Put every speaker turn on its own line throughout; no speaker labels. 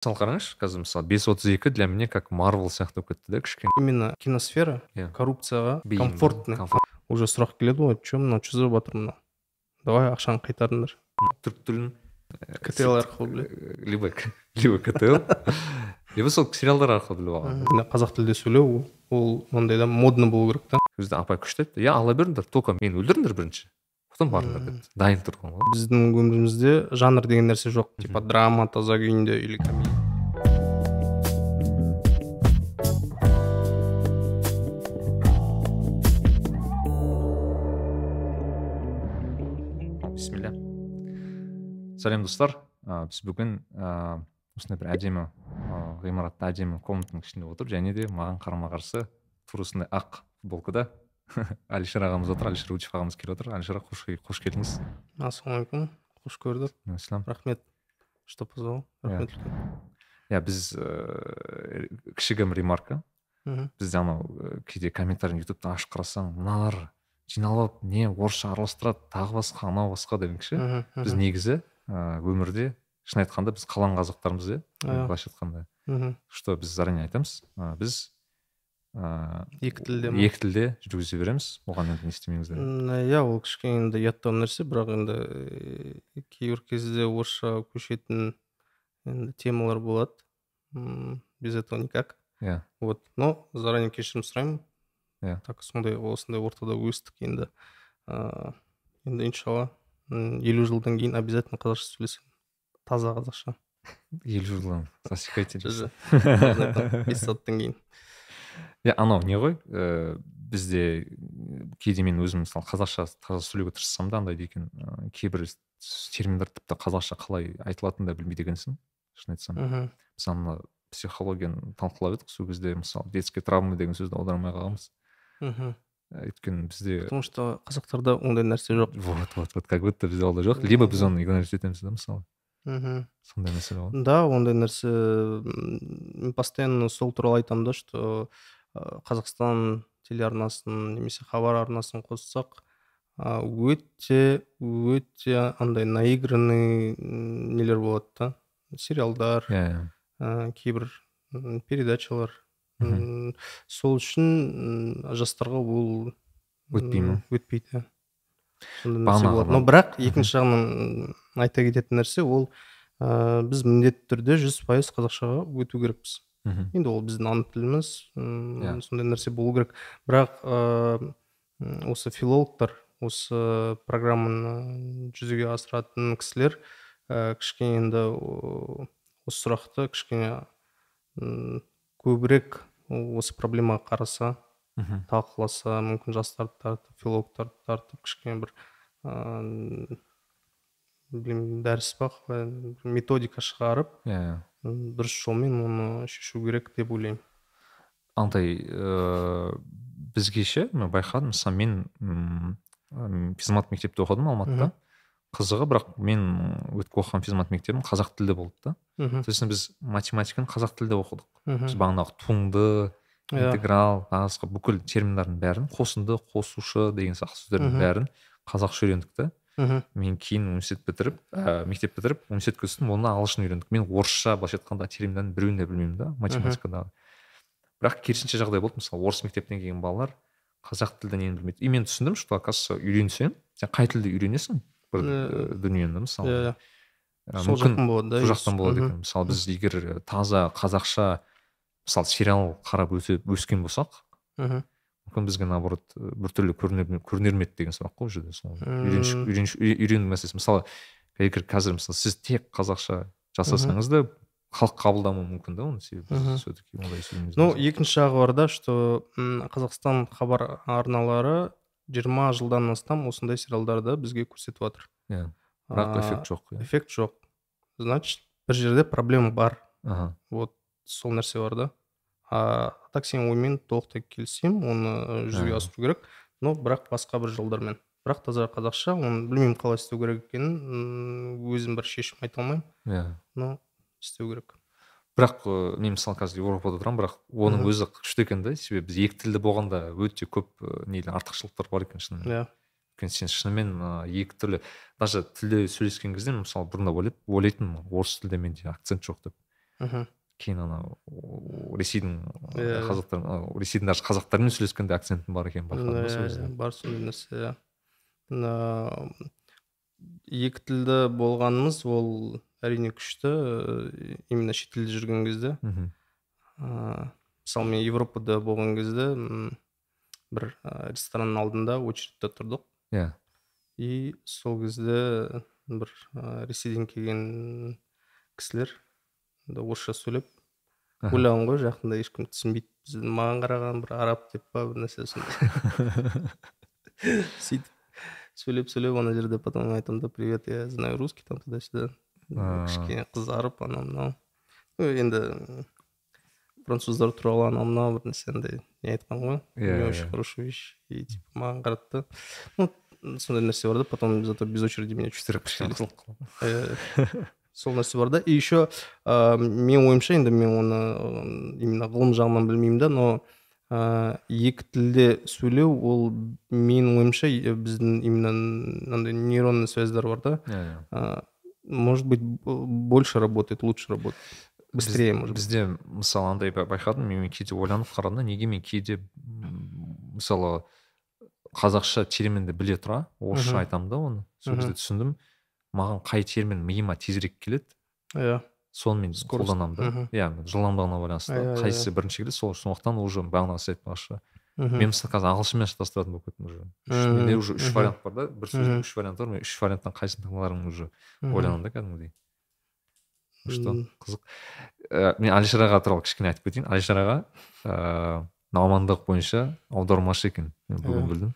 мысалы қараңызшы қазір мысалы бес отыз екі для меня как марвел сияқты болып кетті да кішкене.
Именно киносфера
Иә.
коррупцияға комфортный
комфорт.
уже сұрақ келеді ғой че мынау че жазып жатыр мынау? Давай ақшаны қайтарыңдар.
Түрік тілін
ктл арқылы біле.
э, либо либо ктл либо сол сериалдар арқылы біліп алған.
Қазақ тілде сөйлеу ол мындайда модно болу керек та.
Кезде апай күшті айтты. Иә ала беріңдер только мені өлтіріңдер бірінші потом барыңдар деді дайын тұрған ғой
біздің өмірімізде жанр деген нәрсе жоқ. Типа драма таза күйінде или
сәлем достар. Ә, біз бүгін ә, осындай бір әдемі ә, ғимаратта әдемі комнатаның ішінде отырып және де маған қарама қарсы тура осындай ақ футболкада әлішер ағамыз отыр әлішер учев ағамыз келіп отыр. Әлішер аға қош, қош келдіңіз.
Ассалаумағалейкум. Қош көрдік.
Ислам
рахмет что позвал. Рахмет үлкен.
Иә біз ә, кішігірім ремарка.
Мхм.
бізде анау ә, кейде комментарий ютубта ашып қарасаң мыналар жиналып алып не орысша араластырады тағы басқа анау басқа деген ше
мхм,
біз негізі ә, өмірде шын айтқанда біз қалан қазақтармыз иә былайша айтқанда.
Мхм.
что біз заранее айтамыз? Ә, біз ә,
екі тілде ма?
екі тілде жүргізе береміз. Оған енді не істемеңіздер.
Иә ол кішкене енді ұяттау нәрсе бірақ енді кейбір кезде орысша көшетін енді темалар болады. М, без этого никак.
Иә.
Вот но заранее кешірім сұраймын.
Иә.
так сондай осындай ортада өстік енді. Ыыы енді иншалла елу жылдан кейін обязательно қазақша сөйлесемін. Таза қазақша.
Елу жылдан. Засекайте
бес сағаттан кейін.
Иә анау не ғой? Ә, бізде кейде мен өзім мысалы қазақша таза сөйлеуге тырыссам да андай екен кейбір терминдер тіпті қазақша қалай айтылатынын да білмейді екенсің шын айтсам.
Мхм.
мысалы мына психологияны талқылап едік сол кезде мысалы детский травма деген сөзді аудармай қалғанбыз.
Мхм.
Ә, өйткені бізде
потому что қазақтарда ондай нәрсе жоқ.
Вот вот вот как будто бізде ондай жоқ. Либо біз оны игнорировать етеміз да мысалы.
Мхм.
сондай мәселе ғой
да ондай нәрсе мен постоянно сол туралы айтамын да что қазақстан телеарнасын немесе хабар арнасын қоссақ ә, өте өте андай наигранный нелер болады да. Сериалдар
иә иә.
ә, кейбір передачалар. Сол үшін жастарға ол
Өтпей ма?
өтпейді. Но бірақ екінші жағынан айта кететін нәрсе ол ә, біз міндетті түрде жүз пайыз қазақшаға өту керекпіз.
Мхм
енді ол біздің ана тіліміз м,
Иә.
сондай нәрсе болу керек. Бірақ ә, осы филологтар осы программаны жүзеге асыратын кісілер ә, кішкене енді осы сұрақты кішкене көбірек осы проблемаға қараса
мхм.
талқыласа мүмкін жастарды тартып филологтарды тартып кішкене бір ыыы білмеймін дәріс па методика шығарып
иә.
дұрыс жолмен оны шешу керек деп ойлаймын.
Андай ыыы бізге ше мен байқадым мысалы мен физмат мектепте оқыдым алматыда. Қызығы бірақ мен өтіп оқыған физмат мектебім қазақ тілді болды да.
Мхм,
сосын біз математиканы қазақ тілде оқыдық.
Мхм.
біз бағанағы туңды
Иә.
интеграл тағы басқа бүкіл терминдардың бәрін қосынды қосушы деген сияқты сөздердің бәрін қазақша үйрендік та.
Мхм,
мен кейін университет бітіріп ә, мектеп бітіріп университетке түстім онда ағылшын үйрендік. Мен орысша былайша айтқанда терминдердің біреуін де білмеймін да математикадағы. Бірақ керісінше жағдай болды мысалы орыс мектептен келген балалар қазақ тілді нені білмейді? И мен түсіндім что оказывается үйренсең сен қай тілді үйренесің? Бір
Э,
ә, дүниені мысалы.
иә
ә,
сол
мүмкін
жақтан болады да
сол жақтан болады екен. Мысалы біз егер таза қазақша мысалы сериал қарап өскен болсақ
мхм,
мүмкін бізге наоборот біртүрлі көрінер ме- еді деген сұрақ қой ол жерде сол. Үйрену мәселесі. Мысалы егер қазір мысалы сіз тек қазақша жасасаңыз да халық қабылдамауы мүмкін да оны себебі все таки ондай
ну екінші жағы бар да что қазақстан хабар арналары жиырма жылдан астам осындай сериалдарды бізге көрсетіп жатыр.
Иә бірақ эффект жоқ
эффект жоқ. Значит бір жерде проблема бар.
Аха.
Вот сол нәрсе бар да. А так сенің оймен толықтай келісемін оны жүзеге
Ә.
асыру керек. Но бірақ басқа бір жолдармен. Бірақ таза қазақша оны білмеймін қалай істеу керек екенін өзім бір шешім айта алмаймын.
Иә.
Но істеу керек.
Бірақ ыыы мен мысалы қазір еуропада тұрамын бірақ оның өзі күшті екен да себебі біз екі тілді болғанда өте көп нелер артықшылықтар бар екен шынымен.
Иә.
Өйткені сен шынымен екі түрлі. Даже тілде сөйлескен кезде мысалы бұрында ойлап ойлайтынмын орыс тілде менде акцент жоқ деп.
Мхм
кейін анау ресейдің
Иә.
қазақтар ресейдің даже қазақтармен сөйлескенде акцентім бар екенін байқадым
Иә, бар сондай нәрсе иә. Екі тілді болғанымыз ол әрине күшті э, именно шетелде жүрген кезде.
Мхм
ыыы мысалы мен европада болған кезде бір ә, ресторанның алдында очередьте тұрдық.
Иә.
И сол кезде бір ресейден келген кісілер енді орысша сөйлеп
Аха.
ойлағанмын ғой жақында ешкім түсінбейді бізді маған қараған бір араб деп па бір нәрсе сондай сөйтіп сөйлеп сөйлеп ана жерде потом айтамын да привет я знаю русский там туда сюда. Кішкене қызарып анау мынау Ну, енді француздар туралы анау мынау бір андай не айтқан ғой?
Иә,
не очень
иә.
хорошая вещь и типа маған қарады да ну сондай нәрсе бар да потом зато без очереди меня чуть
қалды
Э, сол нәрсе бар да. И еще ә, менің ойымша енді мен оны именно ғылым жағынан білмеймін да но ә, екі тілде сөйлеу ол менің ойымша біздің именно мынандай нейронный связьдар бар да.
Иә иә.
Ә, может быть больше работает лучше работает быстрее может быть.
бізде мысалы андай ба- байқадым мен кейде ойланып қарадым да неге мен кейде мысалы қазақша терминді біле тұра орысша айтамын да оны сол кезде түсіндім. Маған қай термин миыма тезірек келеді
иә.
соны мен қолданамын да. Иә жылдамдығына байланысты
Иә, иә,
қайсысы бірінші келеді сол сондықтан уже бағанағы сіз айтпақшы.
Мхм.
мен мысалы қазір ағылшынмен шатастыратын болып кеттім уже. Үш- менде уже үш вариант бар да. Бір сөздің үш варианты бар мен үш варианттан қайсысын таңдаларымды уже? Ойланамын да кәдімгідей. Что қызық. Ә, мен алишер аға туралы кішкене айтып кетейін. Алишер аға ыыы мамандық бойынша аудармашы екен. Мен бүгін
Иә.
білдім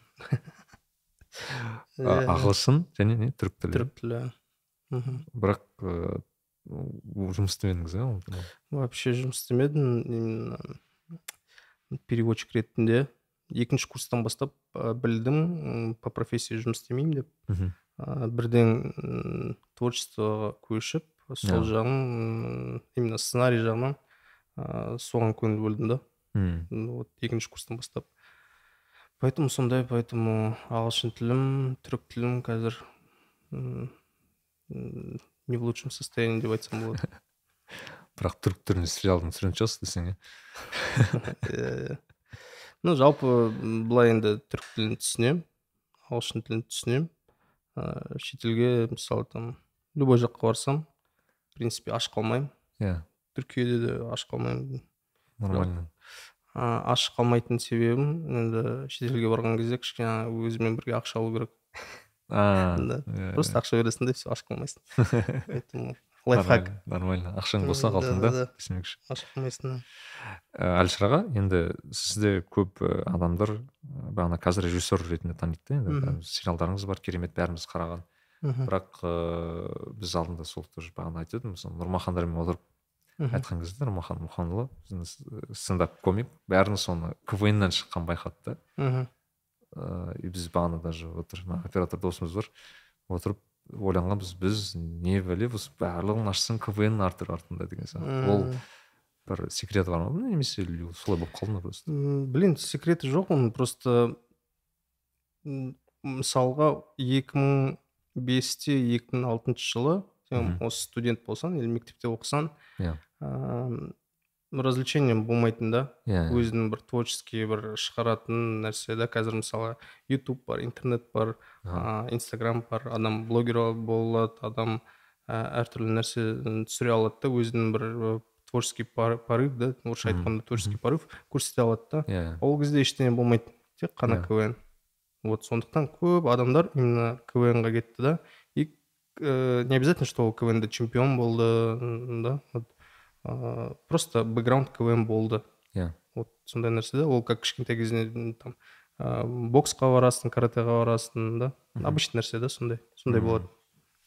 иә.
ағылшын және не? Түрік тілі.
Түрік тілі. Мхм.
бірақ ыыы жұмыс істемедіңіз иә
вообще жұмыс істемедім. Именно переводчик ретінде екінші курстан бастап ә, білдім по профессии жұмыс істемеймін деп. Ә, бірден творчествоға көшіп сол
Иә.
жағын именно сценарий жағынан ә, соған көңіл бөлдім да.
М,
вот екінші курстан бастап. Поэтому сондай поэтому ағылшын тілім түрік тілім қазір не в лучшем состоянии деп айтсам болады.
бірақ түрік тілінде сериалдың түсіретін шығарсыз десең иә
ну жалпы былай енді түрік тілін түсінемін ағылшын тілін түсінемін ыыы шетелге мысалы там любой жаққа барсам в принципе аш қалмаймын.
Иә.
Түркияде де аш қалмаймын.
Нормально.
А, аш қалмайтын себебім енді шетелге барған кезде кішкене өзімен бірге ақша алу керек.
Иә,
просто
иә.
ақша бересің да все аш қалмайсың. Поэтому лайфхак
нормально ақшаң болса
М, да,
алтында
да, да.
демекші
аш қалмайсың да.
ә, әлішер аға енді сізді көп ә, адамдар ә, бағана қазір режиссер ретінде таниды да енді сериалдарыңыз бар керемет бәріміз қараған.
Мхм,
бірақ ыыы біз алдында сол тоже бағана айтып едім мысалы нұрмахандармен отырып айтқан кезде нұрмахан мұханұлы біздің стендап комик бәріміз соны квн нан шыққан байқады да
мхм.
ыыы и біз бағана даже отыр мына оператор досымыз бар отырып ойланғанбыз біз не біліп осы барлығын ашсаң квн артыр артында деген сияқты ол бір секреті бар ма? Немесе солай болып қалды ма просто?
Блин секреті жоқ оның просто мысалға 2005-те 2006 жылы сен осы студент болсаң или мектепте оқысаң
иә.
Развлечение болмайтын да.
Иә
өзінің бір творческий бір шығаратын нәрсе да. Қазір мысалы ютуб бар интернет бар ә, инстаграм бар. Адам блогер бола алады адам ә, әртүрлі нәрсе түсіре алады да. Өзінің бір ә, творческий порыв да. Орысша айтқанда творческий порыв көрсете алады да.
Иә
ол кезде ештеңе болмайды. Тек қана
Иә.
квн. Вот сондықтан көп адамдар именно квн ға кетті да. И э, не обязательно что ол квн де чемпион болды да. Вот, ыыы, просто бэкграунд квн болды
иә
вот сондай нәрсе да ол как кішкентай кезінен там ыыы боксқа барасың каратэға барасың да
Мгм.
обычный нәрсе да сондай сондай
Мгм.
болады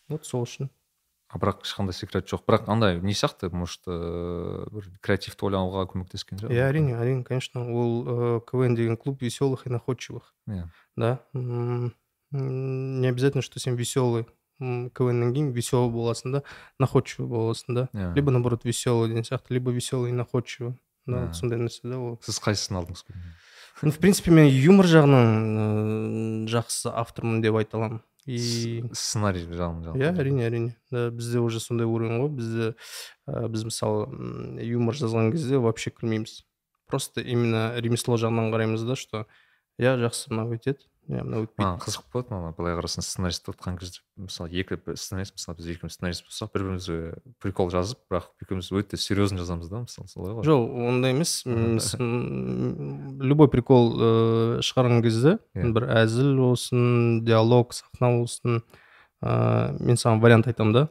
вот сол үшін
а бірақ ешқандай секрет жоқ бірақ андай не сияқты может ыыы бір креативті ойлауға көмектескен шығар
иә әрине әрине конечно ол ыыы квн деген клуб веселых и находчивых
иә
да м, м, не обязательно что сен веселый Квннен кейін веселый боласың да находчивый боласың да
иә
либо наоборот веселый деген сияқты либо веселый и находчивый. Да вот сондай нәрсе да ол
сіз қайсысын алдыңыз
ну в принципе мен юмор жағынан ыыы жақсы автормын деп айта аламын и
сценарий жағын
иә әрине әрине да бізде уже сондай уровень ғой бізде ә, біз мысалы юмор жазған кезде вообще күлмейміз просто именно ремесло жағынан қараймыз да что иә жақсы мынау өтеді иә мынау өтпейді
маған қызық болады мана былай қарасаң сценарист отқан кезде мысалы екі сценарист мысалы біз екеуміз сценарист болсақ бір бірімізге прикол жазып бірақ екеуміз өте серьезно жазамыз да мысалы солай ғой.
Жоқ ондай емес. Любой прикол ыыы шығарған кезде
иә.
бір әзіл болсын диалог сахна болсын ыыы мен саған вариант айтамын да.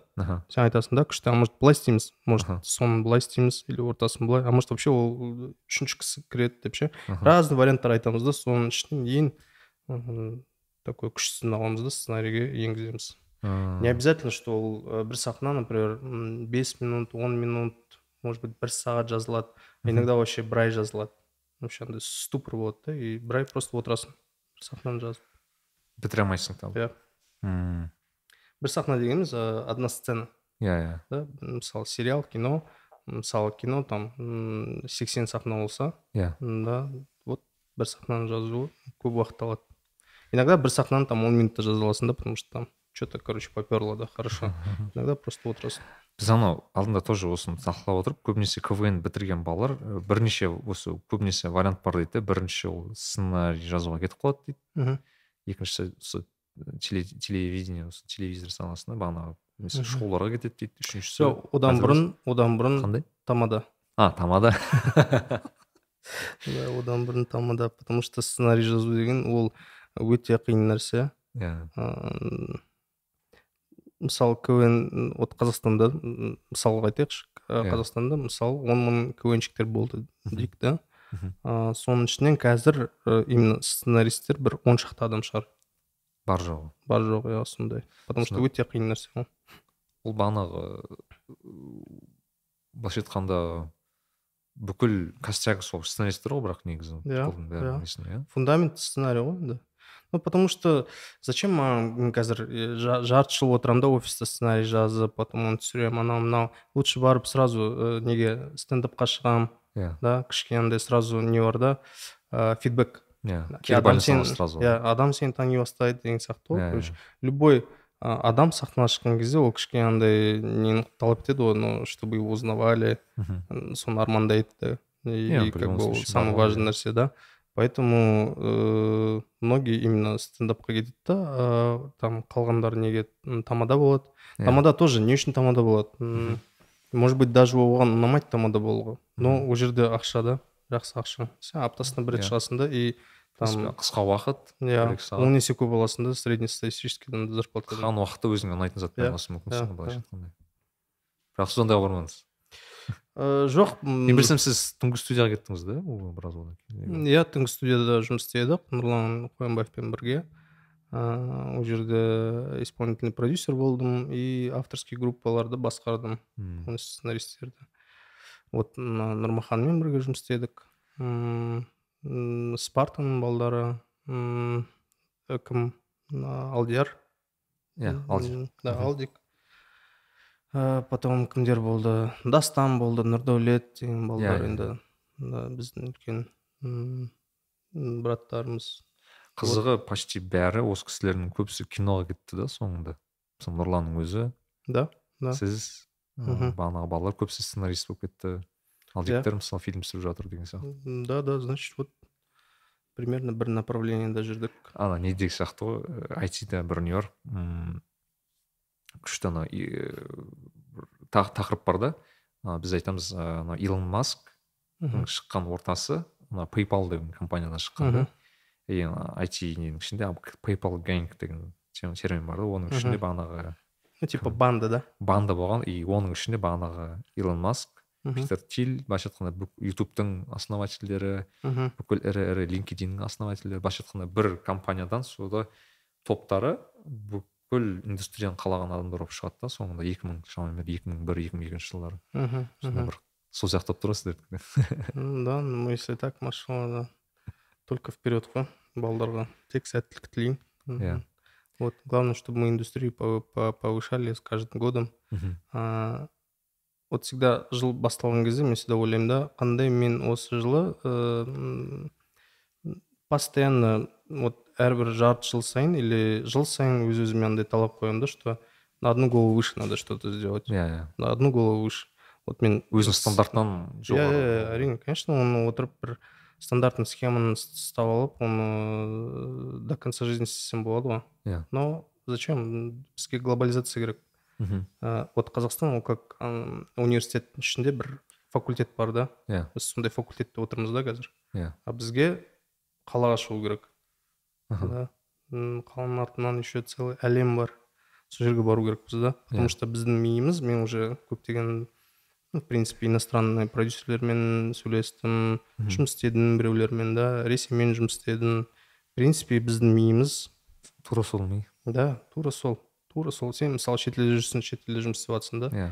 Сен айтасың да күшті а может былай істейміз? Может соны былай істейміз или ортасын былай? А может вообще ол үшінші кісі кіреді деп ше? Разный варианттар айтамыз да соның ішінен ең такой күштісін аламыз да сценарийге енгіземіз не обязательно что ол бір сахна например бес минут он минут может быть бір сағат жазылады иногда вообще бір ай жазылады вообще андай ступор болады да и бір ай просто отырасың бір сахнаны жазып
бітіре алмайсың там
иә
мм
бір сахна дегеніміз одна сцена.
Иә иә
да мысалы сериал кино мысалы кино там сексен сахна болса
иә
да вот бір сахнаны жазу көп уақыт алады иногда бір сахнаны там он минутта жаза аласың да потому что там что то короче поперло да хорошо. Иногда просто отырасың
біз анау алдында тоже осыны талқылап отырып көбінесе квн бітірген балалар бірнеше осы көбінесе вариант бар дейді бірінші ол сценарий жазуға кетіп қалады дейді.
Мхм
екіншісі осы телевидение осы телевизор саласына бағанағы шоуларға кетеді дейді. Үшіншісі
жоқ одан бұрын одан бұрын
қандай?
тамада.
А тамада.
Да одан бұрын тамада потому что сценарий жазу деген ол өте қиын нәрсе.
Иә.
Ыыы мысалы квн вот қазақстанда мысалға айтайықшы.
Иә.
қазақстанда мысалы он мың квнщиктер болды дейік ыыы соның ішінен қазір именно сценаристтер бір он шақты адам шығар.
Бар жоғы.
Бар жоқ иә сондай. Потому что өте қиын нәрсе ғой.
Ол бағанағы былайша айтқанда бүкіл костяк сол сценаристтер ғой бірақ негізі.
Иә, иә.
иә.
Фундамент сценарий ғой енді. Ну потому что зачем маған қазір жа- жарты жыл отырамын да офиста сценарий жазып потом оны түсіремін анау мынау лучше барып сразу ә, неге стендапқа шығамын
иә
да кішкене андай сразу не бар да ә, фидбэк.
Иә
адам
аласыз сразу.
иә адам сені тани бастайды деген сияқты ғой короче. любой адам сахнаға шыққан кезде ол кішкене андай нені талап етеді ғой ну чтобы его узнавали соны армандайды да и, как бы ол самый важный нәрсе да. Поэтому э, многие именно стендапқа кетеді да а, там қалғандар неге тамада болады.
Иә.
тамада тоже не үшін тамада болады. М, может быть даже оған ұнамайды тамада болуға. Но ол жерде ақша да жақсы ақша. Сен аптасына бір рет
Иә.
шығасың да и там
қысқа уақыт
иә
сағат.
он есе көп аласың да среднестатистическийдан зарплата
қалған уақытта өзіңе ұнайтын затпен мүмкінсің
иә,
ғой былайша айтқанда. Бірақ сіз ондайға бармадыңыз
Э, жоқ
мен білсем сіз түнгі студияға кеттіңіз да біраз одан кейін
иә түнгі студияда жұмыс істедік нұрлан қоянбаевпен бірге. Ыыы ол жерде исполнительный продюсер болдым и авторский группаларды басқардым сценаристерді. Вот нұрмаханмен бірге жұмыс істедік. Спартаның балдары м, э, кім алдияр.
Иә алдияр.
М, да алдик. Ә, потом кімдер болды. Дастан болды нұрдәулет деген балдар
иә,
енді. Да, біздің үлкен браттарымыз.
Қызығы почти бәрі осы кісілердің көбісі киноға кетті да соңында. Мысалы нұрланның өзі.
Да да.
Сіз бағанағы балалар көбісі сценарист болып кетті. Ал
Иә.
жігіттер мысалы фильм түсіріп жатыр деген сияқты.
Да да значит вот примерно бір направлениеда жүрдік.
Ана не деген сияқты ғой айтида бір не бар күшті ана э, бір та- тақырып бар да. Біз айтамыз ы, ана илон маск шыққан ортасы мына paypal деген компаниядан шыққан да. И айти ненің ішінде paypal gang деген тер- термин бар да оның ішінде бағанағы
ну типа банда да.
Банда болған и оның ішінде бағанағы илон маск питер тиль былайша айтқанда ютубтың основательдері бүкіл ірі ірі линкединнің основательдері былайша айтқанда бір компаниядан сода топтары бүкіл индустрияны қалаған адамдар болып шығады да соңында екі мың шамамен екі мың бір екі мың екінші жылдары
Мгм.
бір сол сияқты болып тұр ғой сіздердікі
М, да ну если так машалла да только вперед ғой балдарға тек сәттілік тілеймін.
Иә.
вот главное чтобы мы индустрию пов- по- повышали с каждым годом а, вот всегда жыл басталған кезде мен всегда ойлаймын да қандай мен осы жылы э, м, постоянно вот әрбір жарты жыл сайын или жыл сайын өз өзіме андай талап қоямын да что на одну голову выше надо что то сделать.
Иә иә.
На одну голову выше. Вот мен
өзінің стандартынан
иә
жоғары
иә әрине конечно оны отырып бір стандартный схеманы ұстап алып оны до конца жизни істесем болады ғой.
Иә.
Но зачем? Бізге глобализация керек.
Мхм.
Ә, вот қазақстан ол как университеттің ішінде бір факультет бар да.
Иә.
Біз сондай факультетте отырмыз да қазір.
Иә.
А бізге қалаға шығу керек. Да. Қаланың артынан еще целый әлем бар. Сол жерге бару керекпіз да. Потому
Иә.
что біздің миымыз мен уже көптеген ну, в принципе иностранный продюсерлермен сөйлестім жұмыс істедім біреулермен да. Ресеймен жұмыс істедім. В принципе біздің миымыз
тура сол ми.
Да тура сол. Тура сол. Сен мысалы шетелде жүрсің шетелде жұмыс істеп жатрсың да.
Иә.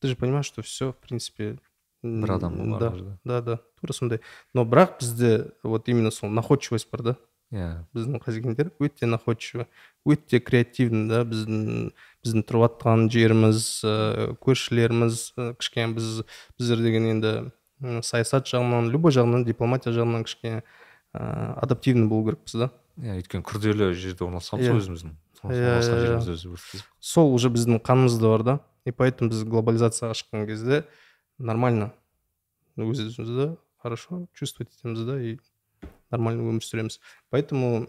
Ты же понимаешь что все в принципе
бір адам
да. Да да. Тура сондай. Но бірақ бізде вот именно сол находчивость бар да.
Иә.
біздің қазекеңдер өте находчивый өте креативный да. Біздің біздің тұрып жеріміз ә, көршілеріміз ә, кішкене біз біздер деген енді саясат жағынан любой жағынан дипломатия жағынан кішкене ә, адаптивный болу керекпіз да.
Иә өйткені күрделі жерде орналасқанбыз
Иә.
ғой өзіміздің.
Иә, сол уже біздің қанымызда бар да. И поэтому біз глобализацияға шыққан кезде нормально. Өз өзімізді хорошо чувствовать етеміз да и нормально өмір сүреміз поэтому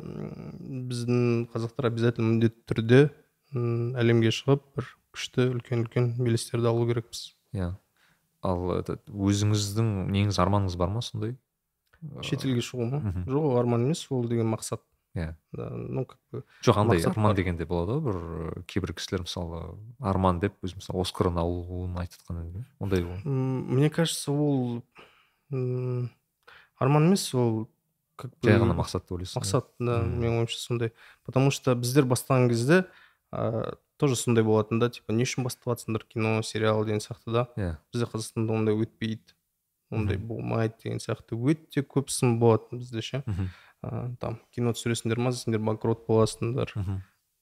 біздің қазақтар обязательно міндетті түрде м, әлемге шығып бір күшті үлкен үлкен белестерді алу керекпіз.
Иә. Ал этот өзіңіздің неңіз арманыңыз бар ма сондай?
Шетелге шығу ма? жоқ ол арман емес ол деген мақсат.
Иә.
Да, ну как бы
жоқ андай арман дегенде болады ғой бір кейбір кісілер мысалы арман деп өз мысалы оскарын алуын айтып кейін ондай ғой
мне кажется ол м, арман емес ол как бы
жай ғана мақсат деп ойлайсың
мақсат да менің ойымша сондай потому что біздер бастаған кезде ә, тоже сондай болатын да типа не үшін бастап жатсыңдар кино сериал деген сияқты да.
Иә.
Бізде қазақстанда ондай өтпейді ондай болмайды деген сияқты. Өте көп сын болады бізде ше. Ә, там кино түсіресіңдер ма сендер банкрот боласыңдар.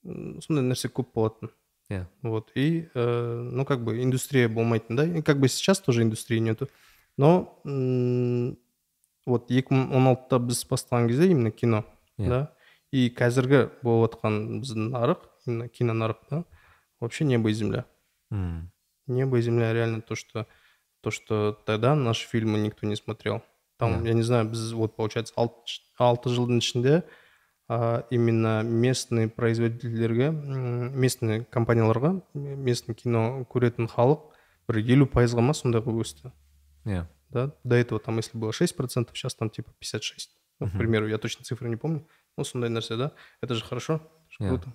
Сондай нәрсе көп болатын.
Иә.
вот и э, ну как бы индустрия болмайтын да. И как бы сейчас тоже индустрии нету. Но вот 2016-та біз бастаған кезде именно кино
Иә.
да. И қазіргі болып жатқан біздің нарық именно кино нарық да вообще небо и земля.
М,
небо и земля реально то что то что тогда наши фильмы никто не смотрел. Там
Да.
я не знаю біз вот получается алты, алты жылдың ішінде а, именно местный производительдерге местный компанияларға местный кино көретін халық бір елу пайызға ма сондай қылып өсті.
Иә.
Да до этого там если было 6 процентов сейчас там типа 56 ну, к
Мгм.
примеру я точно цифры не помню. Ну сондай нәрсе да это же хорошо это же круто.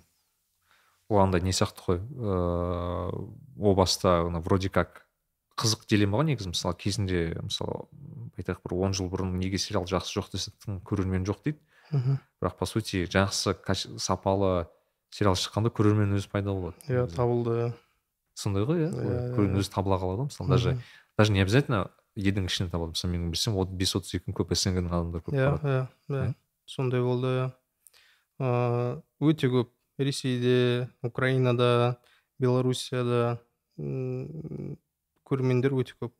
Ол андай не сияқты ғой ыыы о баста вроде как қызық дилемма ғой негізі. Мысалы кезінде мысалы айтайық бір он жыл бұрын неге сериал жақсы жоқ десе көрермен жоқ дейді.
Мхм
бірақ по сути жақсы сапалы сериал шыққанда көрермен өзі пайда болады.
Иә табылды
сондай ғой иә көрермен өзі табыла қалады ғой мысалы даже даже не обязательно елдің ішінен табылады мысалы менің білсем вот бес отыз екінің көп снг-ның адамдары көп
иә иә иә сондай болды иә ыыы өте көп ресейде украинада белоруссияда көрермендер өте көп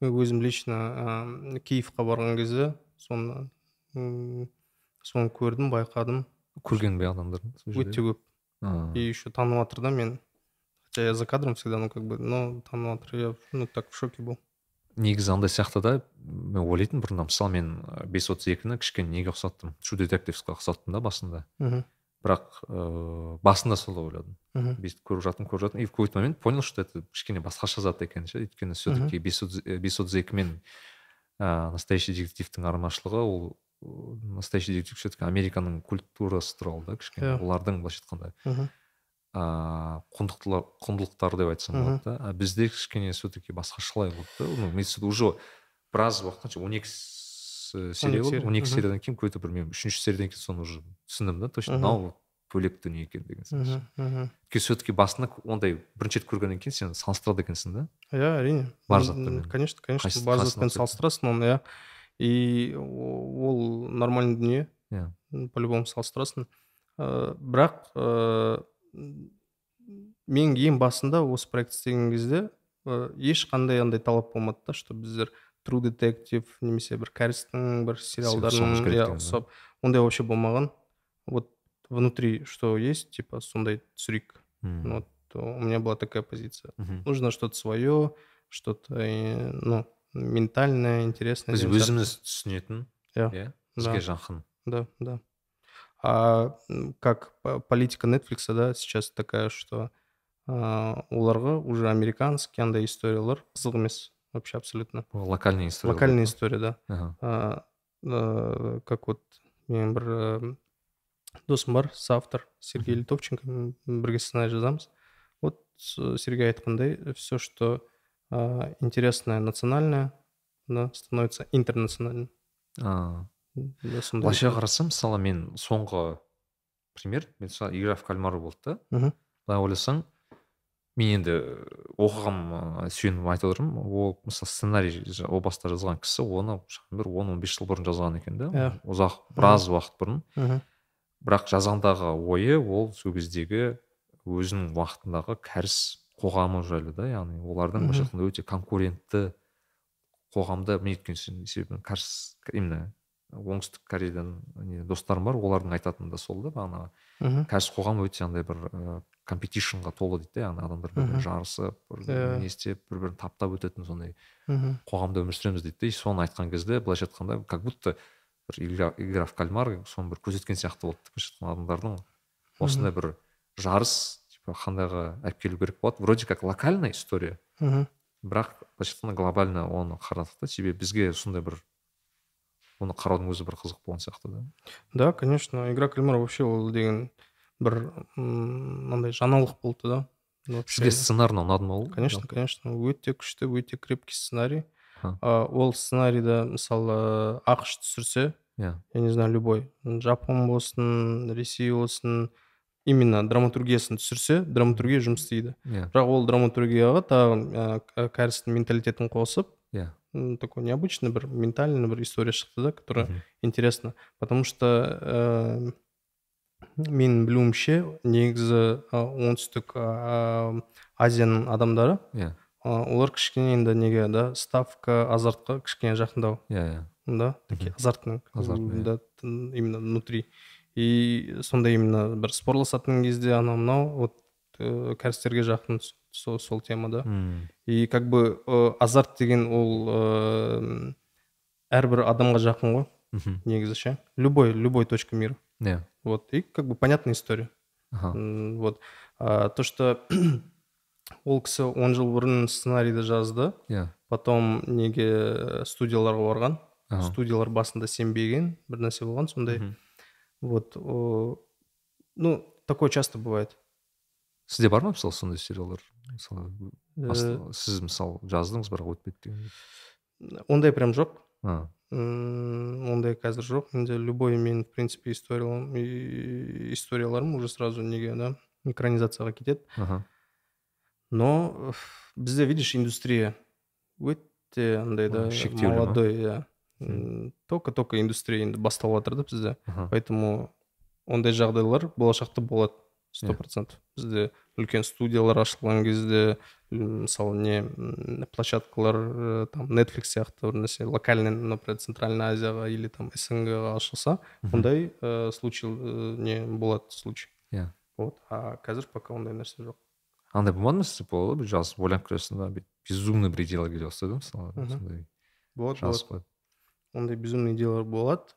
мен өзім лично ыыы, киевқа барған кезде соны соны көрдім байқадым
көрген бе жерде?
өте көп и еще танып жатыр да мен хотя я за кадром всегда ну как бы но танып жатыр я ну так в шоке был
негізі андай сияқты да. Мен ойлайтынмын бұрында мысалы мен бес отыз екіні кішкене неге ұқсаттым? Шу детективсқа ұқсаттым да басында.
Мхм.
Бірақ ыыы басында солай ойладым.
Мхм.
Бүйтіп көріп жатырмын көріп жатырмын. И в какой то момент понял что это кішкене басқаша зат екен ше. Өйткені все таки бес отыз э, бес отыз екі мен ыыы настоящий детективтің айырмашылығы ол настоящий детектив все таки американың культурасы туралы да кішкене. Олардың былайша айтқанда.
Мхм.
Ыыы құндылықтар деп айтсам болады да. А бізде кішкене все таки басқашалай болды да. Ну уже біраз уақыттан он екі серия болды. он екі сериядан кейін какой то бір мен үшінші сериядан кейін соны уже түсіндім да. Точно мынау бөлек дүние екен деген сияқты.
Мхм
все таки басында ондай бірінші рет көргеннен кейін сен салыстырады екенсің да.
Иә әрине.
Бар затпен.
конечно конечно бар затпен салыстырасың оны иә. И ол нормальный дүние.
Иә.
М, по-любому салыстырасың. Ыыы бірақ ыыы мен ең басында осы проект істеген кезде ы, ешқандай андай талап болмады да что біздер true detective немесе бір кәрістің бір сериалдарын иә ұқсап ондай вообще болмаған. Вот внутри что есть типа сондай түсірейік. Вот у меня была такая позиция. Нужно что-то свое что-то э, ну ментальное интересное
біз өзіміз түсінетін
Иә.
иә бізге жақын.
Да, да. А м, как по- политика Netflix, да, сейчас такая, что а, оларға уже американский андай историялар қызық емес вообще абсолютно.
Бұл локальный история
Локальная история, да.
Ага.
А, а, как вот менің бір ә, досым бар соавтор Сергей Литовченко м, бірге сценарий жазамыз. Вот с- Сергей айтқандай, все, что а, интересное национальное, да, становится интернациональным.
А,
Да, сондай.
былайша қарасам мысалы мен соңғы пример мен игра в кальмар болды да.
Мгм.
былай ойласаң мен енді оқығам сүйеніп айтып отырмын. Ол мысалы сценарий о баста жазған кісі оны бір он он бес жыл бұрын жазған екен да.
Иә.
ұзақ біраз уақыт бұрын.
Мгм.
бірақ жазғандағы ойы ол сол кездегі өзінің уақытындағы кәріс қоғамы жайлы да яғни олардың былайша айтқанда өте конкурентті қоғамда мен өйткені себебі кәріс именно оңтүстік кореядан не достарым бар олардың айтатыны да сол да бағанағы кәріс қоғам өте андай бір ыыы компетишнға толы дейді да яғни адамдар бір
Мгм.
жарысып бір
Иә.
не істеп бір бірін таптап өтетін сондай қоғамда өмір сүреміз дейді да соны айтқан кезде былайша айтқанда как будто бір игра, в кальмар соны бір көрсеткен сияқты болды былайша айтқанда адамдардың осындай бір жарыс типа қандайға алып келу керек болады. Вроде как локальная история. Бірақ былайша айтқанда глобально оны қарадық та себебі бізге сондай бір оны қараудың өзі бір қызық болған сияқты да.
Да, конечно, игра кальмара вообще ол деген бір мынандай жаңалық болды да.
Сізге сценарий. ұнады ма ол?
Конечно, конечно, өте күшті, өте крепкий сценарий. Ол сценарийді мысалы ақш түсірсе,
иә.
я не знаю, любой, жапон болсын, ресей болсын, именно драматургиясын түсірсе, драматургия жұмыс істейді.
иә.
Бірақ ол драматургияға тағы ә, кәрістің менталитетін қосып,
иә.
М, такой необычный бір ментальный бір история шықты да, которая
Мгм.
интересно потому что ә, менің білуімше негізі ә, оңтүстік ә, азияның адамдары.
Иә.
Ә, олар кішкене енді неге да ставка азартқа кішкене жақындау.
Иә иә.
Да такие азартные
Азартные.
да именно внутри. И сондай именно бір спорласатын кезде анау мынау вот ә, кәрістерге жақын с- сол, сол тема да
М,
и как бы ә, азарт деген ол ә, әрбір адамға жақын ғой
мхм.
негізі ше. Любой любой точка мира.
Иә.
Вот и как бы понятная история.
Аха
М, вот. А, то что ол кісі он жыл бұрын сценарийді жазды.
Иә.
Потом неге студияларға барған.
Ага.
студиялар басында сенбеген бір нәрсе болған сондай.
Мгм.
вот о, ну такое часто бывает.
Сізде бар ма мысалы сондай сериалдар? Мысалы
Э,
сіз мысалы жаздыңыз бірақ өтпеді деген
ондай прям жоқ. Ондай қазір жоқ. Менде любой мен в принципе историяларым уже сразу неге да экранизацияға кетеді. Но бізде видишь индустрия өте андай да молодой иә только только индустрия енді басталып жатыр да бізде. Поэтому ондай жағдайлар болашақта болады. Сто процентов. Бізде үлкен студиялар ашылған кезде мысалы не площадкалар э, там netflix сияқты бір нәрсе локальный например центральная азияға или там снг ға ашылса ондай э, случай э, не болады случай.
Иә.
Вот. А қазір пока ондай нәрсе жоқ.
Андай болмады ма сізде? Болады бір жазып ойланып келесің да бүйтіп безумный бір идеялар келе бастады мысалы. Сондай
болады болады. ондай безумный идеялар болады.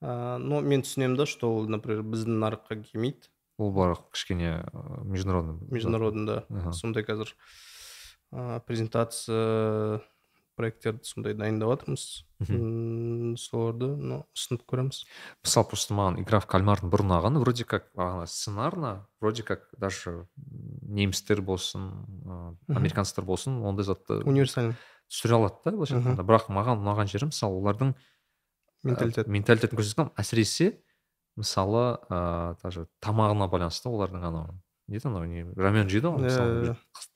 А, но мен түсінемін да что ол например біздің нарыққа келмейді.
Ол бірақ кішкене ә, международный зат.
международный да.
Аха.
сондай қазір ә, презентация проекттерді сондай дайындап жатырмыз соларды ну ұсынып көреміз.
Мысалы просто маған игра в кальмардың бір ұнағаны вроде как бағана сценарно вроде как даже немістер болсын ә, американецтер болсын ондай затты
универсальный.
түсіре алады да былайша айтқанда. Бірақ маған ұнаған жері мысалы олардың
менталитет.
ә, менталитетін көрсеткен әсіресе мысалы ыыы даже тамағына байланысты олардың анау не еді анау не рамен жейді ғой мысалы қыз-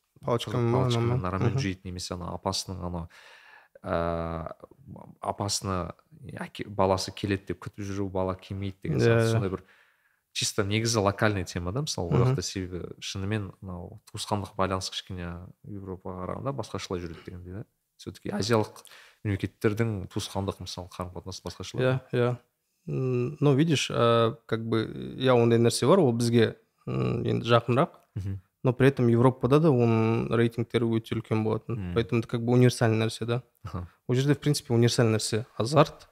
палочкамен анау
рамен жейді немесе ана апасының анау ыыы апасына әке баласы келеді деп күтіп жүру бала келмейді деген сияқты сондай бір чисто негізі локальный тема да мысалы ол жақта себебі шынымен мынау туысқандық байланыс кішкене европаға қарағанда басқашалай жүреді дегендей да. Все таки азиялық мемлекеттердің туысқандық мысалы қарым қатынасы басқашалай
иә иә. но видишь ә, как бы иә ондай нәрсе бар ол бізге м, енді жақынырақ
мхм
но при этом европада да оның рейтингтері өте үлкен болатын
Мм.
поэтому это как бы универсальный нәрсе да
аха
ол жерде в принципе универсальный нәрсе азарт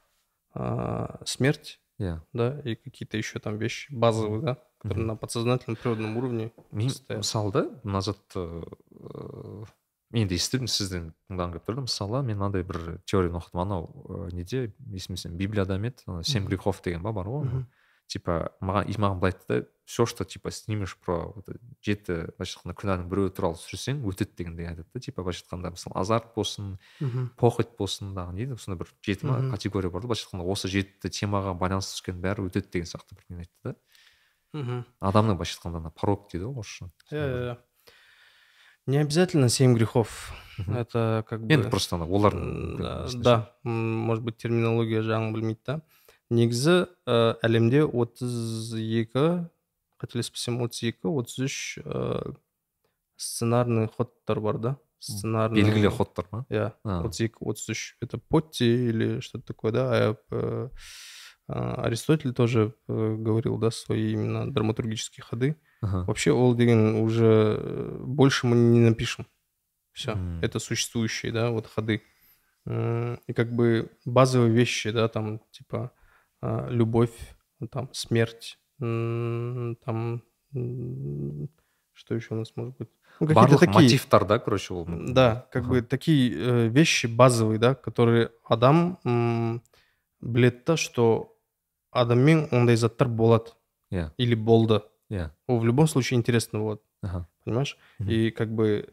а, смерть
иә
да и какие-то еще там вещи базовые да которые
Мгм.
на подсознательном природном уровне
мен
Постоянно.
мысалы да мына затты ыыы мен де естідім сізден тыңдағым келіп тұрды мысалы мен мынандай бір теорияны оқыдым. Анау неде? есімде библияда ма еді. Ана семь грехов деген ба бар ғой типа маған маған былай айтты да все что типа снимешь про жеті былайша айтқанда күнәнің біреуі туралы түсірсең өтеді дегендей айтады да. Типа былайша айтқанда мысалы азарт болсын похоть болсын дағы не дейді сондай бір жеті ма категория бар да. Былайша айтқанда осы жеті темаға байланысты түскен бәрі өтеді деген сияқты бір не айтты да.
Мгм.
адамның былайша айтқанда ана порок дейді ғой орысша.
Иә, иә, иә. не обязательно семь грехов
Мгм.
это как бы
енді просто ана олардың
М,
мүмкін
да,
несіне
да м, может быть терминология жағын білмейді да негізі ә, әлемде отыз екі қателеспесем отыз екі отыз үш ә, сценарный ходтар бар да сценарный
белгілі ходтар ма
иә
А.
отыз екі отыз үш это потти или что то такое да а, э, а, аристотель тоже э, говорил да свои именно драматургические ходы
Аха.
Вообще ол деген уже э, больше мы не напишем. Все,
М.
это существующие, да, вот ходы. М, И как бы базовые вещи, да, там типа а, любовь, ну, там смерть, м, там м, что еще у нас может быть? Ну, какие-то
барлық
такие,
мотивтар да короче ол мүмкін.
да, как
Ага.
бы такие э, вещи базовые, да, которые адам м, біледі да, что адаммен ондай заттар болады
иә
или болды.
иә
Ол в любом случае интересно вот.
аха
понимаешь
Мгм.
и как бы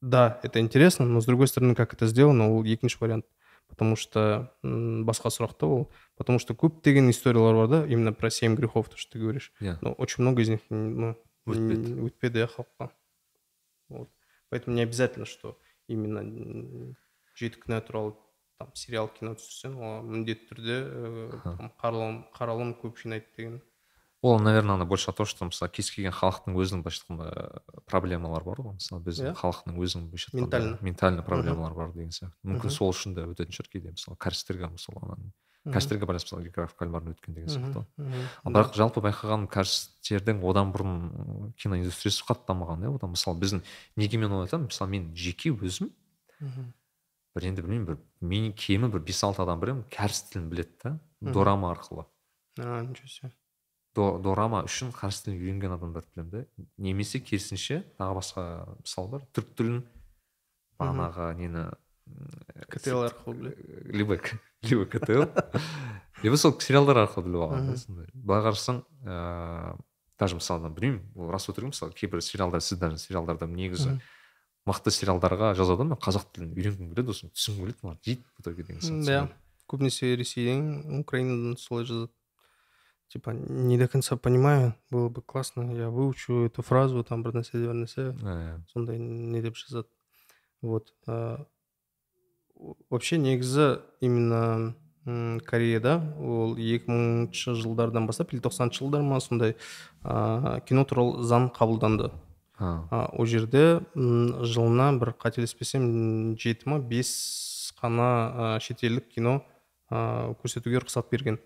да это интересно но с другой стороны как это сделано ол екінші вариант потому что м, басқа сұрақта ол потому что көптеген историялар бар да именно про семь грехов то что ты говоришь
иә
но очень много из них ну,
Өтпеді.
н- өтпеді иә халыққа вот поэтому не обязательно что именно м, жеті күнә туралы там сериал кино түсірсең оған міндетті түрде ә,
Аха.
там қаралым қаралым көп жинайды деген
ол наверное ана больше то что мысалы кез келген халықтың өзінің былайша айтқанда проблемалары бар ғой. Мысалы біздің
Иә.
халықтың өзінің былайша айтқанда
Ментально.
ментальный проблемалар бар деген сияқты. Мүмкін сол үшін де өтетін шығар кейде мысалы кәрістерге мысалы ана
Мгм.
кәрістерге байланысты мысалы географикалық барын өткен деген сияқты ал бірақ жалпы байқағаным кәрістердің одан бұрын киноиндустриясы қатты дамыған иә одан мысалы біздің неге мен оны айтамын? Мысалы мен жеке өзім бір енді білмеймін бір мен кемі бір бес алты адам білемін кәріс тілін біледі да дорама арқылы.
Ничего себе.
Дорама үшін қарсы тілін үйренген адамдарды білемін да немесе керісінше тағы басқа мысал бар түрік тілін бағанағы нені
ктл арқылы біледі
либо либо ктл. Либо сол сериалдар арқылы біліп алған да. Сондай былай қарасаң ыыы даже мысалы білмеймін ол рас өтірік мысалы кейбір сериалдар сіз даже сериалдарда негізі мықты сериалдарға жазады мен қазақ тілін үйренгім келеді осыны түсінгім келеді маған жейді в итоге деген сияқты
да. көбінесе ресейден украинадан солай жазады. Типа не до конца понимаю было бы классно я выучу эту фразу там бір нәрсе бір нәрсе
Ә,
сондай не деп жазады вот а, о- вообще негізі именно м, кореяда ол екі мыңыншы жылдардан бастап или тоқсаныншы жылдар ма сондай а, кино туралы заң қабылданды.
А,
ол жерде жылына бір қателеспесем жеті ма бес қана а, шетелдік кино а, көрсетуге рұқсат берген.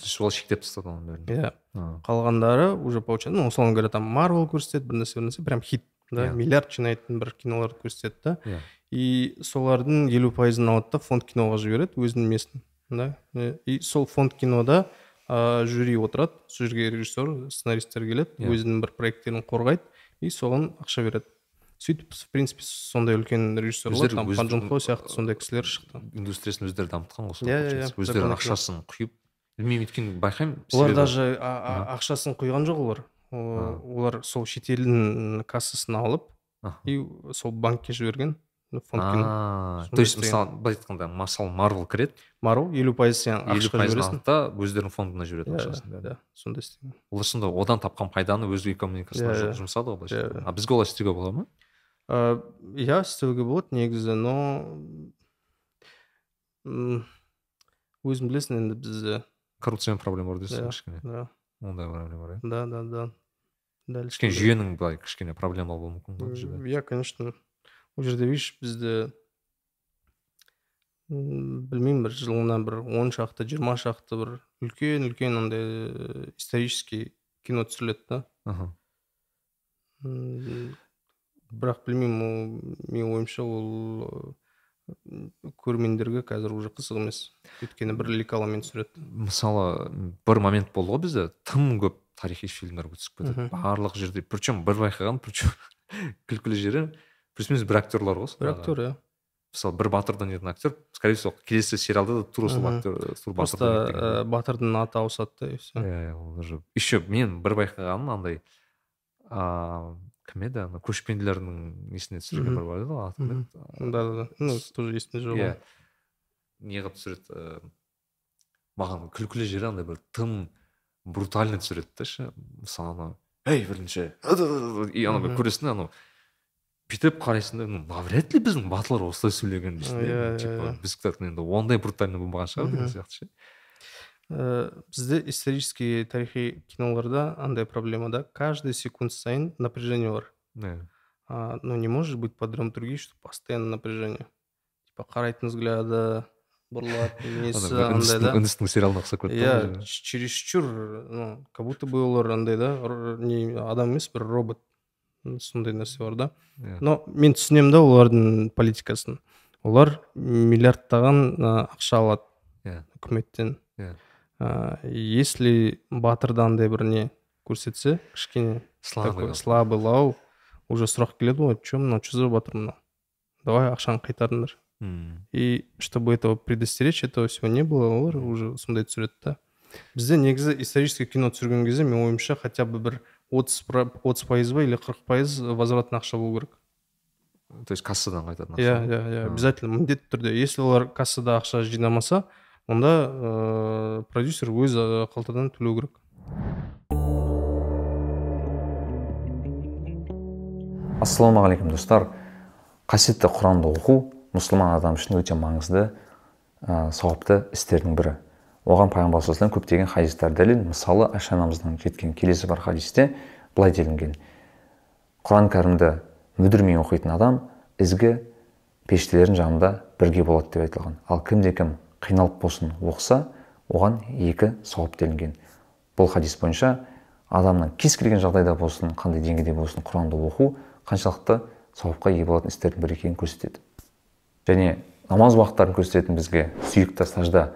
Сөйтіп шектеп тастады оның бәрін.
Иә. Қалғандары уже получается ну условно говоря там марвел көрсетеді бір нәрсе бір нәрсе прям хит да
Иә.
миллиард жинайтын бір киноларды көрсетеді да.
Иә.
И солардың елу пайызын алады да фонд киноға жібереді өзінің несін да. И сол фонд кинода ә, жюри отырады сол жерге режиссер сценаристтер келеді
Иә.
өзінің бір проекттерін қорғайды и соған ақша береді. Сөйтіп в принципе сондай үлкен режиссерлар там Хо сияқты сондай кісілер шықты.
Индустриясын өздері дамытқан ғой сол
Иә, иә,
получается. өздері
закон
ақшасын құйып білмеймін өйткені байқаймын
олар даже ақшасын құйған жоқ олар. Олар сол шетелдің кассасын алып и сол банкке жіберген
то есть мысалы былай айтқанда мысалы марвел кіреді.
Мару елу пайыз сен
елу пайызын өздерінің фондына жібереді
иә
ақшасын.
иә,
да
иә сондай істеген
олар сонда одан тапқан пайданы
Иә,
жу-
иә.
жұмсады ғой былайша
Иә,
айтқанда.
иә.
а бізге олай істеуге бола ма?
Иә істеуге болады негізі но өзің білесің енді бізде
коррупциямен проблема бар дейсің
Иә.
ғой кішкене
да
ондай проблема бар иә
да да. Да дәл
кішкене жүйенің былай кішкене проблема болуы мүмкін ғой бұл жерде
иә конечно ол жерде видишь бізде білмеймін бір жылына бір он шақты жиырма шақты бір үлкен үлкен андай э, исторический кино түсіріледі да. Бірақ білмеймін ол менің ойымша ол көрермендерге қазір уже қызық емес. Өйткені бір лекаломен түсіреді
мысалы бір момент болды ғой бізде. Тым көп тарихи фильмдер түсіп кетеді барлық жерде. Причем бір байқағаным причем күлкілі жері. Плюс минус бір актерлар ғой
бір актер иә.
Мысалы бір батырдан ойнайтын актер скорее всего келесі сериалда да тура сол актер сол
просто ә, батырдың аты ауысады да и все
иә ол уже. Еще мен бір байқағаным андай ыыы кім еді? ана көшпенділердің несіне түсірген бір бар еді ғой аты кім еді?
Да да да. Ну тоже есімде жоқ
иә. не қылып түсіреді маған күлкілі жері андай бір тым брутально түсіреді да ше. Мысалы анау ей бірінші! И ана көресің да анау бүйтіп қарайсың да ну навряд ли біздің батырлар осылай сөйлеген дейсің
иә
типа біздікі енді ондай брутально болмаған шығар деген сияқты ше.
Э, бізде исторический тарихи киноларда андай проблема да каждый секунд сайын напряжение бар
да.
Ну не может быть по драматургии что постоянно напряжение. Типа қарайтын взгляды бұрылады несі андай да.
үндістің сериалына ұқсап кетті
иә чересчур ну как будто бы олар андай да не адам емес бір робот сондай нәрсе бар да. Но мен түсінемін да олардың политикасын. Олар миллиардтаған ақша алады.
Иә
үкіметтен.
Иә
если батырды андай бір не көрсетсе кішкене
слабый
слабыйлау уже сұрақ келеді ғой че мынау че за батыр мынау давай ақшаны қайтарыңдар и чтобы этого предостеречь этого всего не было олар уже сондай түсіреді да бізде негізі исторический кино түсірген кезде менің ойымша хотя бы бір отыз отыз пайыз ба или қырық пайыз возвратный ақша болу керек
то есть кассадан қайтатын
иә иә иә обязательно міндетті түрде если олар кассада ақша жинамаса онда ыыы продюсер өз қалтадан төлеу керек.
Ассалаумағалейкум достар. Қасиетті құранды оқу мұсылман адам үшін өте маңызды ә, сауапты істердің бірі. Оған пайғамбар көптеген хадистер дәлел. Мысалы айша анамыздың жеткен келесі бір хадисте былай делінген. Құран кәрімді мүдірмей оқитын адам ізгі періштелердің жанында бірге болады деп айтылған. Ал кімде кім қиналып болсын оқыса оған екі сауап делінген. Бұл хадис бойынша адамның кез келген жағдайда болсын қандай деңгейде болсын құранды оқу қаншалықты сауапқа ие болатын істердің бірі екенін көрсетеді. Және намаз уақыттарын көрсететін бізге сүйікті сажда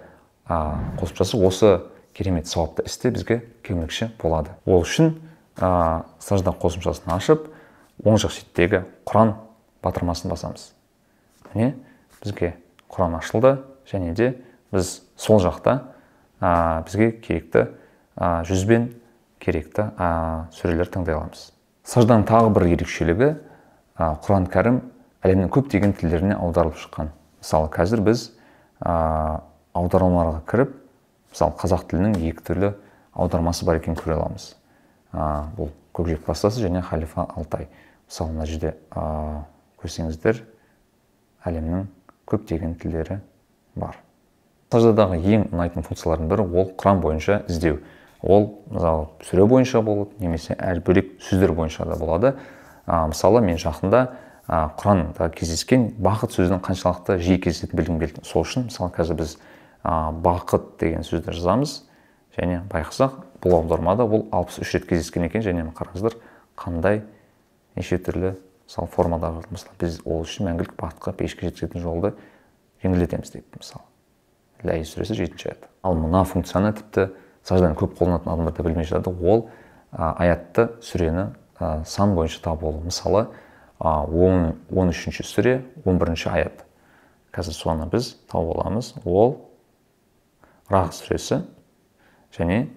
қосымшасы осы керемет сауапты істе бізге көмекші болады. Ол үшін ә, сажда қосымшасын ашып оң жақ шеттегі құран батырмасын басамыз. Міне бізге құран ашылды. Және де біз сол жақта ә, бізге керекті ә, жүзбен керекті ә, сүрелер таңдай аламыз. Сажданың тағы бір ерекшелігі ә, құран кәрім әлемнің көптеген тілдеріне аударылып шыққан. Мысалы қазір біз аудармаларға кіріп мысалы қазақ тілінің екі түрлі аудармасы бар екенін көре аламыз. Ә, бұл көкжиек бастасы және халифа алтай. Мысалы мына жерде ә, көрсеңіздер әлемнің көптеген тілдері бар. Саждадағы ең ұнайтын функциялардың бірі ол құран бойынша іздеу. Ол мысалы сүре бойынша болады немесе әр бөлек сөздер бойынша да болады. Ә, мысалы мен жақында құранда кездескен бақыт сөзінің қаншалықты жиі кездесетінін білгім келді. Сол үшін мысалы қазір біз ә, бақыт деген сөзді жазамыз және байқасақ бұл аудармада ол алпыс үш рет кездескен екен және қараңыздар қандай неше түрлі мысалы формадағы мысалы біз ол үшін мәңгілік бақытқа пешке жеткізетін жолды жеңілдетеміз дейді мысалы. Ләй сүресі жетінші аят. Ал мына функцияны тіпті сажданы көп қолданатын адамдар да білмей жатады. Ол ә, аятты сүрені ә, сан бойынша табу мысалы он он үшінші сүре он бірінші аят. Қазір соны біз тауып аламыз. Ол рақ сүресі және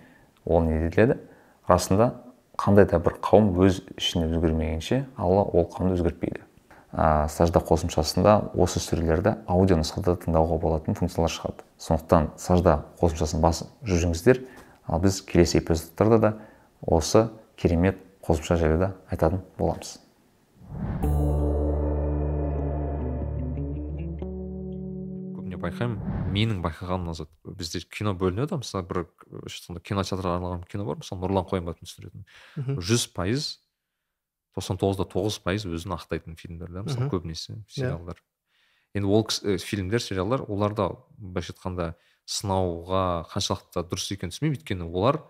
ол не деледі расында қандай да бір қауым өз ішінде өзгермегенше алла ол қауымды өзгертпейді. Ә, сажда қосымшасында осы сүрелерді аудио нұсқада тыңдауға болатын функциялар шығады. Сондықтан сажда қосымшасын басып жүріңіздер. Ал біз келесі эпизодтарда да осы керемет қосымша жайлы да айтатын боламыз.
Көбіне байқаймын. Менің байқағаным назар бізде кино бөлінеді мысалы бір сондай кинотеатрға арналған кино бар. Мысалы нұрлан қоянбаевтың түсіретін. Жүз пайыз тоқсан тоғыз да тоғыз пайыз өзін ақтайтын фильмдер да мысалы көбінесе сериалдар. Енді ол э, фильмдер сериалдар оларда былайша айтқанда сынауға қаншалықты дұрыс екенін түсінбеймін өйткені олар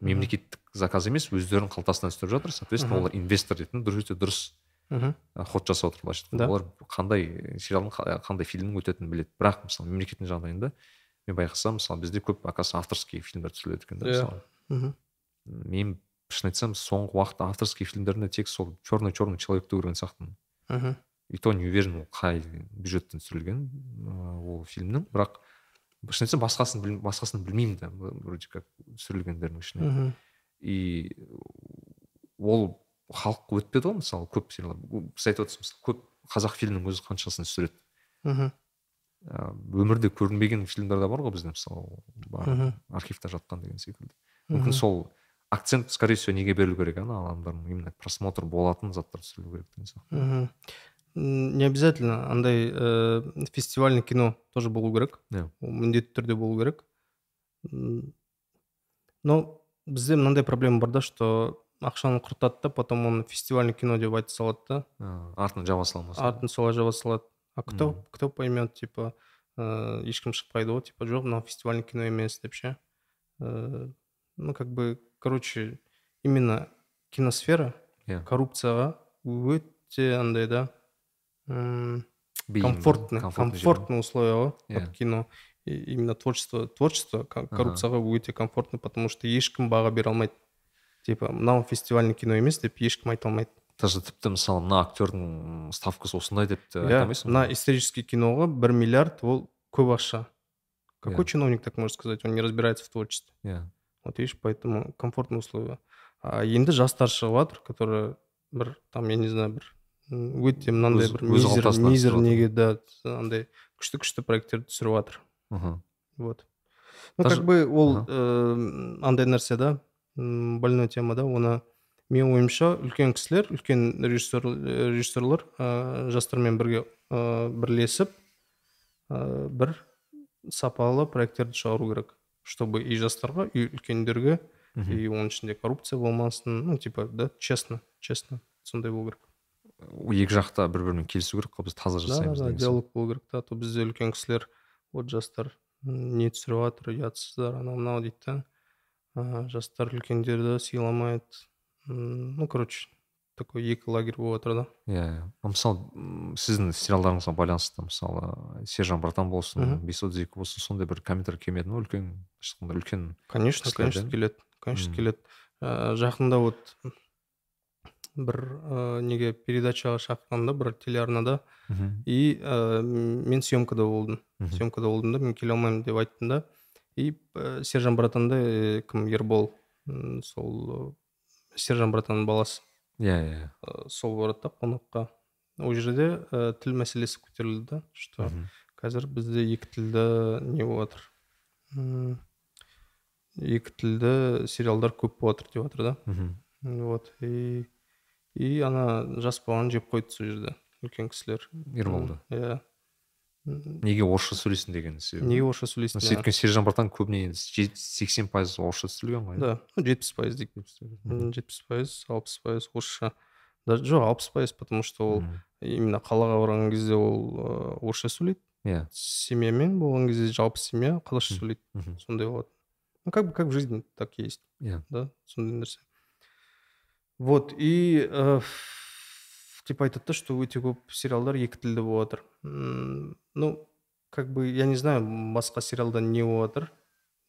мемлекеттік заказ емес өздерінің қалтасынан істеп жатыр. Соответственно олар инвестор ретінде дұрыс өте дұрыс
мхм.
ы, ход жасап отыр былайша
Да.
айтқанда. Олар қандай сериалдың қа- қандай фильмнің өтетінін біледі. Бірақ мысалы мемлекеттің жағдайында мен байқасам мысалы бізде көп оказывается авторский фильмдер түсіріледі екен да
Иә.
мысалы.
Мхм.
Мен шын айтсам соңғы уақытта авторский фильмдерінде тек сол черный черный человекті көрген сияқтымын
мхм
и то не уверен ол қай бюджеттен түсірілген ол фильмнің бірақ шын айтсам басқасын біл- басқасын білмеймін да вроде как түсірілгендердің ішінен
мхм
и ол халық өтпеді ғой мысалы көп сериалдар сіз айтып отырсыз мысалы көп қазақ фильмнің өзі қаншасын түсіреді.
Мхм
өмірде көрінбеген фильмдер де бар ғой бізде мысалы бар архивта жатқан деген секілді. Мүмкін сол акцент скорее всего неге берілу керек ана адамдардың именно просмотр болатын заттар түсірілу керек деген сияқты
не обязательно. Андай э, фестивальный кино тоже болу керек
Иә.
ол міндетті түрде болу керек но бізде мынандай проблема бар да что ақшаны құртады да потом оны фестивальный кино деп айта салады да
Ә, артын жаба салмаса
артын солай жаба салады а кто
Мгм.
кто поймет типа э, ешкім шықпайды ғой типа жоқ мынау фестивальный кино емес деп ше Э, ну как бы короче именно киносфера
иә
коррупцияға өте андай да м,
бейім,
комфортный
комфортный жер.
комфортный условия ғой
Иә.
под кино И именно творчество творчество ко- коррупцияға өте комфортный потому что ешкім баға бере алмайды типа мынау фестивальный кино емес деп ешкім айта алмайды
даже тіпті мысалы мына актердің ставкасы осындай деп те айта
иә
алмайсың
мына
ғой.
исторический киноға бір миллиард ол көп ақша какой
Иә.
чиновник так может сказать он не разбирается в творчестве
иә
вот видишь поэтому комфортные условия. А енді жастар шығып жатыр которые бір там я не знаю бір өте мынандай бір мизер мизер неге да андай күшті күшті проекттерді түсіріп жатыр
мхм
вот. Ну как бы ол э, андай нәрсе да больной тема да оны менің ойымша үлкен кісілер үлкен режиссер режиссерлар ә, жастармен бірге ә, бірлесіп ә, бір сапалы проекттерді шығару керек. Чтобы и жастарға и үлкендерге и оның ішінде коррупция болмасын ну типа да честно честно сондай болу керек
екі жақта бір бірімен келісу керек қой біз таза
да да,
жасаймыз
да
сияқты.
диалог болу керек та а то бізде үлкен кісілер вот жастар не түсіріп жатыр ұятсыздар анау мынау дейді да. Жастар үлкендерді сыйламайды. Ну короче такой екі лагерь болып жатыр да?
Иә мысалы сіздің сериалдарыңызға байланысты мысалы сержан братан болсын
Мгм.
бес отыз екі болсын сондай бір комментарий келмеді ма үлкен айтқанда үлкен
конечно конечно келеді конечно келеді. Ә, жақында вот бір ә, неге передачаға шақырғанда бір телеарнада. И ә, мен съемкада болдым. Съемкада болдым да мен келе алмаймын деп айттым да. И ә, сержан братанды ә, кім ербол сол сержан братанның баласы.
Иә иә
ә, сол барады да қонаққа. Ол жерде ә, тіл мәселесі көтерілді да что қазір бізде екі тілді не М, екі тілді сериалдар көп болып жатыр деп жатыр да. Вот и и ана жас баланы жеп қойды сол жерде. Үлкен кісілер.
Ерболды.
Иә.
Неге орысша сөйлейсің деген себебі?
Неге орысша сөйлейсің
өйткені сержан братан көбіне сексен пайыз орысша түсірілген ғой
да жетпіс пайыз дейік жетпіс пайыз алпыс пайыз орысша. Даже жоқ алпыс пайыз потому что ол именно қалаға барған кезде ол ыыы, орысша сөйлейді.
Иә.
Семьямен болған кезде жалпы семья қазақша сөйлейді. Сондай болады ну как бы как в жизни так есть
иә.
да сондай нәрсе. Вот и ә, типа айтады да что өте көп сериалдар екі тілді болып жатыр ну как бы я не знаю басқа сериалда не болып жатыр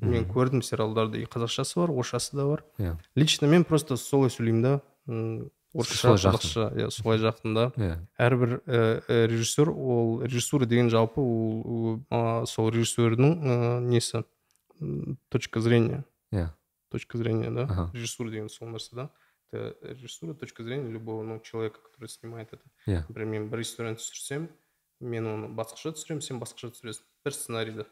мен көрдім сериалдарды и қазақшасы бар орысшасы да бар.
Иә.
Лично мен просто солай сөйлеймін да. Орысша қазақша иә солай жақын да.
Иә.
Әрбір ә, режиссер ол режиссура деген жалпы ол сол режиссердің ә, несі? Точка зрения.
Иә.
Точка зрения да.
Ага.
режиссура деген сол нәрсе да. это режиссура точка зрения любого ну, человека который снимает это
иә
например мен бір историяны түсірсем мен оны басқаша түсіремін сен басқаша түсіресің бір сценарийді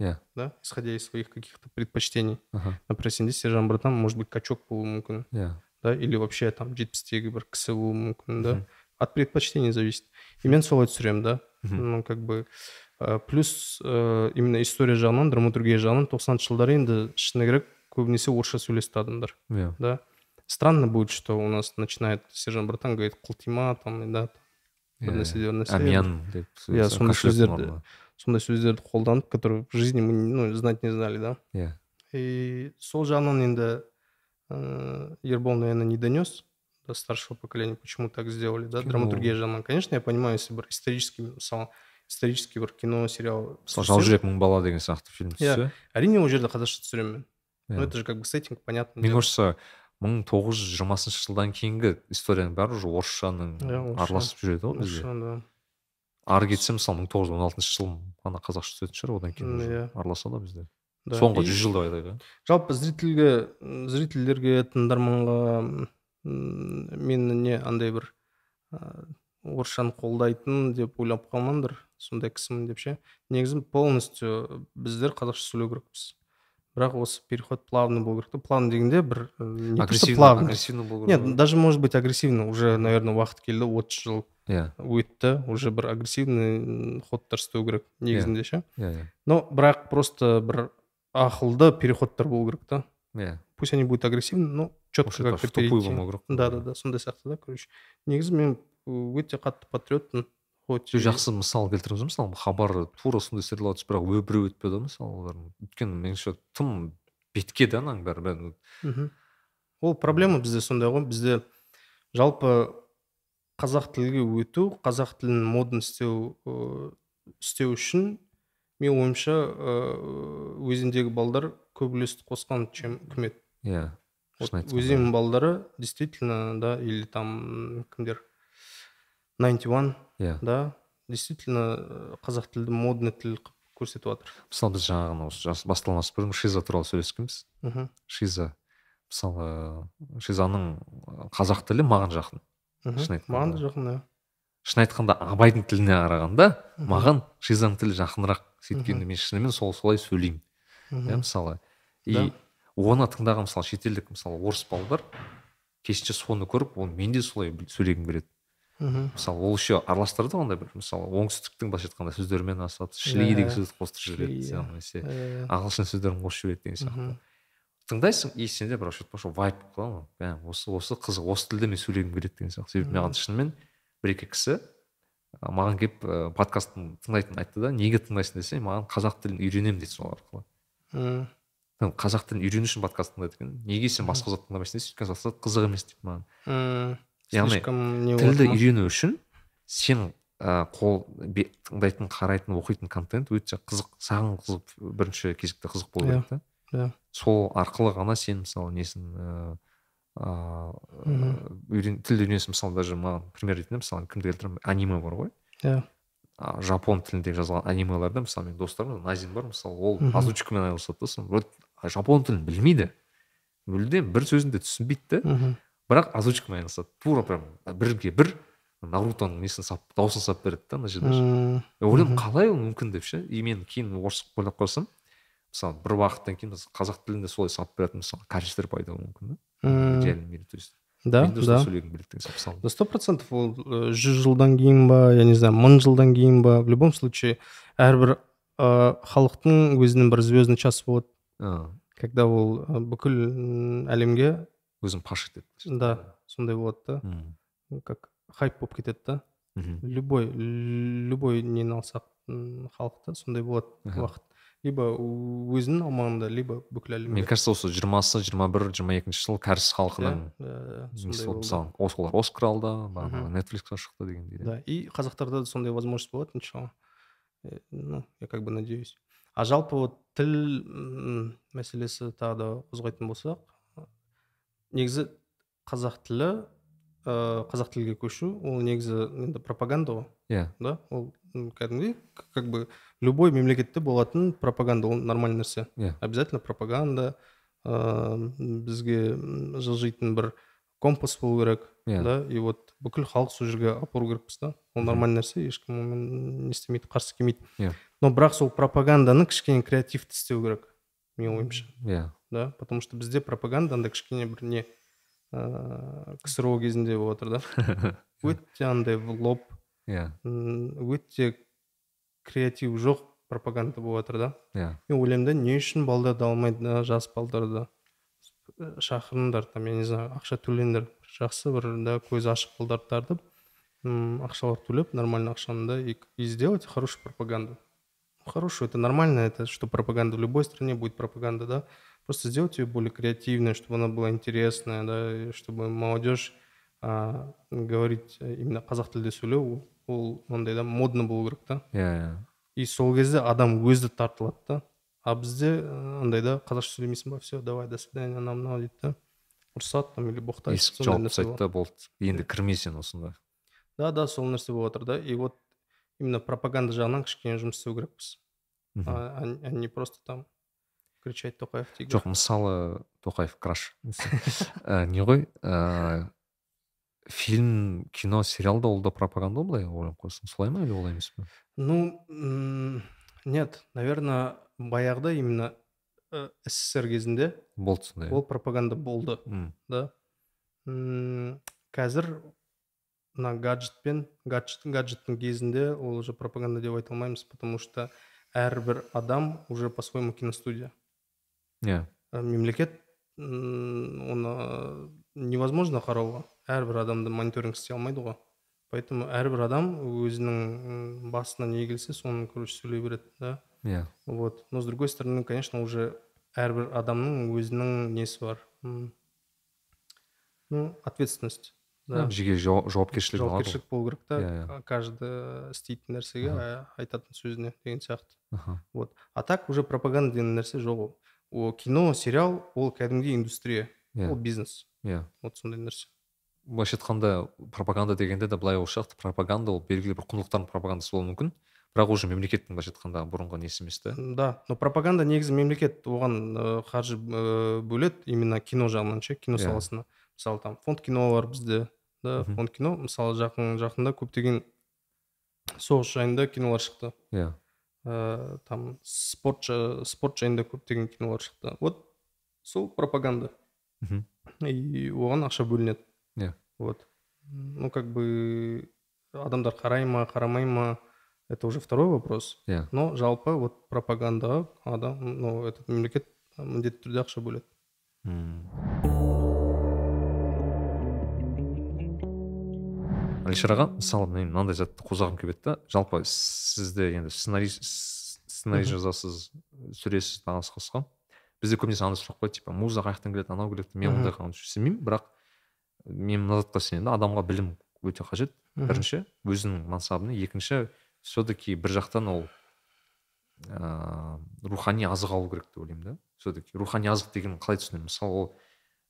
иә
да исходя из своих каких-то предпочтений
аха
например сенде сержан братан может быть качок болуы мүмкін
иә
да или вообще там жетпістегі бір кісі болуы мүмкін да
Мгм.
от предпочтений зависит и мен солай түсіремін да
Мгм.
ну как бы ә, плюс ә, именно история жағынан драматургия жағынан тоқсаныншы жылдары енді шыны керек көбінесе орысша сөйлесті адамдар
иә
да странно будет что у нас начинает сержан братан говорит құлтима там да бір
Иә,
нәрсе бір нәрсе
Амьян деп
Иә, сондай
кошелектің
сөздерді-
орнына.
сондай сөздерді қолданып которые в жизни мы ну, знать не знали да
иә
и сол жағынан енді ә, ербол наверное не донес до старшего поколения почему так сделали да
Кино.
драматургия жағынан конечно я понимаю если бір исторический мысалы исторический бір кино сериал
мысалы
түсірсем,
жаужүрек мың бала деген сияқты фильм
Иә.
түссе
әрине ол жерде қазақша түсіремін мен
иә.
ну это же как бы сеттинг понятно
мен кажется мың тоғыз жүз жиырмасыншы жылдан кейінгі историяның бәрі уже орысшаның
Иә,
араласып жүреді ғой бізде
да.
Ары кетсе мысалы мың тоғыз жүз он алтыншы жыл ғана қазақша түсетін шығар одан кейін уже
иә.
араласады ғой бізде.
Да,
соңғы жүз жыл деп айтайық иә.
жалпы зрительге зрительдерге тыңдарманға мен не андай бір орысшаны қолдайтын деп ойлап қалмаңдар сондай кісімін деп ше. Негізі полностью біздер қазақша сөйлеу керекпіз. Бірақ осы переход плавный болу керек. Та плавный дегенде бір ә, не то плавный
агрессивно болу
нет даже может быть агрессивно. Уже наверное уақыт келді отыз жыл
иә.
өтті. Уже бір агрессивный ходтар істеу керек негізінде ше.
Иә иә.
Но бірақ просто бір ақылды переходтар болу керек та.
Иә.
Пусть они будут агрессивны но четко перейти.
болмау керек
да да да сондай сияқты да короче. Негізі мен өте қатты патриотпын. Хоть
жақсы мысал келтіреміз ғой мысалы хабар тура сондай сериал түсіп бірақ біреу өтпеді ғой мысалы олардың. Өйткені меніңше тым бетке да ананың бәрі бәрі.
Мхм. ол проблема бізде сондай ғой. Бізде жалпы қазақ тілге өту қазақ тілін модно істеу ыыы, істеу үшін менің ойымша ыыы, өзендегі балдар көп үлесті қосқан чем үкімет
иә шын
өзен балдары действительно да или там кімдер 91
иә.
Да? Действительно э, қазақ тілді модный тіл қылып көрсетіп жатыр.
Мысалы біз жаңа ғана осы басталмас бұрын шиза туралы сөйлескенбіз.
Мхм.
Шиза мысалы шизаның қазақ тілі маған жақын. Шын айтқанда.
маған да жақын иә
шын айтқанда абайдың тіліне қарағанда маған шизаның тілі жақынырақ сөйткені мен шынымен сол солай сөйлеймін. Иә мысалы. И оны тыңдаған мысалы шетелдік мысалы орыс балалар керісінше соны көріп оны мен де солай сөйлегім келеді.
Мхм.
мысалы ол еще араластырды ғой андай бір мысалы оңтүстіктің былайша айтқанда сөздерімен асады шли деген
Иә.
сөзді қостырып жібереді
иә.
немесе
Э,
ағылшын сөздерін қосып жібереді деген сияқты. Тыңдайсың и сенде бір вообще вайп қалады ғой. Осы осы қызық осы тілде мен сөйлегім келеді деген сияқты. Себебі маған шынымен бір екі кісі маған келіп ә, подкастын тыңдайтын айтты да неге тыңдайсың десе маған қазақ тілін үйренемін дейді сол арқылы.
М,
Мен қазақ тілін үйрену үшін подкаст тыңдайды екен. Неге сен басқа зат тыңдамайсың десе өйткені басқа зат қызық емес дейді маған.
М,
Яғни тілді үйрену үшін сен ә, қол тыңдайтын қарайтын оқитын контент өте қызық саған қызық бірінші кезекте қызық болу
Иә,
керек та.
иә.
сол арқылы ғана сен мысалы несін ыыы
Мгм.
үйрен тілді үйренесің мысалы даже маған пример ретінде мысалы кімді келтіремін? Аниме бар ғой.
Иә.
Жапон тілінде жазылған анимелерде мысалы менің достарым назим бар мысалы ол озвучкамен айналысады да жапон тілін білмейді. Мүлдем бір сөзін де түсінбейді да. Бірақ озвучкамен айналысады тура прям бірге бір нарутоның несін сап дауысын салып береді да ана жерде. Ше.
М,
Я ойлаймын
Мгм.
қалай ол мүмкін деп ше? И мен кейін орыс ойлап қалсам мысалы бір уақыттан кейін біз қазақ тілінде солай салып беретін мысалы качестволар пайда болуы мүмкін да? Реально мире то есть
да да. да сто процентов ол э, жүз жылдан кейін ба я не знаю мың жылдан кейін ба в любом случае әрбір ә, халықтың өзінің бір звездный часы болады. Когда ол ә, бүкіл әлемге
өзін паш етеді
да сондай болады да. Как хайп болып кетеді да. Любой любой нені алсақ халықта сондай болады уақыт. Либо өзінің аумағында либо бүкіл әлемде.
Мне кажется осы жиырмасы жиырма бір жиырма екінші жыл кәріс халқының
Иә, иә,
мысалы ос- олар оскар алды бағанағы нетфликсқа шықты дегендей
да и қазақтарда да сондай возможность болады иншалла. Э, ну я как бы надеюсь. А жалпы вот тіл мәселесі тағы да қозғайтын болсақ негізі қазақ тілі ә, қазақ тілге көшу ол негізі енді пропаганда ғой.
Иә.
Да ол кәдімгідей как бы любой мемлекетте болатын пропаганда ол нормальный нәрсе.
Иә.
обязательно пропаганда ыыы бізге жылжитын бір компас болу керек
Иә.
да и вот бүкіл халық сол жерге апару керекпіз да. Ол нормальный нәрсе ешкім онымен не істемейді қарсы келмейді.
Иә.
но бірақ сол пропаганданы кішкене креативті істеу керек. Менің ойымша
иә
да потому что бізде пропаганда андай кішкене бір не ыыы ксро кезінде болып жатыр да. Өте андай в лоб.
Иә
өте креатив жоқ пропаганда болып жатыр да.
Иә
мен ойлаймын да не үшін балдарды алмайды да жас балдарды Э, шақырыңдар там я не знаю ақша төлеңдер жақсы бір да көзі ашық балдарды тартып ақшалар төлеп нормально ақшаны да и сделать хорошую пропаганду. хорошую это нормально это что пропаганда в любой стране будет пропаганда да просто сделать ее более креативной чтобы она была интересная да и чтобы молодежь а, говорить э, именно қазақ тілде сөйлеу ол- ол мындай да модно болу керек та
иә иә
и сол кезде адам өзі тартылады да а бізде э, андай да қазақша сөйлемейсің ба все давай до свидания анау мынау дейді да ұрысады там или боқтайды
есік
сондай
жауып
нәрсе
тастайды
болады.
да болды енді кірме сен осында
да да сол нәрсе болып жатыр да и вот именно пропаганда жағынан кішкене жұмыс істеу керекпіз. А, а- не просто там кричать тоқаев тигр
жоқ мысалы тоқаев краш. Ә, не ғой ә, фильм кино сериал да ол да пропаганда ғой былай ойланып қалсаң солай ма или олай емес пе?
Ну нет наверное баяғыда именно э, ссср кезінде
болды сондай
ол пропаганда болды да. Қазір мына гаджетпен гаджет гаджеттің кезінде ол уже пропаганда деп айта алмаймыз потому что әрбір адам уже по своему киностудия.
Иә.
Ә, мемлекет м, оны невозможно қарауға әрбір адамды мониторинг істей алмайды ғой. Поэтому әрбір адам өзінің басына не келсе соны короче сөйлей береді да.
Иә.
Вот. Но с другой стороны конечно уже әрбір адамның өзінің несі бар. Ну ответственность. Да.
Жеке жауап- жауапкершілігі болады ғой.
жауапкершілік болу керек та.
Иә, иә.
каждый істейтін нәрсеге айтатын сөзіне деген сияқты. Вот. А так уже пропаганда деген нәрсе жоқ ол. О кино сериал ол кәдімгі индустрия
иә.
ол бизнес.
Иә.
Вот сондай нәрсе.
Былайша айтқанда пропаганда дегенде де былай сияқты. Пропаганда ол белгілі бір құндылықтардың пропагандасы болуы мүмкін. Бірақ уже мемлекеттің былайша айтқанда бұрынғы несі емес та
да. Но пропаганда негізі мемлекет оған ә, қаржы ә, бөледі именно кино жағынан ше кино саласына. Мысалы там фонд кино бар бізде. да
Мгм.
фонд кино мысалы жақын жақында көптеген соғыс жайында кинолар шықты
иә
ә, там спорт жа- спорт жайында көптеген кинолар шықты вот сол пропаганда
Мгм.
и оған ақша бөлінеді
Иә.
вот ну как бы адамдар қарай ма қарамай ма это уже второй вопрос
иә
но жалпы вот пропагандаға адам ну этот мемлекет міндетті түрде ақша бөледі
М. әлішер аға мысалы мен мынандай затты қозғағым келіп еді да жалпы сізде енді сценарий с- сценарий жазасыз түсіресіз тағы басқасы бізде көбінесе андай сұрақ қояды типа музыка қай жақтан келеді анау келеді мен ондайға сенбеймін бірақ мен мына затқа сенемін да адамға білім өте қажет. Бірінші өзінің мансабына. Екінші все таки бір жақтан ол ыыы рухани азық алу керек деп ойлаймын да. Все таки рухани азық деген қалай түсінемін? Мысалы ол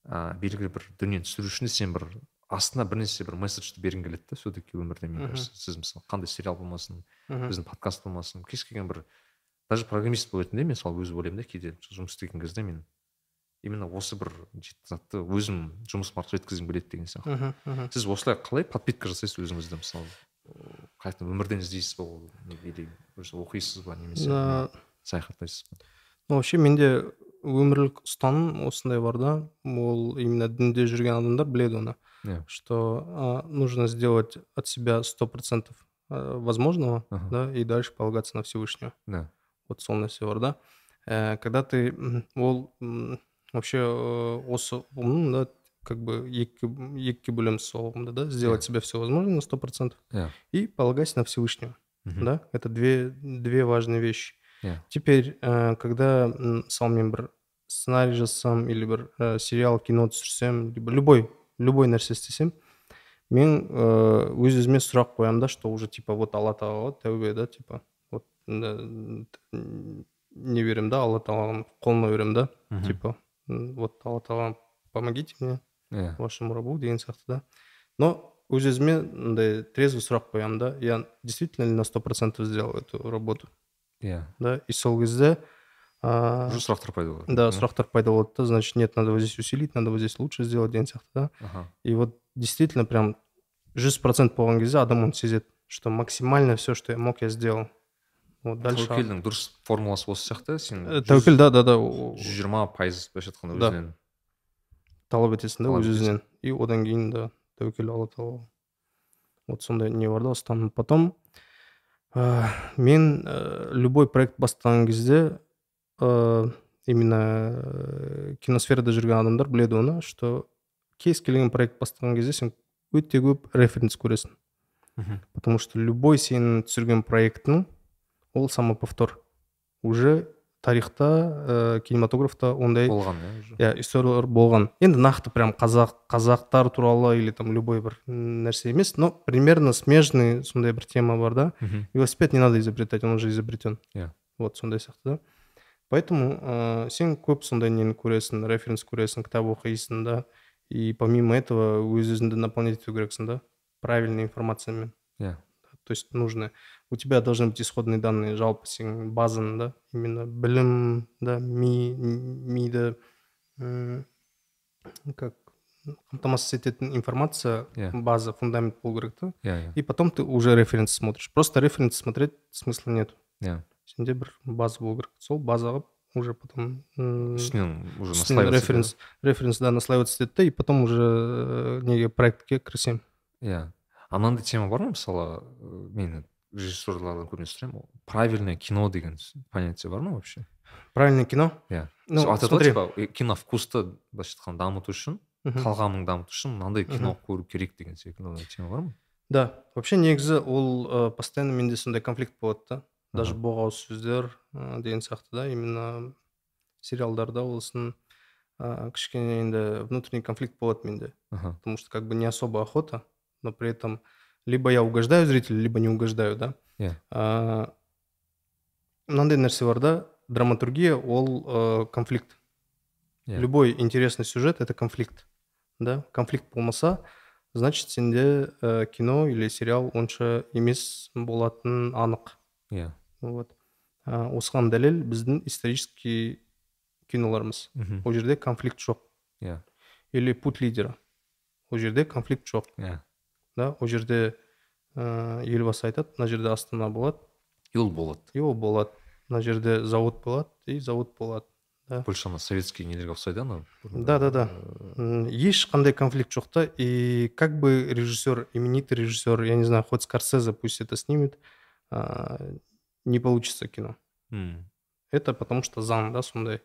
ыыы белгілі бір дүниені түсіру үшін сен бір астына бірнәрсе бір месседжді бергің келеді да все таки өмірде мне
Мгм.
кажется сіз мысалы қандай сериал болмасын біздің подкаст болмасын кез келген бір даже программист болатындай мен мысалы өзі ойлаймын да кейде жұмыс істеген кезде мен именно осы бір жеті затты өзім жұмысым арқылы жеткізгім келеді деген сияқты. Сіз осылай қалай подпитка жасайсыз өзіңізді мысалы? Қайтадан өмірден іздейсіз ба ол? Не- или оқисыз ба немесе саяхаттайсыз ба?
Ну вообще менде өмірлік ұстаным осындай бар да. Ол именно дінде жүрген адамдар біледі оны.
иә
что а, нужно сделать от себя сто процентов возможного
Ага.
да и дальше полагаться на всевышнего
да
вот сол нәрсе бар да Ә, когда ты м, ол м, вообще э, осы ұғымның да как бы екі екіге бөлеміз сол ұғымды да сделать
Иә.
себя все возможное на сто процентов
иә
и полагайся на всевышнего
Мгм.
да это две две важные вещи
иә
теперь ә, когда м, мысалы мен бір сценарий жазсам или бір ә, сериал кино түсірсем либо любой любой нәрсе істесем мен ә, өз өзіме сұрақ қоямын да что уже типа вот алла тағала тәубе да типа вот не беремін да алла тағаланың қолына беремін да типа вот алла тағала помогите мне
иә
вашему рабу деген сияқты да. Но өз өзіме мындай трезвый сұрақ қоямын да я действительно ли на сто процентов сделал эту работу?
Иә
да и сол кезде
уже сұрақтар пайда болады
да сұрақтар пайда болады да значит нет надо вот здесь усилить надо вот здесь лучше сделать деген сияқты да
аха
и вот действительно прям жүз процент болған кезде адам оны сезеді что максимально все что я мог я сделал вот дальше
тәуекелдің дұрыс формуласы осы сияқты сен
Э, тәуекел да да да о-
жүз жиырма пайыз былайша айтқанда
Да.
өзінен
талап етесің да
Талап
өз
етесің.
өзінен и одан кейін да тәуекел алла тағала вот сондай не бар да ұстаным потом ә, мен ә, любой проект бастаған кезде ә, именно ә, киносферада жүрген адамдар біледі оны что кез келген проект бастаған кезде сен өте көп референс көресің
Мгм.
потому что любой сенің түсірген проектің ол самоповтор. Уже тарихта ә, кинематографта ондай
болған иә
историялар болған. Енді нақты прям қазақ қазақтар туралы или там любой бір нәрсе емес но примерно смежный сондай бір тема бар да. Велосипед не надо изобретать он уже изобретен
Иә.
вот сондай сияқты да. поэтому ә, сен көп сондай нені көресің референс көресің кітап оқисың да и помимо этого өз өзіңді наполнять ету керексің да правильной информациямен
иә
то есть нужно у тебя должны быть исходные данные жалпы сенің базаң да именно білім да ми миды м, как қамтамасыз ететін информация
Иә.
база фундамент болу керек та
иә иә
и потом ты уже референс смотришь просто референс смотреть смысла нет
иә
Сенде бір база болу керек. Сол базаға уже потом
үстінен уже
үстінен референс референс да наслаиваться етеді да и потом уже э, неге проектке кірісемін.
Иә. А мынандай тема бар ма? Мысалы ә, мен режиссерлардан көбіне сұраймын правильное кино деген понятие бар ма вообще?
Правильное кино
иә.
Ну
айтады типа э, киновкусты былайша айтқанда дамыту үшін
Мгм.
талғамың дамыту үшін мынандай кино көру керек деген секілді тема бар ма?
Да. Вообще негізі ол постоянно менде сондай конфликт болады да. Даже боғауыз сөздер ә, деген сияқты да именно сериалдарда болсын ә, кішкене енді внутренний конфликт болады менде. Потому что как бы не особо охота но при этом либо я угождаю зрителю либо не угождаю да.
Иә.
А, мынандай нәрсе бар да драматургия ол ә, конфликт.
Иә.
любой интересный сюжет это конфликт да. Конфликт болмаса значит сенде ә, кино или сериал онша емес болатын анық.
Иә
вот. А, осыған дәлел біздің исторический киноларымыз. Ол жерде конфликт жоқ.
Иә.
Или путь лидера. Ол жерде конфликт жоқ.
Иә.
Да ол жерде ә, елбасы айтады мына жерде астана болады
и ол болады.
И ол болады. Мына жерде завод болады и завод болады.
Больше ана советский нелерге ұқсайды анау
да да да. М, ешқандай конфликт жоқ та и как бы режиссер именитый режиссер я не знаю хоть скорсезе пусть это снимет получится кино
М,
это потому что заң да сондай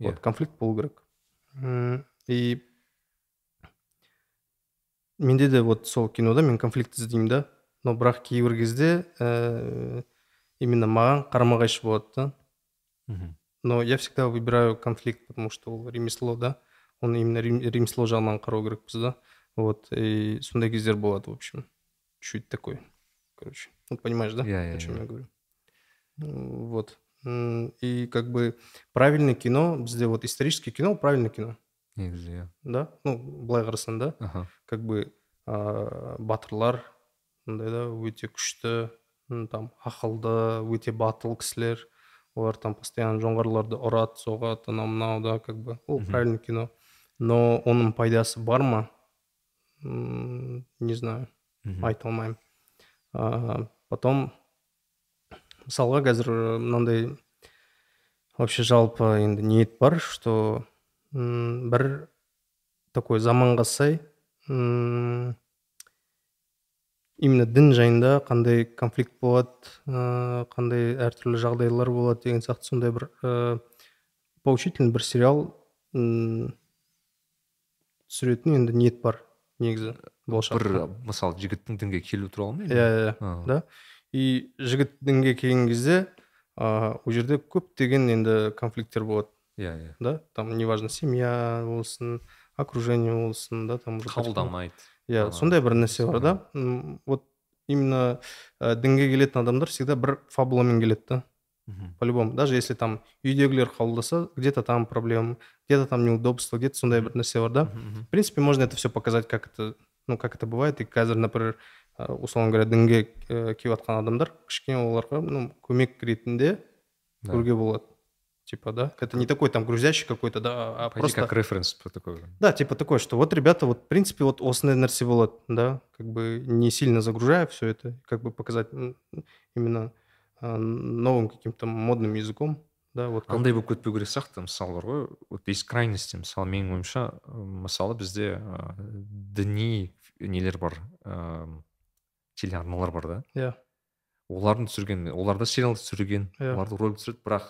Иә.
вот конфликт болу керек М, и менде де вот сол кинода мен конфликт іздеймін да но бірақ кейбір кезде ә, именно маған қарама қайшы болады да
мхм.
но я всегда выбираю конфликт потому что ол ремесло да оны именно рем- ремесло жағынан қарау керекпіз да вот и сондай кездер болады в общем чуть такой короче ну понимаешь да
Иә, иә,
о чем
иә.
я говорю М, вот М, и как бы правильное кино бізде вот исторический кино правильное кино
негізі иә
да ну былай қарасаң да
аха
как бы ә, батырлар мындай да өте күшті м, там ақылды өте батыл кісілер олар там постоянно жоңғарларды ұрады соғады анау мынау да как бы ол
Мгм.
правильное кино но оның пайдасы бар ма М, не знаю
мхм.
айта алмаймын а, потом мысалға қазір мынандай вообще жалпы енді ниет бар что м, бір такой заманға сай м, именно дін жайында қандай конфликт болады ә, қандай әртүрлі жағдайлар болады деген сияқты сондай бір ә, поучительный бір сериал м, түсіретін енді ниет бар негізі болашақта.
бір мысалы жігіттің дінге келу туралы ма
иә иә да. И жігіт дінге келген кезде ыыы ол жерде көптеген енді конфликттер болады.
Иә иә.
Да там неважно семья болсын окружение болсын да там
қабылдамайды
иә
ана,
сондай бір нәрсе бар да. Вот именно ә, дінге келетін адамдар всегда бір фабуламен келеді да.
Мхм.
по-любому. Даже если там үйдегілер қабылдаса где то там проблема где то там неудобство где то сондай бір нәрсе бар да. В принципе можно это все показать как это ну как это бывает и қазір например ә, условно говоря дінге ә, келіп жатқан адамдар кішкене оларға ну көмек ретінде
Да.
көруге болады типа да это не такой там грузящий какой то да а
Пойди
просто
как референс такой
да типа такое что вот ребята вот в принципе вот осындай нәрсе болады да как бы не сильно загружая все это как бы показать м, именно ә, новым каким-то модным языком да вот как-
андай болып кетпеу керек сияқты мысалы бар ғой вот есть крайности мысалы менің ойымша ы, мысалы бізде ә, діни нелер бар ә, телеарналар бар да.
Иә.
Олардың түсірген олар да сериал түсірген
Иә.
олар да ролик түсіреді бірақ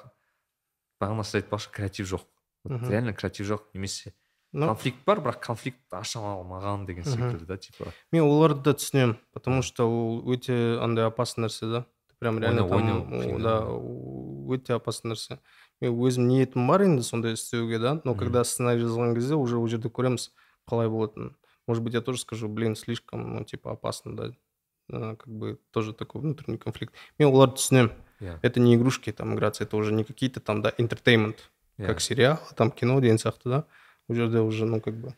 бағана сіз айтпақшы креатив жоқ. Реально креатив жоқ немесе
ну
конфликт бар бірақ конфликт аша алмаған деген секілді да типа.
Мен оларды да түсінемін потому что ол өте андай опасный нәрсе да. Прям реально там, да өте опасный нәрсе. Мен өзім ниетім бар енді сондай істеуге да но когда сценарий жазған кезде уже ол жерде көреміз қалай болатынын. может быть я тоже скажу блин слишком ну типа опасно да Э, как бы тоже такой внутренний конфликт мен оларды түсінемін
иә
это не игрушки там играться это уже не какие-то там да entertainment
иә.
как сериал, там кино деген сияқты да ол жерде уже ну как бы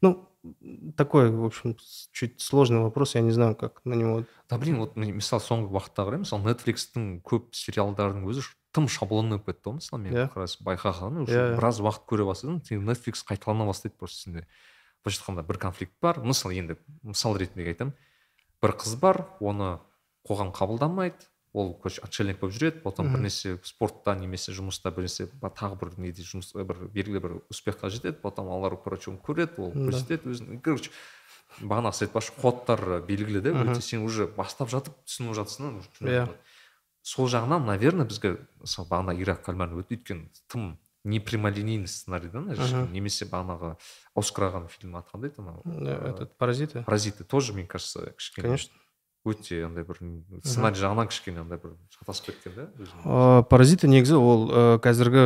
ну такой в общем с- чуть сложный вопрос я не знаю как на него
да блин вот мен мысалы соңғы уақытта қараймын мысалы нетфликстің көп сериалдарының өзі ш- тым шаблонный болып кетті ғой мысалы мен
Иә.
қарас байқағаным уже
Иә, иә.
біраз уақыт көре бастадым сен нетфликс қайталана бастайды просто сенде былайша айтқанда бір конфликт бар. Мысалы енді мысал ретінде айтамын бір қыз бар оны қоғам қабылдамайды. Ол короче отшельник болып жүреді. Потом бірнәрсе спортта немесе жұмыста бірнәрсе тағы бір неде жұмыс бір белгілі бір успехқа жетеді. Потом алар короче оны көреді ол көрсетеді өзін короче бағанағы сіз айтпақшы кодтар белгілі да өте сен уже бастап жатып түсініп жатырсың
Иә.
сол жағынан наверное бізге мысалы бағана ирак кальмар өтті. Өйткені тым не прямолинейный сценарий да мына жерде.
Мгм.
немесе бағанағы оскар алған фильм аты қандай еді анау
Э, этот паразиты
паразиты тоже мне кажется кішкене
конечно.
өте андай бір сценарий жағынан кішкене андай бір шатасып кеткен да
паразиты негізі ол э, қазіргі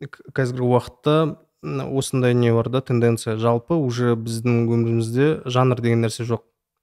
э, қазіргі уақытта осындай не бар да тенденция. Жалпы уже біздің өмірімізде жанр деген нәрсе жоқ.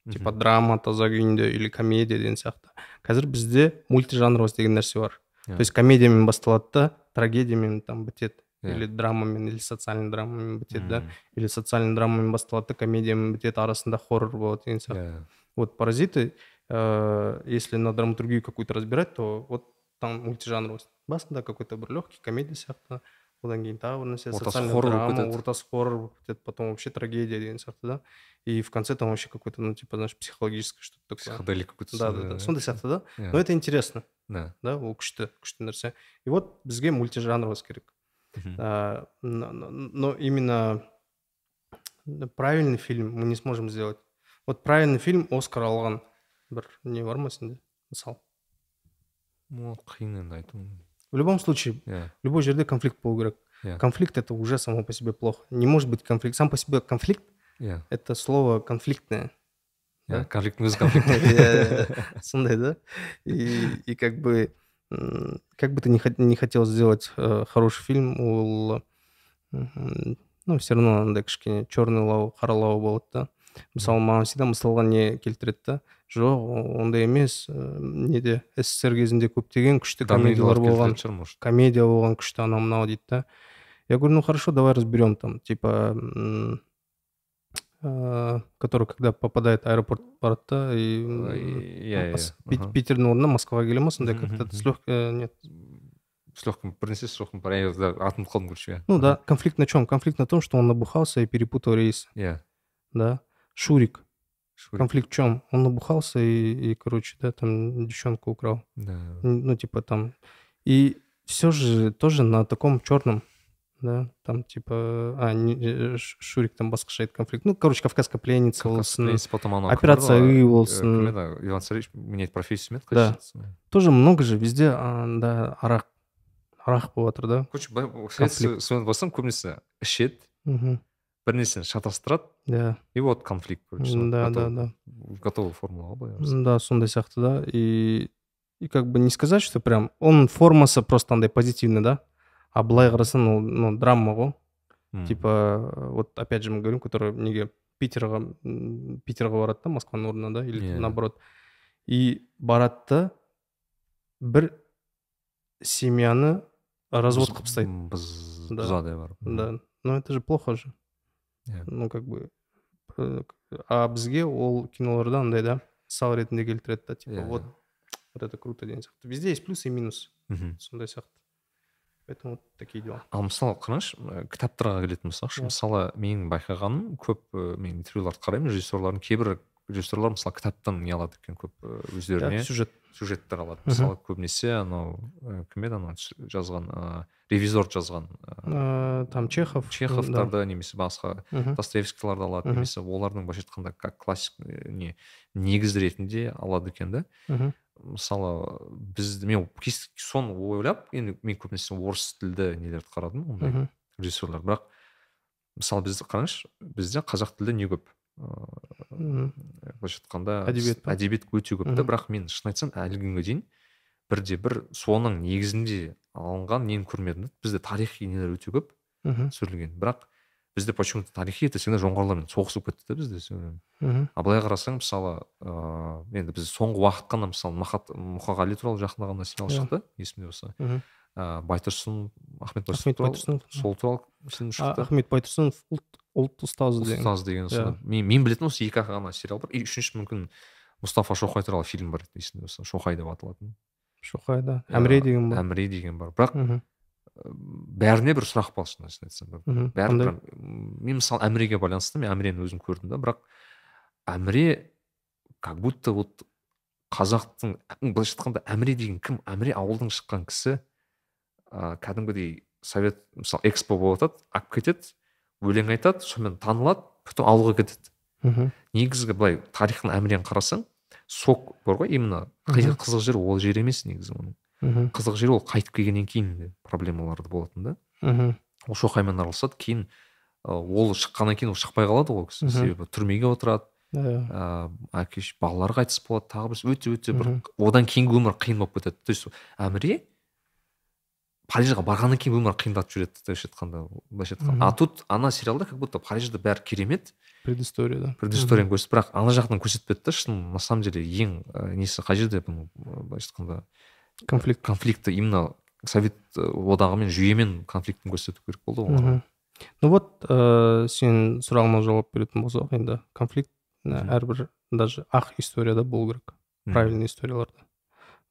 Типа драма таза күйінде или комедия деген сияқты. Қазір бізде мультижанровость деген нәрсе бар. То есть комедиямен басталады да трагедиямен там бітеді
Иә.
или драмамен или социальный драмамен бітеді да
Мгм.
или социальный драмамен басталады да комедиямен бітеді арасында хоррор болады деген сияқты
Иә.
вот паразиты э, если на драматургию какую-то разбирать то вот там мультижанровость басында какой-то бір легкий комедия сияқты одан кейін тағы бір нәрсе
Ортасы
социальная
хоррор болып
драма
кетеді.
ортасы хоррор болып кетеді потом вообще трагедия деген сияқты да и в конце там вообще какой-то ну типа знаешь психологическое что-то такое
психоделик какой-то
да да да сондай сияқты да
Иә.
но это интересно
Да.
да ол күшті күшті нәрсе и вот бізге мультижанровость керек
Мгм.
А, но, но- но именно правильный фильм мы не сможем сделать вот правильный фильм оскар алған бір не бар ма сенде мысал
Ну, қиын енді айту
в любом случае
иә
любой жерде конфликт болу керек
Иә.
конфликт это уже само по себе плохо не может быть конфликт сам по себе конфликт
иә
это слово конфликтное
иә
Да.
конфликттің өзі конфликт
Иә, сондай да и и как бы м, как бы ты не, хот- не хотел сделать э, хороший фильм ол м, ну все равно андай кішкене черный лау қара лау болады да мысалы маған всегда мысалға не келтіреді да жоқ о- ондай емес э, неде ссср кезінде көптеген күшті комедиялар болған
шығар может
комедия болған күшті анау мынау дейді да я говорю ну хорошо давай разберем там типа м, э, который когда попадает в аэропорт барады да и м,
иә
Ас-
иә
Пит-
аха.
питердің орнына москваға келе ма сондай
Мгм,
как-то
мгм,
с лег- э, нет
с легким бірнәрсе с легким бір аяқ- да, атын ұмытып қалдым короче иә
ну да конфликт на чем конфликт на том что он набухался и перепутал рейс
иә
да шурик
Шурик.
конфликт в чем он набухался и, и короче да там девчонку украл
да
Н- ну типа там и все же тоже на таком черном да там типа а не, э, Ш- шурик там басқаша еді конфликт ну короче кавказская пленница
Кавказ
болсын
пленница, потом анау
операция
кім еді
ы
ғой,
болсын.
э, кім еді иван царевич менять профессию ме еді
Да.
қайсы еді?
тоже много же везде анда арақ арақ болып жатыр да
короче бай- совет
Конфликт.
студент болсам көбінесе ішеді
мхм
бірнәрсені шатастырады
да
и вот конфликт короче
М, да да
готовый-
да
готовый формула ғой былай қарасаң.
М, да сондай сияқты да и и как бы не сказать что прям он формасы просто андай позитивный да а былай қарасаң ол ну драма ғой
М.
типа э, вот опять же мы говорим который неге питерға м, питерға барады да москваның орнына да или
Иә.
наоборот и барады да бір семьяны развод қылып тастайды
М, біз
Да.
бұзады иә барып
да но это же плохо же
Иә.
Ну как бы э, а бізге ол киноларда андай да мысал ретінде келтіреді да типа вот вот это круто деген сияқты везде есть плюсы и минусы.
Мхм
сондай сияқты поэтому вот такие дела.
Ал мысалы қараңызшы ы, кітаптарға келетін болсақшы мысалы менің байқағаным көп ы, мен интервьюларды қараймын режиссерлардың кейбір режиссерлар мысалы кітаптан не алады екен көп өздеріне?
Сюжет.
Сюжеттер алады. Мысалы көбінесе анау кім еді анау? Жазған ы, ревизор жазған ы,
Э, там чехов
чеховтарды немесе басқа достоевскийларды алады немесе олардың былайша айтқанда как классик ы, не негіз ретінде алады екен да. Мысалы біз мен соны ойлап енді мен көбінесе орыс тілді нелерді қарадым ондай режиссерлар. Бірақ мысалы бізді қараңызшы бізде қазақ тілді не көп. Ыыы былайша айтқанда
Әдебиет па?
әдебиет өте көп. Та бірақ мен шын айтсам әлі күнге дейін бірде бір соның негізінде алынған нені көрмедім бізде тарихи нелер өте көп
мхм
түсірілген. Бірақ бізде почему то тарихи это всегда жоңғарлармен соғысып кетті да бізде
мхм
а былай қарасаң мысалы ыыы енді біз соңғы уақыт қана мысалы махат мұқағали туралы жақында ғана сериал
Иә.
шықты есімде болса.
Мхм.
ыыы ахмет байтұрсынов
ахмет
туралы
байтұрсынов
сол туралы фильм шықты.
Ахмет байтұрсынов ұлт ұлт ұстазы деген.
ұстаз деген
Иә.
соны мен, мен білетін осы екі ақ ғана сериал бар. И үшінші мүмкін мұстафа шоқай туралы фильм бар есімде болса шоқай деп аталатын.
Шоқай да.
Иә,
әміре деген бар.
Әміре деген бар. Бірақ
мхм,
бәріне бір сұрақ бар шын айтсам бәрі бір мен мысалы әміреге байланысты мен әмірені өзім көрдім да. Бірақ әміре как будто вот қазақтың былайша айтқанда әміре деген кім? Әміре ауылдан шыққан кісі ә, кәдімгідей совет мысалы экспо болып жатады алып кетеді. Өлең айтады сонымен танылады потом ауылға кетеді.
Мхм,
негізгі былай тарихын әмірені қарасаң сок бар ғой именно қызық жері ол жер емес негізі оның.
Мхм,
қызық жері ол қайтып келгеннен кейін де проблемалары болатын да.
Мхм,
ол шоқаймен араласады кейін ол шыққаннан кейін ол шықпай қалады ғой ол кісі себебі түрмеге отырады
иә,
ыыы әке балалары қайтыс болады тағы бір өте өте бір одан кейінгі өмір қиын болып кетеді. То есть әміре парижға барғаннан кейін өмір қиындатып жібереді былайша айтқанда былайша айтқанда. А тут ана сериалда как будто парижде бәрі керемет.
Предыстория да
предысторияны көрсетіп бірақ ана жағынан көрсетпеді да шын на самом деле ең несі қай жерде бұның былайша айтқанда
конфликт.
конфликті именно совет одағымен жүйемен конфликтін көрсету керек болды ғой
ну вот ыыы сен сұрағыңа жауап беретін болсақ енді конфликт әрбір даже ақ историяда болу керек. Правильный историяларда.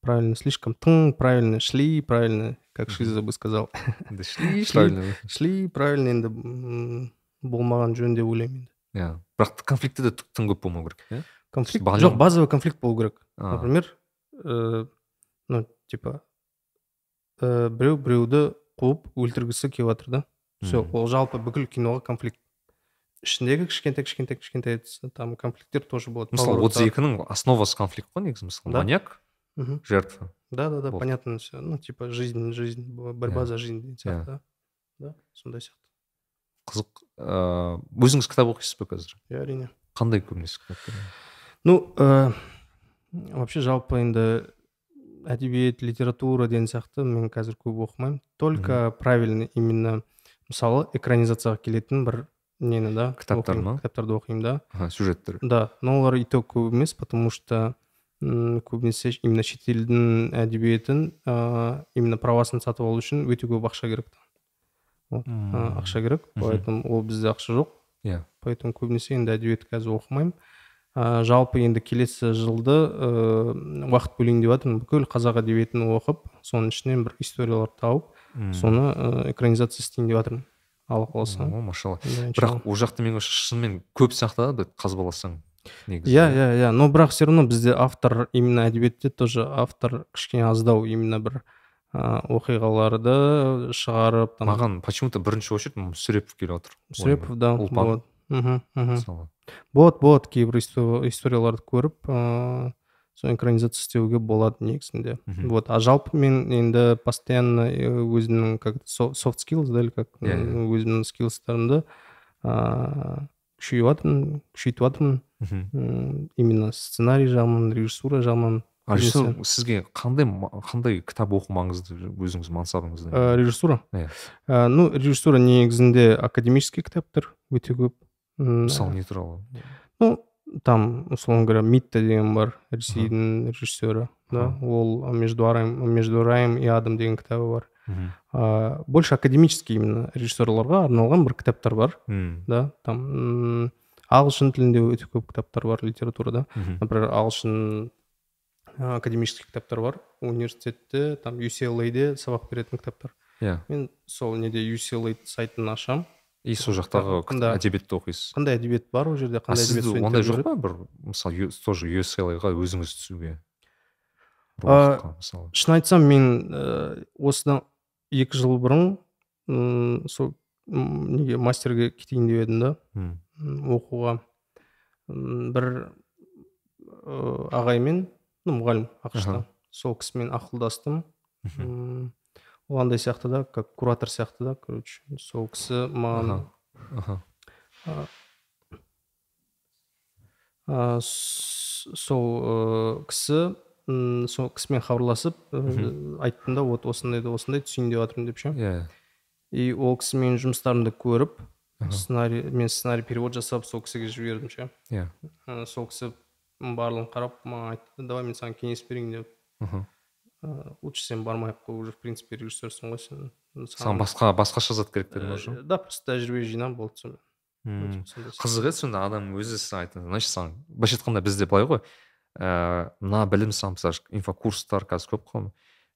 правильно слишком тың правильно шли правильно как
Мгм.
шиза бы сказал
Да шли,
Шли.
правильно.
шли правильно енді м, болмаған жөн деп ойлаймын енді
иә бірақ конфликті де тым көп болмау керек иә
конфликт
баға-
жоқ базовый конфликт болу керек
А,
например э, ну типа э, біреу біреуді қуып өлтіргісі келіп жатыр да все
мгм.
ол жалпы бүкіл киноға конфликт ішіндегі кішкентай кішкентай кішкентай ц- там конфликттер тоже болады
мысалы отыз
повороттар.
екінің основасы конфликт қой негізі мысалы
Да.
маньяк
Мгм.
жертва
да да да
Вот.
понятно все ну типа жизнь жизнь б- борьба
Иә.
за жизнь деген сияқты да да сондай сияқты
қызық ыыы өзіңіз кітап оқисыз ба қазір
иә әрине
қандай көбінесе кітаптар
ну э, вообще жалпы енді әдебиет литература деген сияқты мен қазір көп оқымаймын только правильный именно мысалы экранизацияға келетін бір нені да
Кітаптар
оқимын,
ма?
кітаптарды оқимын да
Ага, сюжеттер
да но олар и то көп емес потому что м, көбінесе именно шетелдің әдебиетін ә, именно правасын сатып алу үшін өте көп ақша керек Вот, ақша керек поэтому ол бізде ақша жоқ.
Иә.
Поэтому көбінесе енді әдебиет қазір оқымаймын. Ә, жалпы енді келесі жылды ә, уақыт бөлейін деп жатырмын бүкіл қазақ әдебиетін оқып соның ішінен бір историялар тауып соны ә, экранизация істейін деп жатырмын алла қаласа.
О машалла. Бірақ ол жақта мен шынымен көп сияқты да қазбаласаң негізі
иә иә иә. Но бірақ все равно бізде автор именно әдебиетте тоже автор кішкене аздау именно бір ә, оқиғаларды шығарып там
маған почему то бірінші очередь мүсірепов келіп жатыр
мүсірепов да
ұлпан.
мхм мхм
мысалы.
Болады болады кейбір исто- историяларды көріп ыыы сол экранизация істеуге болады негізінде. Вот. А жалпы мен енді постоянно э, өзімнің как soft skills да или как
Иә, иә.
өзімнің скиллстарымды ыыы күшейтіп жатырмын
мхм.
именно сценарий жағынан режиссура жағынан
режиссер сізге қандай қандай кітап оқу маңызды өзіңіз мансабыңызда
Ә, режиссура?
Иә.
Ә, ну режиссура негізінде академический кітаптар өте көп.
Мысалы не туралы?
ну там условно говоря митта деген бар ресейдің режиссері да? Ол между раем между раем и адом деген кітабы бар. А, больше академический именно режиссерларға арналған бір кітаптар бар
Мм.
да. Там ағылшын тілінде өте көп кітаптар бар литературада. Например ағылшын академический кітаптар бар. Университетте там UCLA-де сабақ беретін кітаптар.
Иә.
Мен сол неде UCLA сайтын ашамын
и сол жақтағы әдебиетті оқисыз?
Қандай әдебиет бар ол жерде? Қандай әдебиет
сізде ондай жоқ па бір мысалы тоже USLA-ға өзіңіз түсуге? Мысалы.
шын айтсам мен ә, осыдан екі жыл бұрын м, сол неге мастерге кетейін деп едім да. Оқуға. Бір ә, ағаймен ну мұғалім ақшта. Сол кісімен ақылдастым. Ол андай сияқты да как куратор сияқты да короче. Сол кісі маған сол кісі м, сол кісімен хабарласып айттым да вот осындай да осындай түсейін деп жатырмын деп ше.
Иә.
И ол кісі менің жұмыстарымды көріп сценарий мен сценарий перевод жасап сол кісіге жібердім ше.
Иә.
Сол кісі барлығын қарап маған айтты давай мен саған кеңес берейін деп. Ә, лучше сен бармай ақ қой уже в принципе режиссерсың ғой сен
саған басқа басқаша зат керек деді уже?
Ә, да просто тәжірибе жинап болды сонымен.
Қызық еді сонда адам өзі саған айтады значит саған былайша айтқанда бізде былай ғой мына білім саған мысалы инфокурстар қазір көп қой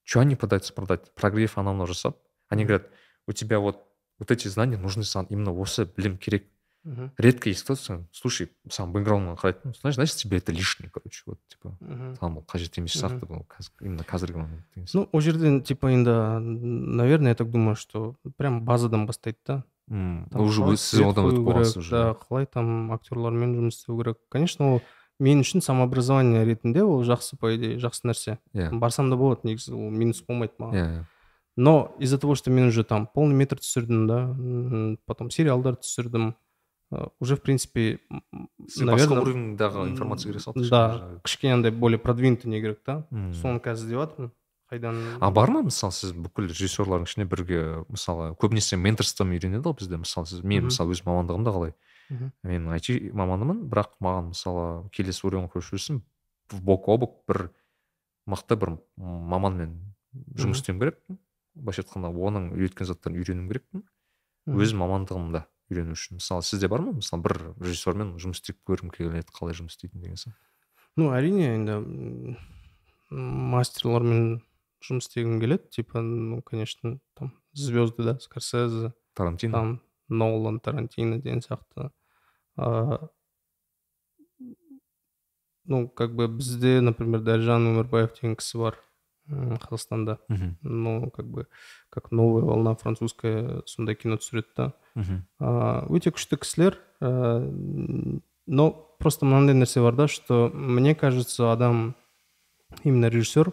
че они пытаются продать прогрев анау мынау жасап они говорят у тебя вот вот эти знания нужны саған именно осы білім керек
мхм
редко есть кто саған слушай саған бэкграундыңа қарайды ну знаешь значит тебе это лишнее короче вот типа
мхм
саған бұл қажет емес
Мгм.
сияқты бұл қазір именно қазіргі момент деген сияқты.
ну ол жерден типа енді наверное я так думаю что прям базадан бастайды да
М,
Там
уже
қалай
вы- сіз
свет
одан
қою
өтіп болғансыз
керек,
уже
да қалай там актерлармен жұмыс істеу керек конечно ол мен үшін самообразование ретінде ол жақсы по идее жақсы нәрсе.
Иә.
Барсам да болады негізі ол минус болмайды маған.
Иә иә
но из за того что мен уже там полный метр түсірдім да м, потом сериалдар түсірдім э, уже в принципе
сен басқа
наверное,
уровеньдағы информация керек салды
да кішкене андай более продвинутый не керек та.
М.
соны қазір іздеп жатырмын. Қайдан
а бар ма мысалы сіз бүкіл режиссерлардың ішінде бірге мысалы көбінесе менторством үйренеді ғой бізде мысалы сіз мен мысалы өз мамандығым да қалай
Мгм.
мен IT маманымын бірақ маған мысалы келесі уровеньға көшу үшін бок о бок бір мықты бір маманмен жұмыс істеуім керекпін былайша айтқанда оның үйреткен заттарын үйренуім керекпін өз мамандығымда үйрену үшін. Мысалы сізде бар ма? Мысалы бір режиссермен жұмыс істеп көргім келеді қалай жұмыс істейтін деген сияқты
ну әрине енді мастерлармен жұмыс істегім келеді. Типа ну конечно там звезды да скорсезе
тарантино.
там нолан тарантино деген сияқты. ну как бы бізде например дәржан өмірбаев деген кісі бар м, қазақстанда
мхм
ну как бы как новая волна французская сондай кино түсіреді да
мхм
А, өте күшті кісілер ә, но просто мынандай нәрсе бар да что мне кажется адам именно режиссер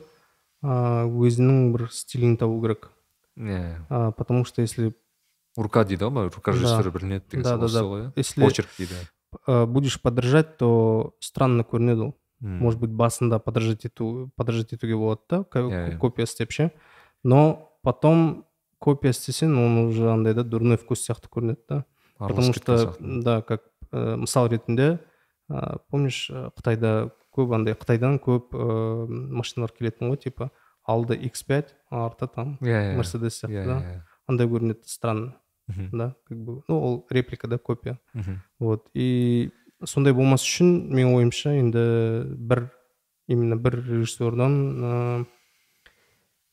а, өзінің бір стилін табу керек
иә
А, потому что если
рука дейді ғой рука режиссері білінеді деген
Да, да,
сол иә
если
почерк дейді
а, будешь подражать то странно көрінеді ол может быть басында подражать ету подражать етуге болады да ко- копия істеп ше но потом копия істесең он уже андай да дурной вкус сияқты көрінеді да? Потому что да. как ә, мысал ретінде ә, помнишь ә, қытайда көп андай қытайдан көп ә, машиналар келетін ғой типа алды x5 арты там мерседес сияқты да? андай көрінеді странно
Мгм,
да как бы ну ол реплика да копия.
Мхм.
вот и сондай болмас үшін менің ойымша енді бір именно бір режиссердан ә,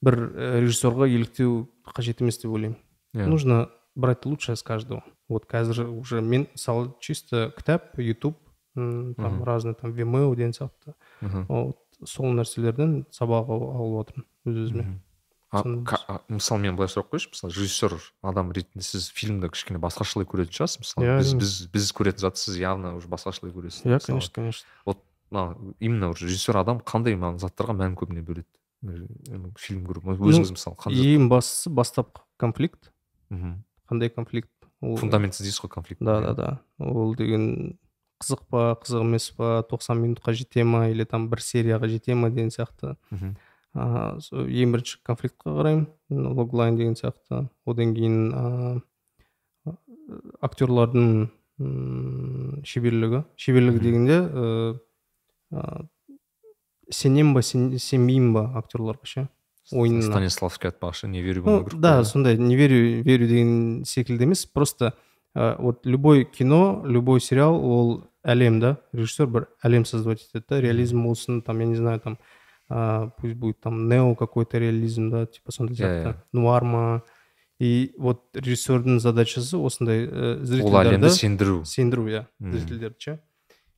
бір ә, режиссерға еліктеу қажет емес деп ойлаймын.
Иә.
нужно брать лучшее с каждого. Вот қазір уже мен мысалы чисто кітап ютуб там
Мгм.
разный там vimeo деген сияқты. Вот сол нәрселерден сабақ ал- алып отырмын өз өзіме
мысалы мен былай сұрақ қояйыншы мысалы режиссер адам ретінде сіз фильмді кішкене басқашалай көретін шығарсыз мысалы
Иә,
біз біз біз көретін затты сіз явно уже басқашалай көресіз
иә конечно конечно.
Мына именно уже режиссер адам қандай заттарға мән көбіне бөледі? Фильм көру өзіңіз мысалы қандай
ең бастысы бастапқы конфликт.
Мхм.
қандай конфликт? Ол
фундаментсіз дейсіз ғой конфликт.
Да да да. Ол деген қызық па қызық емес па 90 минутқа жете ма или там бір серияға жете ма деген сияқты.
Мхм.
Со- ең бірінші конфликтқа қараймын. Логлайн деген сияқты. Одан кейін а, актерлардың м, шеберлігі. Шеберлігі дегенде ә, а, сенем ба сен, сенбеймін ба актерларға ше. Ойынына.
Станиславский айтпақшы не верю
ну да сондай не верю верю деген секілді емес. Просто ә, вот любой кино любой сериал ол әлем да? Режиссер бір әлем создавать етеді да? Реализм болсын там я не знаю там а, пусть будет там нео какой то реализм да типа сондай
Иә,
сияқты
иә.
нуар ма и вот режиссердің задачасы осындай ә,
ол
зрительдерді
әлемді сендіру
сендіру иә
Мм.
зрительдерді ше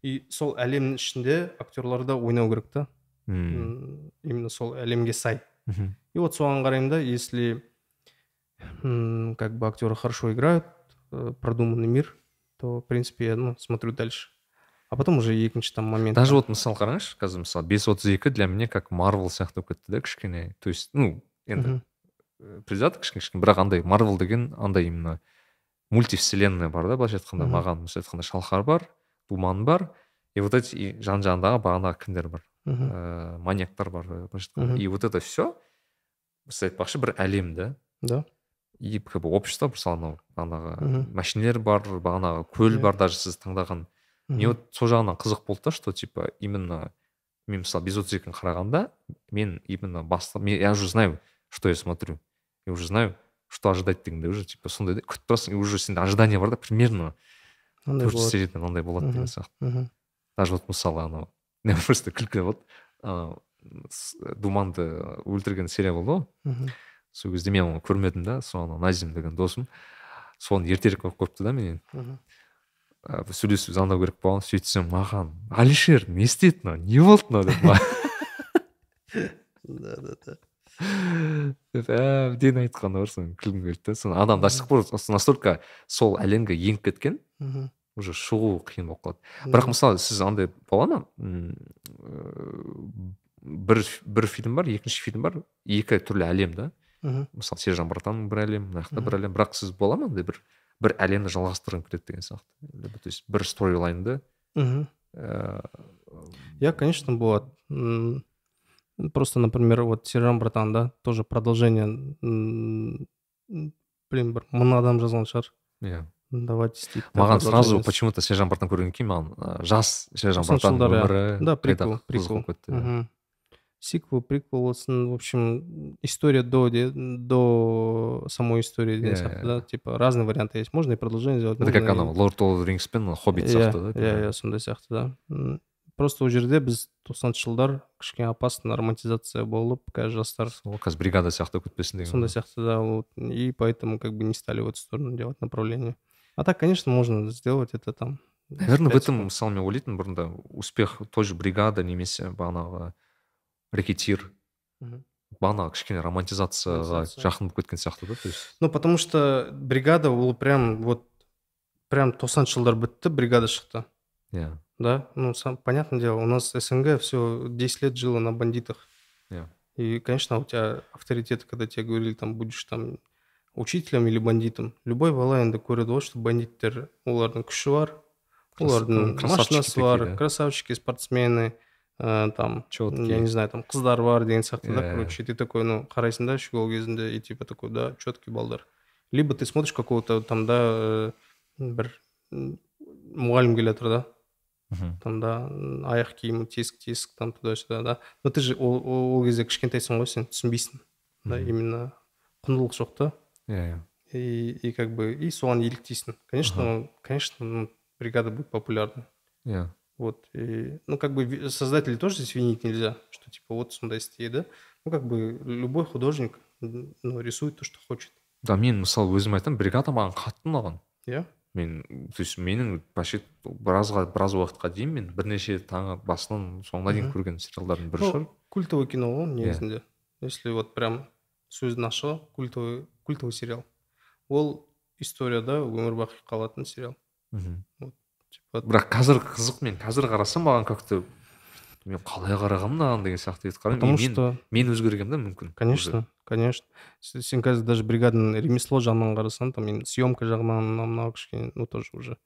и сол әлемнің ішінде актерлар да ойнау керек та
М.
М, именно сол әлемге сай
Мхм.
и вот соған қараймын да если м, как бы актеры хорошо играют э, продуманный мир то в принципе я ну, смотрю дальше А потом уже екінші там момент
даже вот мысалы қараңызшы қазір мысалы бес отыз екі для меня как марвел сияқты болып кетті да кішкене то есть ну енді э, предвзято кішкене кішкене бірақ андай марвел деген андай именно мультивселенная бар да былайша айтқанда маған былайша айтқанда шалқар бар думан бар и вот эти и жан жағындағы бағанағы кімдер бар?
Мхм,
ә, маньяктар бар былайша айтқанда. И вот это все сіз айтпақшы бір әлем да?
Да.
И как бы общество мысалы анау бағанағы машинелер бар бағанағы көл бар даже сіз таңдаған мне вот сол жағынан қызық болды да что типа именно мен мысалы без отзывын қарағанда мен именно баста мен, я уже знаю что я смотрю. Я уже знаю что ожидать дегенде уже типа сондай да күтіп тұрасың и уже сенде ожидание бар да примерно.
Андай
төртінші
болады.
серияда мынандай болады деген сияқты.
мхм,
даже вот мысалы анау мен просто күлкі болды с- думанды өлтірген серия болды ғой.
Мхм,
сол кезде мен оны көрмедім да сол анау назим деген досым. Соны ертерек қойып қойыпты да менен.
Мхм.
Сөйлесіп звондау керек болған сөйтсем маған алишер не істеді мынау не болды мынау деп маған
да да да
деп әбден айтқаны бар соны күлгім келді да соны адам до сих пор настолько сол әлемге еніп кеткен
мхм.
уже шығу қиын болып қалады. Бірақ мысалы сіз андай бола ма? Бір бір фильм бар екінші фильм бар екі түрлі әлем да.
Мхм.
мысалы сержан братанның бір әлем мына жақта бір әлем. Бірақ сіз бола ма андай бір? Бір әлемді жалғастырғым келеді деген сияқты то есть бір сторилайнды
Мгм.
ыыы,
Я, конечно, болады. Просто, например, вот Сержан Братан, да, тоже продолжение. Блин, бір мың адам жазған шығар.
иә
Давайте істейік.
маған сразу почему то сержан братан көргеннен кейін маған жас сержан
жылдары,
өмірі
Да, прикол, прикол.
кетті иә.
Сиквел, приквел болсын, в общем, история до, де- до самой истории деген
Иә,
сияқты,
иә.
да, типа разные варианты есть. Можно и продолжение сделать.
это как
можно и-
анау лорд оф рингс пен хоббит
иә
сияқты да
иә иә сондай сияқты да М, просто ол жерде біз тоқсаныншы жылдар кішкене опасно романтизация болып қазір жастар
сол қазір бригада сияқты өтпесін деген
сондай сияқты да вот и поэтому как бы не стали в эту сторону делать направление а так конечно можно сделать это там
наверное в
пять
этом
секунд.
мысалы мен ойлайтынмын бұрында успех той же бригада немесе бағанағы рэкетир
Мгм.
бағанағы кішкене романтизацияға
Романтизация.
жақын болып кеткен сияқты да то есть
ну потому что бригада ол прям вот прям тоқсаныншы жылдар бітті бригада шықты
иә
да ну сам, понятное дело у нас СНГ все 10 лет жило на бандитах
иә
И, конечно, у тебя авторитет, когда тебе говорили, там, будешь там учителем или бандитом. Любой бала енді көреді ғой что бандиттер олардың күші бар олардың
красавчики
машинасы бар
такие, да.
красавчики спортсмены э, там
Чёткие.
я не знаю там қыздар бар деген сияқты да
Иә.
короче и ты такой ну қарайсың да школ кезінде и типа такой да четкий балдар либо ты смотришь какого-то там да э, бір м, мұғалім келе жатыр да
мхм.
там да м, аяқ киімі тесік тесік там туда сюда да но ты же ол, ол, ол кезде кішкентайсың ғой сен түсінбейсің да
Мгм.
именно құндылық жоқ та
иә иә
и, и как бы и соған еліктейсің конечно ну, конечно ну, бригада будет популярна
иә
вот и ну как бы ви- создателей тоже здесь винить нельзя что типа вот сондай істе да ну как бы любой художник м, ну, рисует то что хочет
да мен мысалы өзім айтамын бригада маған қатты ұнаған
иә
мен то есть менің вообще біразға біраз уақытқа дейін мен бірнеше таңы басынан соңына дейін
Мгм.
көрген сериалдардың бірі шығар
ну, культовый кино ғой
Иә.
негізінде если вот прям сөздің ашығы культовый культовый сериал ол историяда өмір бақи қалатын сериал
мхм.
типа
Бірақ қазір қызық мен қазір қарасам маған как то мен қалай қарағанмын мынаған деген сияқты етіп қараймын.
Потому что
мен өзгергенмін да мүмкін.
Конечно конечно. Сен қазір даже бригаданың ремесло жағынан қарасаң там енді съемка жағынан мынау мынау кішкене ну тоже уже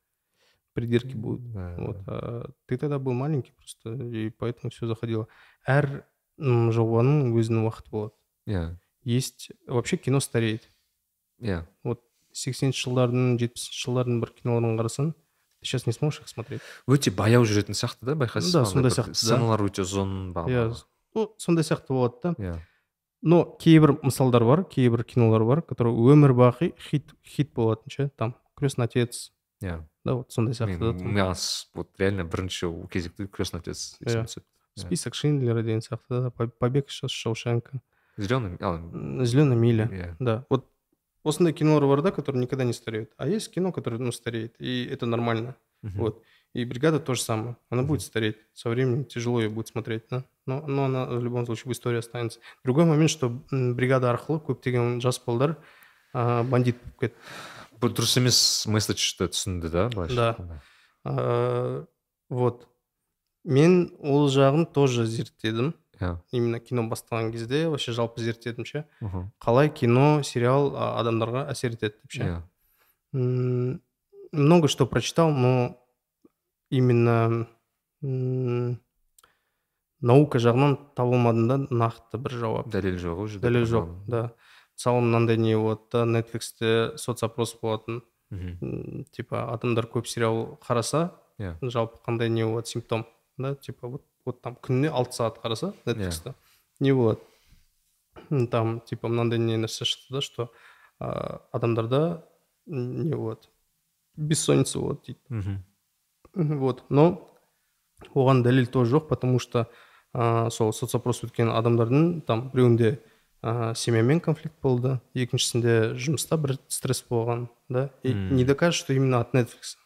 придирки будут. Вот а ты тогда был маленький просто и поэтому все заходило. Әр жобаның өзінің уақыты болады
иә
есть вообще кино стареет.
Иә
вот сексенінші жылдардың жетпісінші жылдардың бір киноларын қарасаң ты сейчас не сможешь их смотреть.
Өте баяу жүретін сияқты да байқайсыз
Да,
ба?
сондай
Андай бір
сияқты, да.
сценалар өте ұзын
иә ну сондай сияқты болады да.
Иә
но кейбір мысалдар бар кейбір кинолар бар которые өмір бақи хит хит болатын ше там крестный отец
иә
да вот сондай сияқты да
маған вот реально бірінші кезекте крестный отец есіме түседі
список шиндлера деген сияқты да По- побег из шоушенка.
Зеленый
зеленая миля
иә
да. Вот осындай кинолар бар да которые никогда не стареют а есть кино которое ну стареет и это нормально
Мгм.
вот и бригада то же самое она будет стареть со временем тяжело ее будет смотреть да но, но она в любом случае в истории останется другой момент что м, бригада арқылы көптеген жас балдар а, бандит болып кетті
бұл дұрыс емес месседжді түсінді да былайша
Да.
айтқанда.
А, вот мен ол жағын тоже зерттедім
иә
именно кино бастаған кезде вообще жалпы зерттедім ше. Қалай кино сериал адамдарға әсер етеді деп ше.
Иә.
Много что прочитал но именно наука жағынан таба алмадым да нақты бір жауап.
Дәлел жоқ ол жерде
дәлел жоқ да. Мысалы мынандай не болады да нетфликсте соцопрос болатын.
Мхм
м, типа адамдар көп сериал қараса
иә.
жалпы қандай не болады симптом да типа вот вот там күніне алты сағат қараса нетфликсте не болады М, там типа мынандай не нәрсе шықты да что а, адамдарда м, не болады бессонница болады дейді
мхм
Мгм, вот но оған дәлел тоже жоқ потому что ә, сол соцопрос өткен адамдардың там біреуінде ә, семьямен конфликт болды екіншісінде жұмыста бір стресс болған да и
Мм.
не докажет что именно от netflix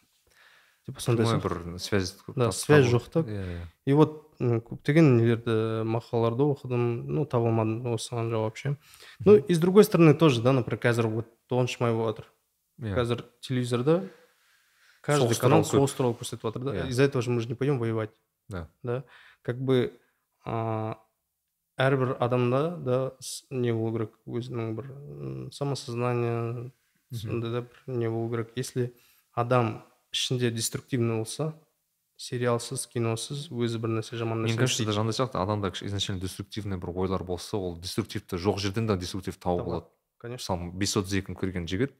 типа сондай
прямой
сияқты.
бір связь
Да, связь жоқ та.
иә иә
и вот м, көптеген нелерді мақалаларды оқыдым ну таба алмадым осыған жауап ше ну и с другой стороны тоже да например қазір вот тоғызыншы май болып жатыр
иә
қазір телевизорда каждый
Соғыс
канал
туралы көп.
соғыс туралы көрсетіп жатыр да
Иә.
из-за этого же мы же не пойдем воевать
да
да как бы а, әрбір адамда да с- не болу керек өзінің бір м, самосознание сондай да бір не болу керек если адам ішінде деструктивный болса сериалсыз киносыз өзі бір нәрсе жаман нәрсе
кажется
істейді.
даже андай сияқты адамда изначально деструктивный бір ойлар болса ол деструктивті жоқ жерден да деструктив тауып алады
конечно
мысалы бес отыз екіні көрген жігіт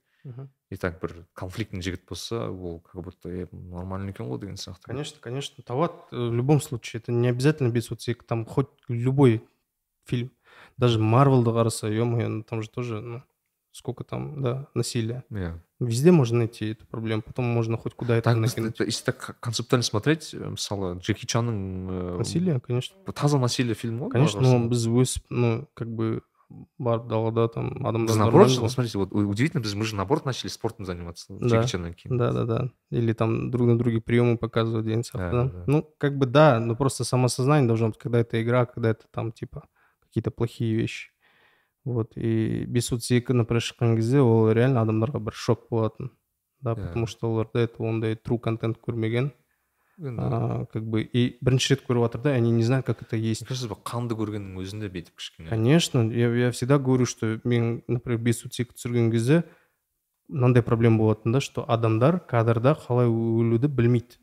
и так бір конфликтный жігіт болса ол как будто е нормальный екен ғой деген сияқты.
Конечно конечно. Табады э, в любом случае это не обязательно без отсека там хоть любой фильм даже марвелді қараса е мое там же тоже ну, сколько там да насилия
иә
Везде можно найти эту проблему, потом можно хоть куда это
так біз-
накинуть.
это если так концептуально смотреть э, мысалы джеки чанның э,
Насилие, конечно.
таза насилие фильм ғой
Конечно,
былай
но
қарасаң.
біз өсіп, ну, как бы барып далада там
біз
адамдар
наоборот
нормально
вот смотрите вот удивительно біз мы же наоборот начали спортом заниматься
Да.
джеки чаннан кейін
Да, да, да. Или там друг на друге приемы показывают деген сияқты,
Да,
да.
да, да.
Ну, как бы да, но просто самосознание должно быть, когда это игра, когда это там типа какие-то плохие вещи. Вот, и бес отыз екі например шыққан кезде ол реально адамдарға бір шок болатын да
Да.
потому что олар до этого ондай true контент көрмеген
енді
а, как бы и бірінші рет көріп жатыр да и они не знают как это есть
мне кажется бір қанды көргеннің өзінде бүйтіп кішкене
Конечно, я, я всегда говорю, что мен, например, бес отыз екі түсірген кезде мынандай проблема болатын да что адамдар кадрда қалай өлуді білмейді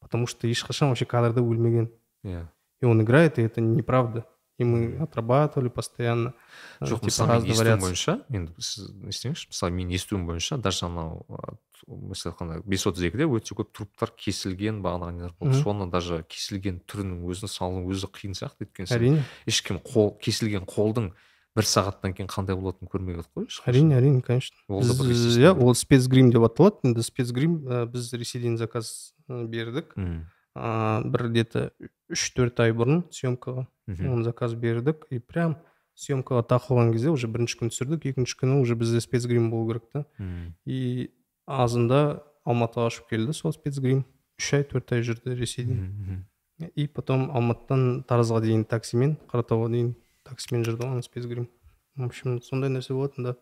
потому что ешқашан вообще кадрда өлмеген
иә
и он играет и это неправда И мы отрабатывали постоянно. Э,
жоқ
типа
мысалы естуім бойынша енді сіз не істеңізші мысалы менің естуім бойынша даже анау мысалы айтқанда бес отыз екіде өте көп труптар кесілген бағанағы нелер болды соны даже кесілген түрінің өзін салу өзі қиын сияқты өйткені сен
әрине.
ешкім қол кесілген қолдың бір сағаттан кейін қандай болатынын көрмеген қой ешқашан.
әрине әрине конечно. Иә ол спецгрим деп аталады. Енді спецгрим ә, біз ресейден заказ ә, бердік.
Мгм.
Ә, бір где то үш төрт ай бұрын съемкаға оны заказ бердік. И прям съемкаға тақылған кезде уже бірінші күн түсірдік. Екінші күні уже бізде спецгрим болу керек та. И азында алматыға ұшып келді сол спецгрим. Үш ай төрт ай жүрді ресейде. И потом алматыдан таразға дейін таксимен қаратауға дейін таксимен жүрді ғой спецгрим. В общем сондай нәрсе болатын да.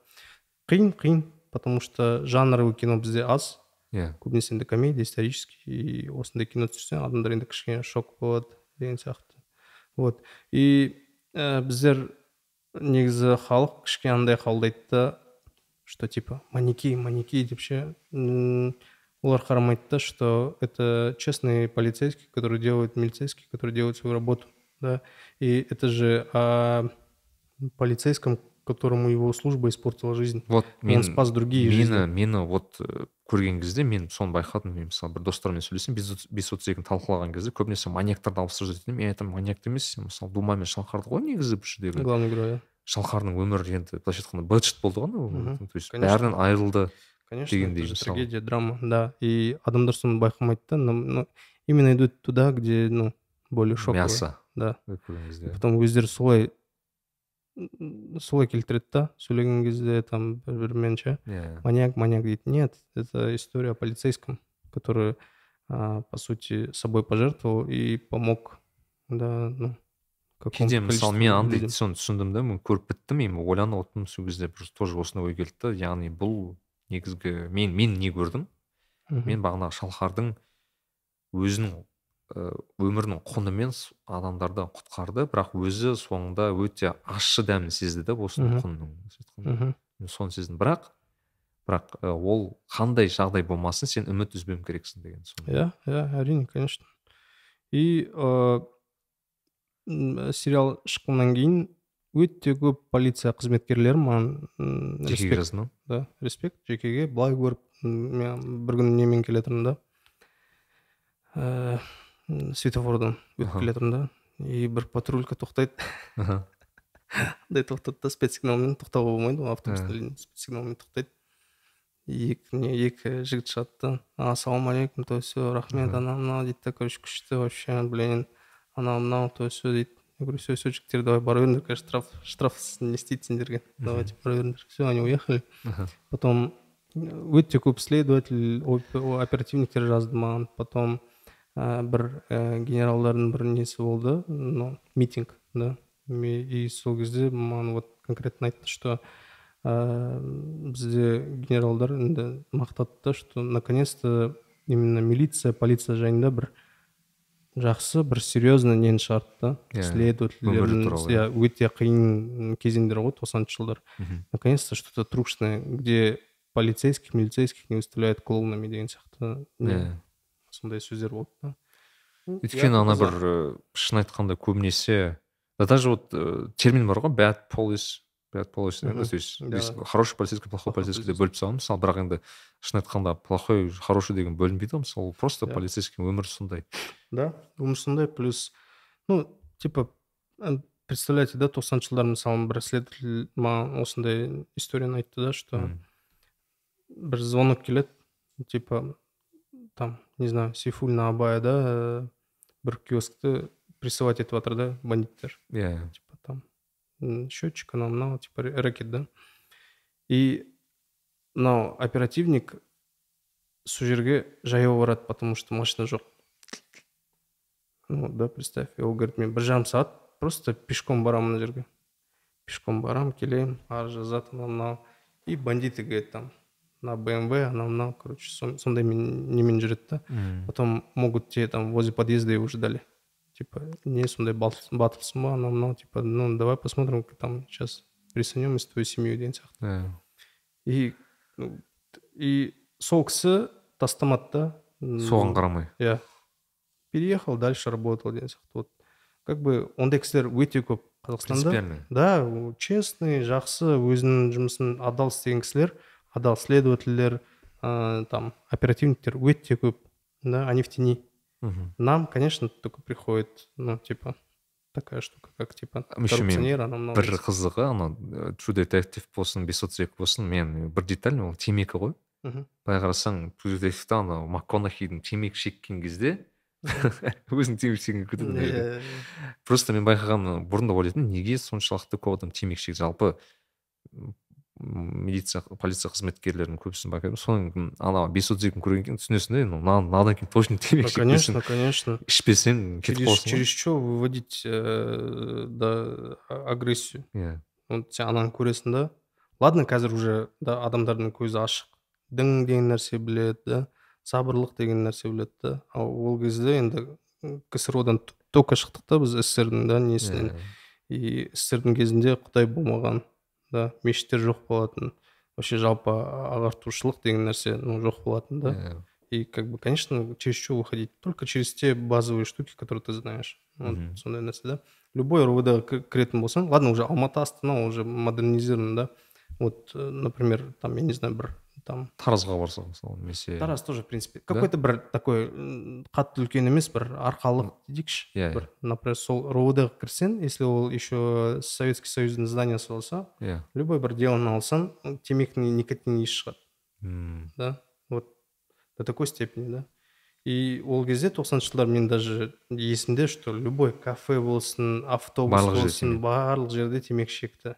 Қиын қиын потому что жанровый кино бізде аз.
иә
көбінесе енді комедия исторический и осындай кино түсірсең адамдар енді кішкене шок болады деген сияқты вот и ә, біздер негізі халық кішкене андай қабылдайды да что типа манеки манеки деп ше М, олар қарамайды да что это честный полицейский который делает милицейский который делает свою работу да и это же о полицейском которому его служба испортила жизнь
вот
он
мен
спас другие
мені
жизни
мені вот э, көрген кезде мен соны байқадым мен мысалы бір достарыммен сөйлесем бес отыз екіні талқылаған кезде көбінесе маньяктарды тастап жатады мен айтамын маньяк емес сен мысалы дума мен шалқарды ғой негізі бұл жердегі
главный герой иә.
шалқардың өмірі енді былайша айтқанда быт болды ғой анау то есть бәрінен айырылды
Конечно,
дегендей мысалы.
трагедия, драма, да. И адамдар соны байқамайды да, но, но именно идут туда, где, ну, более шоковые.
мясо
Да. Потом өздері солай солай келтіреді да сөйлеген кезде там бір бірімен ше
иә
маньяк маньяк дейді нет это история о полицейском который а, по сути собой пожертвовал и помог да ну
кейде мысалы мен андай соны түсіндім да мен көріп біттім мен ойланып отырмын сол кезде бір тоже осындай ой келді да яғни бұл негізгі мен мен не көрдім. Мен бағанағы шалқардың өзінің өмірінің құнымен адамдарды құтқарды бірақ өзі соңында өте ащы дәмін сезді да осы
Мгм.
құнның былайша айтқанда.
Мгм.
мен соны сездім. Бірақ бірақ ә, ол қандай жағдай болмасын сен үміт үзбеуің керексің деген
иә иә әрине конечно. И ә, сериал шыққаннан кейін өте көп полиция қызметкерлері маған
жекеге жазды
да респект. Жекеге былай көріп мен бір күні немен келе жатырмын да. Ә, светофордан өтіп келе жатырмын да и бір патрулька тоқтайды. Андай тоқтады да спецсигналмен тоқтауға болмайды ғой автобустар спецсигналмен тоқтайды. Екі не екі жігіт шығады да ассалаумағалейкум то все рахмет анау мынау дейді да короче күшті вообще блин анау мынау то все дейді я говорю все все жігіттер давай бара беріңдер қазір штраф штраф не істейді сендерге давайте бара беріңдер все они уехали. Потом өте көп следователь оперативниктер жазды маған. Потом ә, бір ә, генералдардың бір несі болды ну митинг да. И сол кезде маған вот конкретно айтты что ә, бізде генералдар енді мақтады да что наконец то именно милиция полиция жайында бір жақсы бір серьезно нені шығарды да.
Иә
следовательдердің иә өте қиын кезеңдер ғой тоқсаныншы жылдар. Наконец то что то трушное где полицейских милицейских не выставляют клоунами деген сияқты
иә.
Сондай сөздер болды да.
Өйткені ана бір шын айтқанда көбінесе да даже вот термин бар ғой bad police бad police то есть хороший полицейский плохой полицейский деп бөліп тастаған мысалы бірақ енді шын айтқанда плохой хороший деген бөлінбейді ғой мысалы просто полицейский өмір сондай.
Да өмір сондай плюс ну типа представляете да тоқсаныншы жылдар мысалы бір следователь маған осындай историяны айтты да что бір звонок келеді типа там не знаю сейфуллина абая да бір киоскті прессовать етіп жатыр да бандиттер
иә
типа там счетчик анау мынау типа рэкет да и мынау оперативник сол жерге жаяу барады потому что машина жоқ ну да представь и ол говорит мен бір жарым сағат просто пешком барамын мына жерге пешком барамын келемін арыз жазады анау мынау и бандиты келеді там на бмв анау мынау короче сондаймен немен жүреді да потом могут тебе там возле подъезда и уже дали типа не сондай батырсың ба анау мынау типа ну давай посмотрим там сейчас присанем из твою семью деген сияқты и и сол кісі тастамады да
соған қарамай
иә переехал дальше работал деген сияқты вот как бы ондай кісілер өте көп қазақстанда да честный жақсы өзінің жұмысын адал істеген кісілер Адал следовательдер ә, там оперативниктер өте көп да они в тени. Нам конечно только приходит ну типа такая штука как типа коррупционер анау
бір қызығы анау true detective болсын бес отыз екі болсын мен бір деталь ол темекі ғой былай қарасаң true детективте анау макконахидің темекі шеккен кезде өзің темекі шегуге кетеді просто мен байқағаным бұрында ойлайтынмын неге соншалықты көп адам темекі шегеді жалпы милиция полиция қызметкерлерінің көбісін байқаймын. Соның ана бес отыз екіні көргеннен кейін түсінесің да мынадан кейін точно темекі
конечно конечно.
ішпесең кетіп қаласың
через что выводить да агрессию?
Иә.
Вот сен ананы көресің да. Ладно қазір уже да адамдардың көзі ашық. Дың деген нәрсе біледі да. Сабырлық деген нәрсе біледі да. Ал ол кезде енді ксро дан только шықтық та біз сссрдің да несінен. И сссрдің кезінде құдай болмаған. да мешіттер жоқ болатын вообще жалпы ағартушылық деген нәрсе ну жоқ болатын да и как бы конечно через что выходить только через те базовые штуки которые ты знаешь вот сондай нәрсе да любой ровд кіретін болсаң ладно уже алматы астана уже модернизирован да вот например там я не знаю бір там.
Таразға барсақ мысалы немесе
тараз тоже в принципе. Какой то бір такой қатты үлкен емес бір арқалық дейікші
иә
бір например сол ровд ға кірсең если ол еще советский союздың зданиясы болса
иә.
любой бір делоны алсаң темекінің никотин иісі шығады. Да? Вот до такой степени да. И ол кезде тоқсаныншы жылдар мен даже есімде что любой кафе болсын автобус болсын барлық жерде темекі шекті.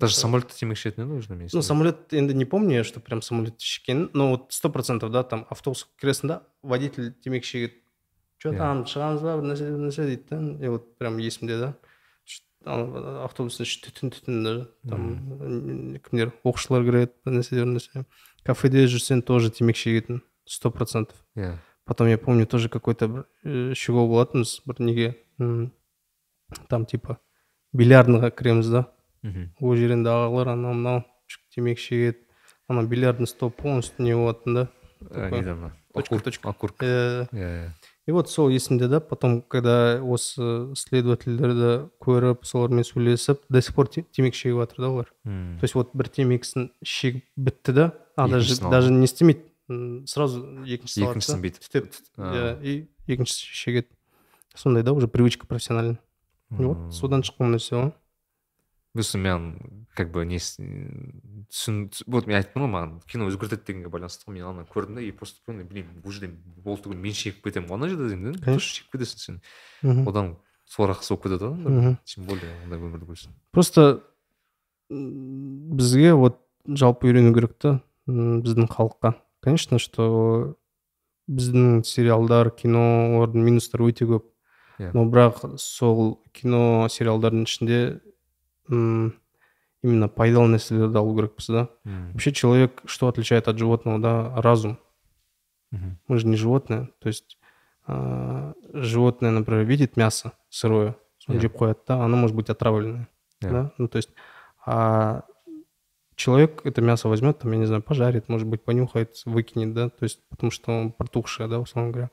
даже самолетте темекі шегетін еді уже мен
ну самолет енді не помню что прям самолетте шеккенін но вот сто процентов да там автобусқа кіресің да водитель темекі шегеді че там шығамыз ба бір нәрсе бір нәрсе дейді да и вот прям есімде да автобустың іші түтін түтін даже там кімдер оқушылар кіреді бір нәрсе бір нәрсе кафеде жүрсең тоже темекі шегетін сто процентов
иә
потом я помню тоже какой то бір шығу болатынбыз бір неге там типа бильярдныйға кіреміз да ол жерінде ағалар анау мынау темекі шегеді ана бильярдный стол полностью не болатын да. Точка, точка. Э,
иә иә
и вот сол есімде да потом когда осы следовательдерді көріп солармен сөйлесіп до сих пор те- темекі шегіп жатыр да олар. То есть вот бір темекісін шегіп бітті да а даже даже не істемейді сразу екіншісін алады
екіншісін бүйтіп
түтеп иә и екіншісі шегеді сондай да уже привычка профессиональный вот содан шыққан нәрсе ғой
сосын мен как бы не түсін түс- вот мен айттым ғой маған кино өзгертеді дегенге байланысты ғой мен ана көрдім да и просто блин бұл жерде болды түгіл мен шегіп кетемін ғой ана жерде деймін да шегіп кетесің сен. Одан сорақысы болып кетеді ғой тем более ондай өмірді көрсең.
Просто бізге вот жалпы үйрену керек та біздің халыққа. Конечно что біздің сериалдар кино олардың минустары өте көп.
Иә.
но бірақ сол кино сериалдардың ішінде именно пайдалы нәрселерді алу керекпіз да
М.
вообще человек что отличает от животного да разум
Мгм.
мы же не животные то есть а, животное например видит мясо сырое соны
Иә.
жеп қояды да оно может быть отравленное
Иә.
да ну то есть а человек это мясо возьмет там я не знаю пожарит может быть понюхает выкинет да то есть потому что он протухшее да условно говоря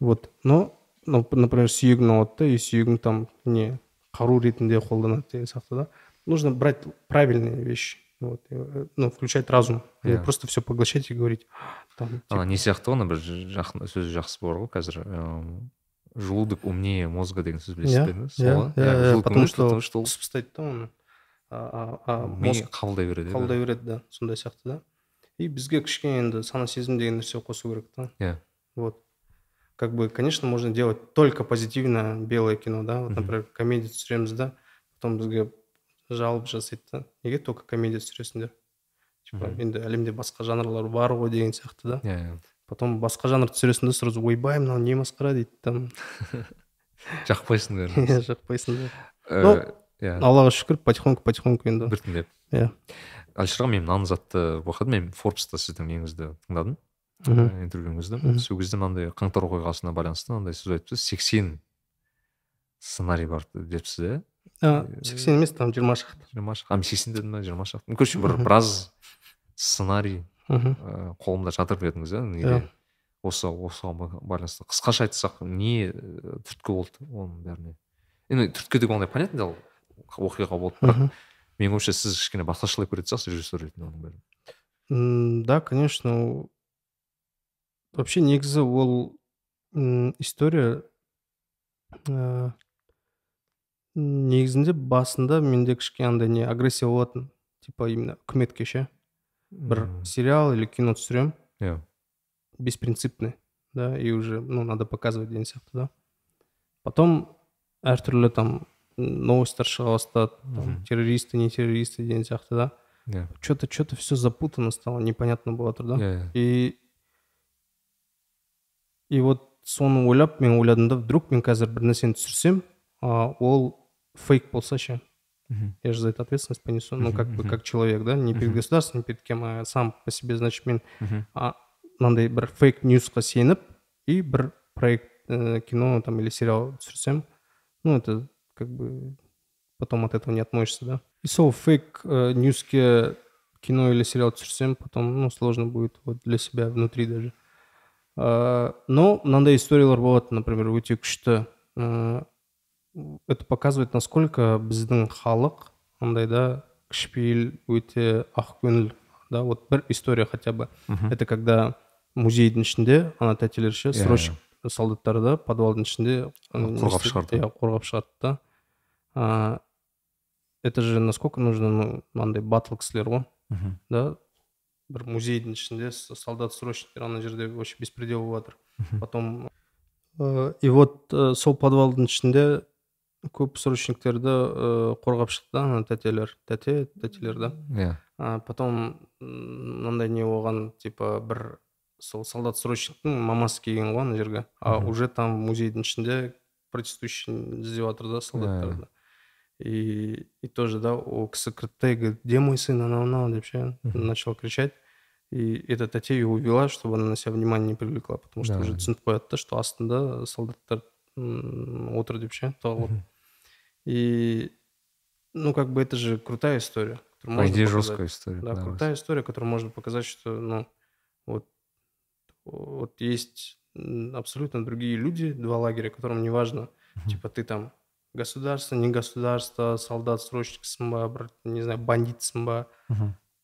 вот но ну, например сүйегін алады да и сүйегін там не қару ретінде қолданады деген сияқты да нужно брать правильные вещи вот, и, э, ну, включать разум а не
Иә.
просто все поглощать и говорить там, типа,
ана не сияқты ғой ана бір жақын сөз жақсы бар ғой қазір эм, желудок умнее мозга деген сөз білесіз
Иә,
бе да?
иә,
сол ғой?
иә, иә,
желудок
потому
умный,
что
потому что ол
құсып тастайды да оны а, а, а
ми
мозг
қабылдай береді иә,
қабылдай береді да сондай сияқты да и бізге кішкене енді сана сезім деген нәрсе қосу керек та
Иә.
вот как бы конечно можно делать только позитивное белое кино да вот
Мгм.
например комедия түсіреміз да потом бізге жалоб жасайды да неге только комедия түсіресіңдер типа
Мгм.
енді әлемде басқа жанрлар бар ғой деген сияқты да
иә иә
потом басқа жанр түсіресің да сразу ойбай мынау не масқара дейді там
жақпайсың бәрін
жақпайсың да
Э,
Ну,
иә
аллаға шүкір потихоньку потихоньку енді
біртіндеп
иә
әлішер аға мен мынаны затты оқыдым мен форбста сіздің неңізді тыңдадым
мхм
ә, интервьюңізді
Мгм.
сол кезде мынандай қаңтар оқиғасына байланысты мынандай сөз айтыпсыз сексен сценарий бар депсіз иә?
А, сексен емес там жиырма шақты.
жиырма шақты. Сексен дедім ба? жиырма шақты. Короче бір біраз сценарий
мхм.
ә, қолымда жатыр дедіңіз иә? Неде
Иә.
осы осыған ба- байланысты. Қысқаша айтсақ не түрткі болды оның бәріне? Енді түрткі деген ондай понятно ол оқиға болды. Бірақ менің ойымша сіз кішкене басқашалай көретін шығарсыз режиссер ретінде оның бәрін.
Да конечно вообще негізі ол м, история ә, негізінде басында менде кішкене андай не агрессия болатын типа именно үкіметке ше бір
Мм,
сериал или кино түсіремін
иә
беспринципный да и уже ну надо показывать деген сияқты да потом әртүрлі там новостьтар шыға бастады там,
Мгм.
террористы не террористы деген сияқты да
иә
что то что то все запутано стало непонятно болып жатыр да
иә иә
и и вот соны ойлап мен ойладым да вдруг мен қазір бір нәрсені түсірсем а, ол фейк болса ше
Мгм.
я же за это ответственность понесу ну
Мгм,
как бы
мхм.
как человек да не перед
Мгм.
государством не перед кем а сам по себе значит мен
Мгм.
а, мынандай бір фейк ньюсқа сеніп и бір проект ә, кино там или сериал түсірсем ну это как бы потом от этого не отмоешься да и сол фейк ә, ньюске кино или сериал түсірсем потом ну сложно будет вот для себя внутри даже ә, Но мынандай историялар болады например өте күшті ә, это показывает насколько біздің халық андай да кішіпейіл өте ақкөңіл да вот бір история хотя бы. Это когда музейдің ішінде ана тәтелер ше срочник солдаттарды подвалдың ішінде
қорғап шығарды.
иә қорғап шығарды да. Это же насколько нужно ну мынандай батыл кісілер ғой да бір музейдің ішінде солдат срочниктер ана жерде вообще беспредел болып жатыр потом э, и вот э, сол подвалдың ішінде көп срочниктерді э, қорғап шықты да ана тәтелер. Тәте тәтелер да.
Иә.
Потом мынандай не болған типа бір сол солдат срочниктің мамасы келген ғой ана жерге. А уже там музейдің ішінде протестующий іздеп жатыр да солдаттарды и и тоже да ол кісі кірді да и говорит где мой сын анау мынау деп ше
Мгм.
начал кричать и эта тәте ее увела чтобы она на себя внимание не привлекла потому что
Да.
уже түсініп қояды да что астында солдаттар м, отыр деп ше тығылып
Мгм.
и ну как бы это же крутая история которую
по
можно
идее
показать.
жесткая история
Да,
понравилась.
крутая история, которая можно показать, что, ну, вот, вот есть м, абсолютно другие люди, два лагеря, которым не важно,
Мгм.
типа ты там государство, не государство, солдат, срочниксың ба, бір, не знаю, бандитсың ба,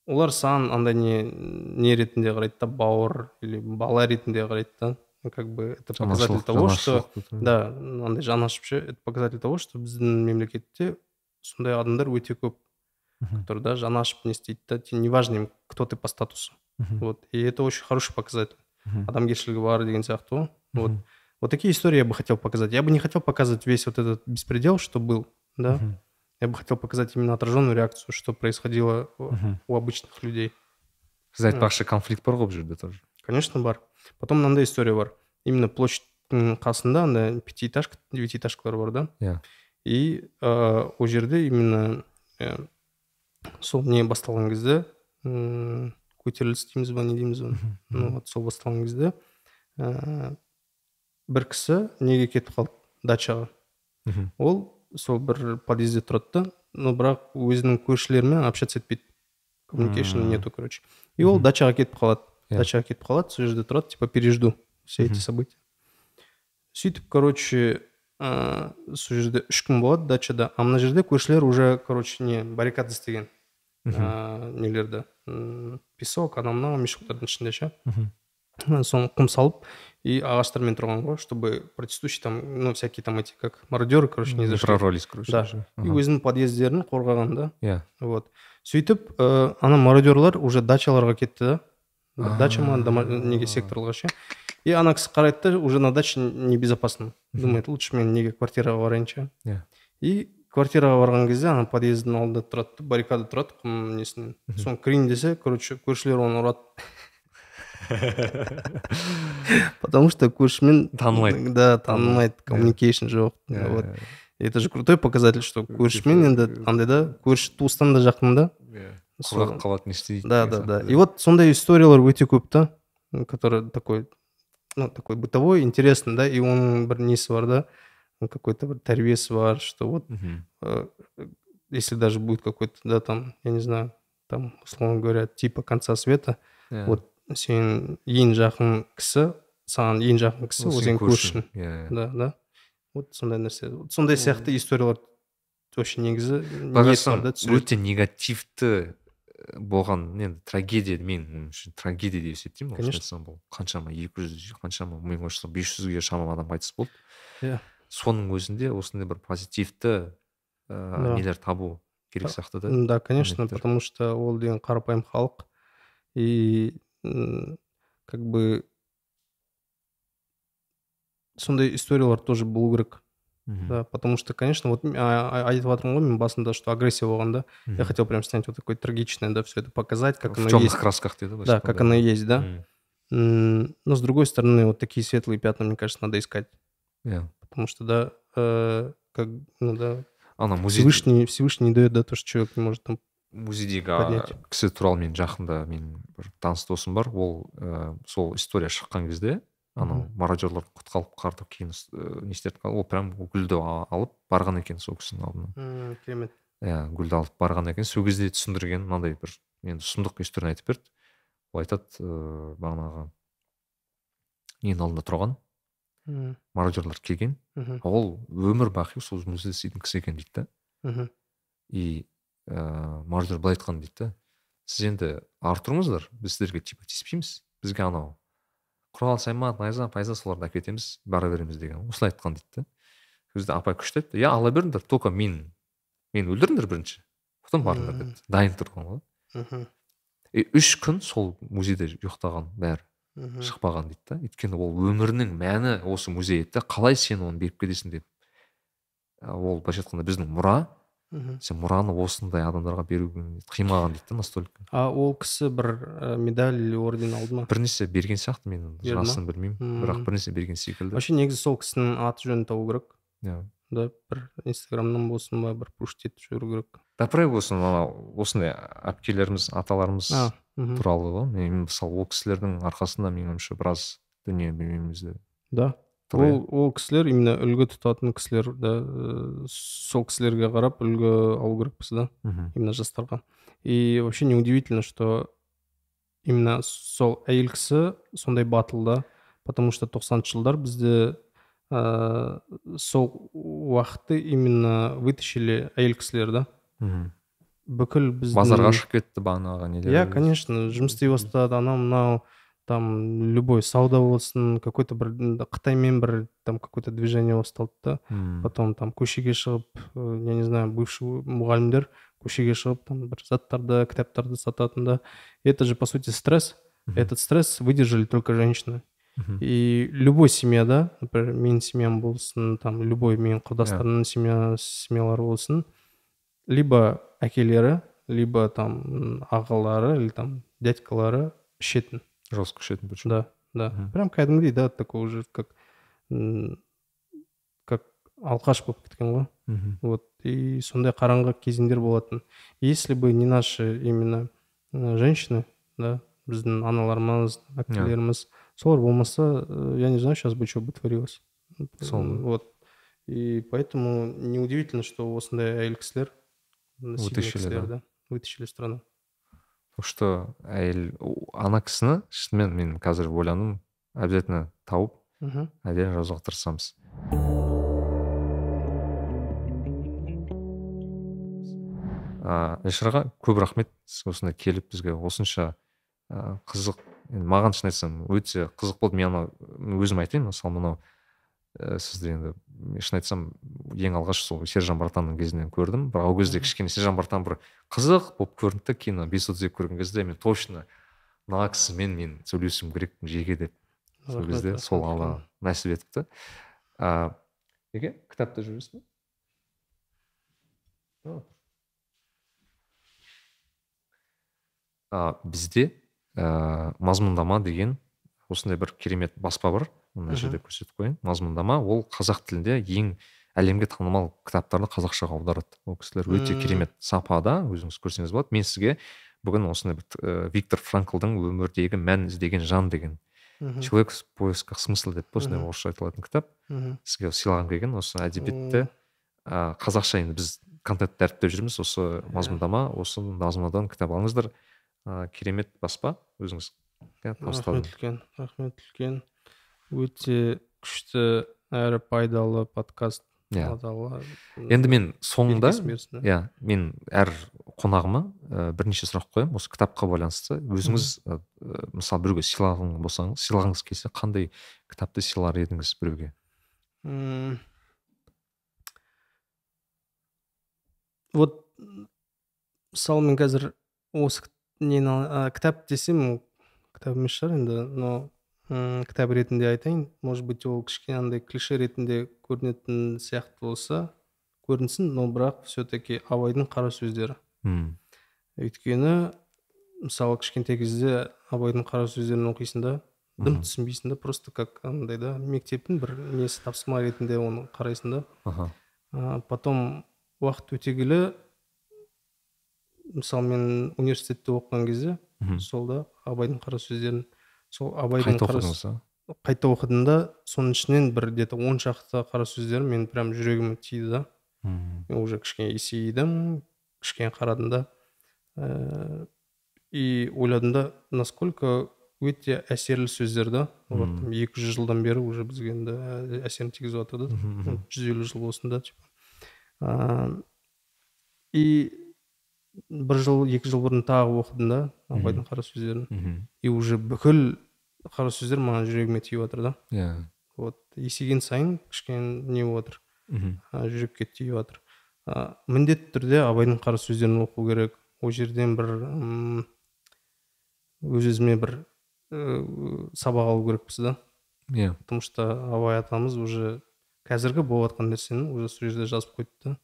олар саған андай не не ретінде қарайды да бауыр или бала ретінде қарайды да. Как бы это показатель того что да андай жанашып ше это показатель того что біздің мемлекетте сондай адамдар өте көп которые да жанашып не істейді да неважно кто ты по статусу. Вот. И это очень хороший показатель. Адамгершілігі бар деген сияқты ғой вот. вот такие истории я бы хотел показать я бы не хотел показывать весь вот этот беспредел что был да
Мгм.
я бы хотел показать именно отраженную реакцию что происходило у-
Мгм.
у обычных людей
сіз айтпақшы конфликт бар ғой бұл жерде тоже
конечно бар потом мынандай история бар именно площадьтың қасында андай пятиэтажка девятиэтажкалар бар да
иә
и ә, ол жерде именно ә, сол не басталған кезде м, көтеріліс дейміз ба не дейміз ба ну вот сол басталған кезде ә, бір кісі неге кетіп қалды? Дачаға. Ол сол бір подъезде тұрады да но бірақ өзінің көршілерімен общаться етпейді. Коммуникейшн
Мм.
нету короче. И ол дачаға кетіп қалады.
Иә.
дачаға кетіп қалады сол жерде тұрады типа пережду все эти события. Сөйтіп короче ыыы сол жерде үш күн болады дачада. А мына жерде көршілер уже короче не баррикада істеген. Ыыы нелерді? Песок анау мынау мешоктардың ішінде ше. Соны құм салып и ағаштармен тұрған ғой чтобы протестующий там ну всякие там эти как мародеры короче не зашли.
Прорвались короче.
Да. и өзінің подъездерін қорғаған да.
Иә.
Вот. Сөйтіп ә, ана мародерлар уже дачаларға кетті да. Дача ма неге секторларға ше. И ана кісі қарайды да уже на даче небезопасно. Думает лучше мен неге квартираға барайыншы
Иә.
и квартираға барған кезде ана подъездің алдында тұрады да, баррикада тұрады құм несінен. Соны кірейін десе короче көршілер оны ұрады. потому что көршімен
Танымайды.
да танымайды
Иә.
коммуникейшн жоқ
Иә,
вот
иә,
И это же крутой показатель что көршімен енді андай да көрші туыстан да жақын да
иә.
Сол-
құрғақ қалады не істейді
да
деген
да да
сияқты.
и вот сондай историялар өте көп та м, который такой ну такой бытовой интересный да и оның бір несі бар да ну, какой-то бір тәрбиесі бар что вот
Мгм.
э, если даже будет какой-то да там я не знаю там условно говоря типа конца света
Иә.
вот сенің ең жақын кісі саған ең жақын кісі
Ол сенің
көршің
иә иә.
да да. Вот сондай нәрсе. Сондай сияқты историялар вообще негізі
өте негативті э, болған енді трагедия мен үшін трагедия деп есептеймін.
Конечно.
бұл қаншама екі жүз қаншама мен ойша бес жүзге шамам адам қайтыс болды.
Иә.
соның өзінде осындай бір позитивті ыыы
Да.
нелер табу керек сияқты да.
Да, конечно, потому что ол деген қарапайым халық. И как бы сондай историялар тоже болу керек да потому что конечно вот м- а- а- айтып жатырмын ғой мен басында что агрессия болған да. Я хотел прям снять вот такое трагичное да все это показать как
в
оно есть.
красках дейді
да как
айтқанда.
оно есть да. Но с другой стороны вот такие светлые пятна мне кажется надо искать. Потому что да э, как ну да
ана музей.
Всевышний Всевышний не дает да то что человек не может там
музейдегі
поднять.
кісі туралы мен жақында менің бір таныс досым бар. Ол ә, сол история шыққан кезде анау мародерлар құтқарып қартып кейін ә, не істеді ол прям гүлді алып барған екен сол кісінің алдына.
М, керемет.
Иә гүлді алып барған екен. Сол кезде түсіндірген мынандай бір енді сұмдық историяны айтып берді. Ол айтады ыыы бағанағы ненің алдында тұрған
М,
мародерлар келген.
Мгм,
ол өмір бақи сол музейде істейтін кісі екен дейді да
мгм,
и ыыы мародер былай айтқан дейді да сіз енді ары тұрыңыздар біз сіздерге типа тиіспейміз бізге анау құрал сайман найза пайза соларды әкетеміз бара береміз деген осылай айтқан дейді да. Сол кезде апай күшті айтты иә ала беріңдер только мен мені өлтіріңдер бірінші потом барыңдар деді дайын тұрған ғой
мгм,
и үш күн сол музейде ұйықтаған бәрі
мгм.
шықпаған дейді да. Өйткені ол өмірінің мәні осы музей еді қалай сен оны беріп кетесің деп ол былайша айтқанда біздің мұра
мхм.
сен мұраны осындай адамдарға беруге қимаған дейді да настолько.
А ол кісі бір ә, медаль или орден алды ма?
Бірнәрсе берген сияқты мен жасын білмеймін. Бірақ бірнәрсе берген секілді.
Вообще негізі сол кісінің аты жөнін табу керек.
Иә
да бір инстаграмнан болсын ба бір пушт етіп жіберу керек.
Дапырай болсын анау осындай әпкелеріміз аталарымыз
а
туралы ғой. Мен мысалы ол кісілердің арқасында менің ойымша біраз дүние білмейміз
да. Ол ол кісілер именно үлгі тұтатын кісілер да ә, сол кісілерге қарап үлгі алу керекпіз да именно жастарға. И вообще неудивительно что именно сол әйел кісі сондай батыл да потому что тоқсаныншы жылдар бізде ә, сол уақытты именно вытащили әйел кісілер да.
Мхм
бүкіл біздің
базарға шығып кетті бағанағы нелер
иә конечно жұмыс істей бастады анау мынау. там любой сауда болсын какой то бір қытаймен бір там какое то движение басталды да
Мм.
потом там көшеге шығып э, я не знаю бывший мұғалімдер көшеге шығып там бір заттарды кітаптарды сататын да это же по сути стресс
Мгм.
этот стресс выдержали только женщины
Мгм.
и любой семьяда например менің семьям болсын там любой менің құрдастарымның семья семьялары болсын либо әкелері либо там ағалары или там дядькалары ішетін
жестко ішетін причем
да да
Мгм.
прям кәдімгідей да такой уже как м, как алқаш болып кеткен ғой
Мгм.
вот и сондай қараңғы кезеңдер болатын если бы не наши именно э, женщины да біздің аналарымыз әпкелеріміз солар болмаса э, я не знаю сейчас бы что бы творилось
Сол.
вот и поэтому неудивительно что осындай әйел кісілер сильный
Вытащили,
кісілер,
да.
да вытащили страну
так что әйел ана кісіні шынымен мен қазір ойландым обязательно тауып
мхм
әдейі жазуға тырысамыз ыыы көп рахмет. Сіз осында келіп бізге осынша қызық енді маған шын айтсам өте қызық болды. Мен анау өзім айтайын мысалы мынау і сізді енді мен шын айтсам ең алғаш сол сержан братанның кезінен көрдім. Бірақ ол кезде кішкене сержан братан бір қызық болып көрінді. Да кейін бес отыз екі көрген кезде мен точно мына кісімен мен сөйлесуім керекпін жеке деп. Сол кезде сол алла нәсіп етіпті. Ыыы неге? Кітапта жүресіз бе? О. а, бізде ыыы мазмұндама деген осындай бір керемет баспа бар. Мына жерде көрсетіп қояйын. Мазмұндама ол қазақ тілінде ең әлемге танымал кітаптарды қазақшаға аударады. Ол кісілер өте керемет сапада өзіңіз көрсеңіз болады. Мен сізге бүгін осындай бір виктор франклдың өмірдегі мән іздеген жан деген человек в поисках смысла деп осындай орысша айтылатын кітап сізге сыйлағым келген. Осы әдебиетті ә, қазақша енді біз контент дәріптеп жүрміз. Осы мазмұндама осы мазмұндан кітап алыңыздар. Ә, керемет баспа. Өзіңіз иә,
рахмет үлкен рахмет үлкен өте күшті әрі пайдалы подкаст
иә. енді мен соңында иә мен әр қонағыма ә, бірнеше сұрақ қоямын. Осы кітапқа байланысты. Өзіңіз ә, мысалы біреуге сыйлаған болсаңыз сыйлағыңыз келсе қандай кітапты сыйлар едіңіз біреуге?
Вот мысалы мен қазір осы нені кітап десем кітап емес шығар енді но м, кітап ретінде айтайын может быть ол кішкене андай клише ретінде көрінетін сияқты болса көрінсін но бірақ все таки абайдың қара сөздері
мм
өйткені мысалы кішкентай кезде абайдың қара сөздерін оқисың да? Дым түсінбейсің да просто как андай да мектептің бір несі тапсырма ретінде оны қарайсың да? Потом уақыт өте келе мысалы мен университетте оқыған кезде сол да абайдың қара сөздерін сол абайдың
қайта оқыдыңыз
қайта оқыдым да соның ішінен бір где то он шақты қара сөздер мен прям жүрегіме тиді да. Мен уже кішкене есейдім кішкене қарадым да. Ә, и ойладым да насколько өте әсерлі сөздер да. Олар екі жүз жылдан бері уже бізге енді әсерін тигізіп жатыр да жүз елу жыл болсын да типа. Ә, и бір жыл екі жыл бұрын тағы оқыдым да абайдың қара сөздерін.
Мхм.
и уже бүкіл қара сөздер маған жүрегіме тиіп жатыр да.
Иә.
Вот есейген сайын кішкене не болып жатыр
мхм.
жүрекке тиіп жатыр ә, міндетті түрде абайдың қара сөздерін оқу керек. Ол жерден бір м, өз өзіме бір ә, сабақ алу керекпіз да.
Иә.
Потому что абай атамыз уже қазіргі болып жатқан нәрсені уже сол жерде жазып қойды да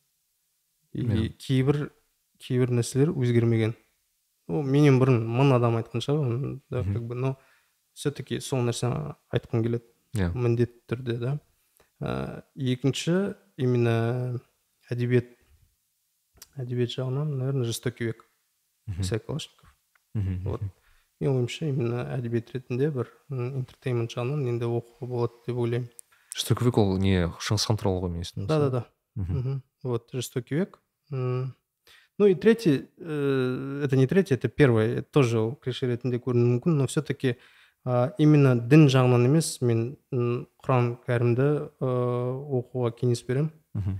и
Иә.
кейбір кейбір нәрселер өзгермеген. Ол менен бұрын мың адам айтқан шығар да как бы но все таки сол нәрсені айтқым келеді.
Иә.
Міндетті түрде да. Ә, екінші именно әдебиет әдебиет жағынан наверное жестокий век исай калашников
мхм.
вот. Менің ойымша именно әдебиет ретінде бір интертеймент жағынан енді оқуға болады деп ойлаймын.
Жестокий век ол не шыңғысхан туралы ғой мен естідім
да да да. Вот жестокий век. М, ну и третий э, это не третий это первый это тоже ол клише ретінде көрінуі мүмкін но все таки именно дін жағынан емес мен құран кәрімді ыыы оқуға кеңес беремін
мхм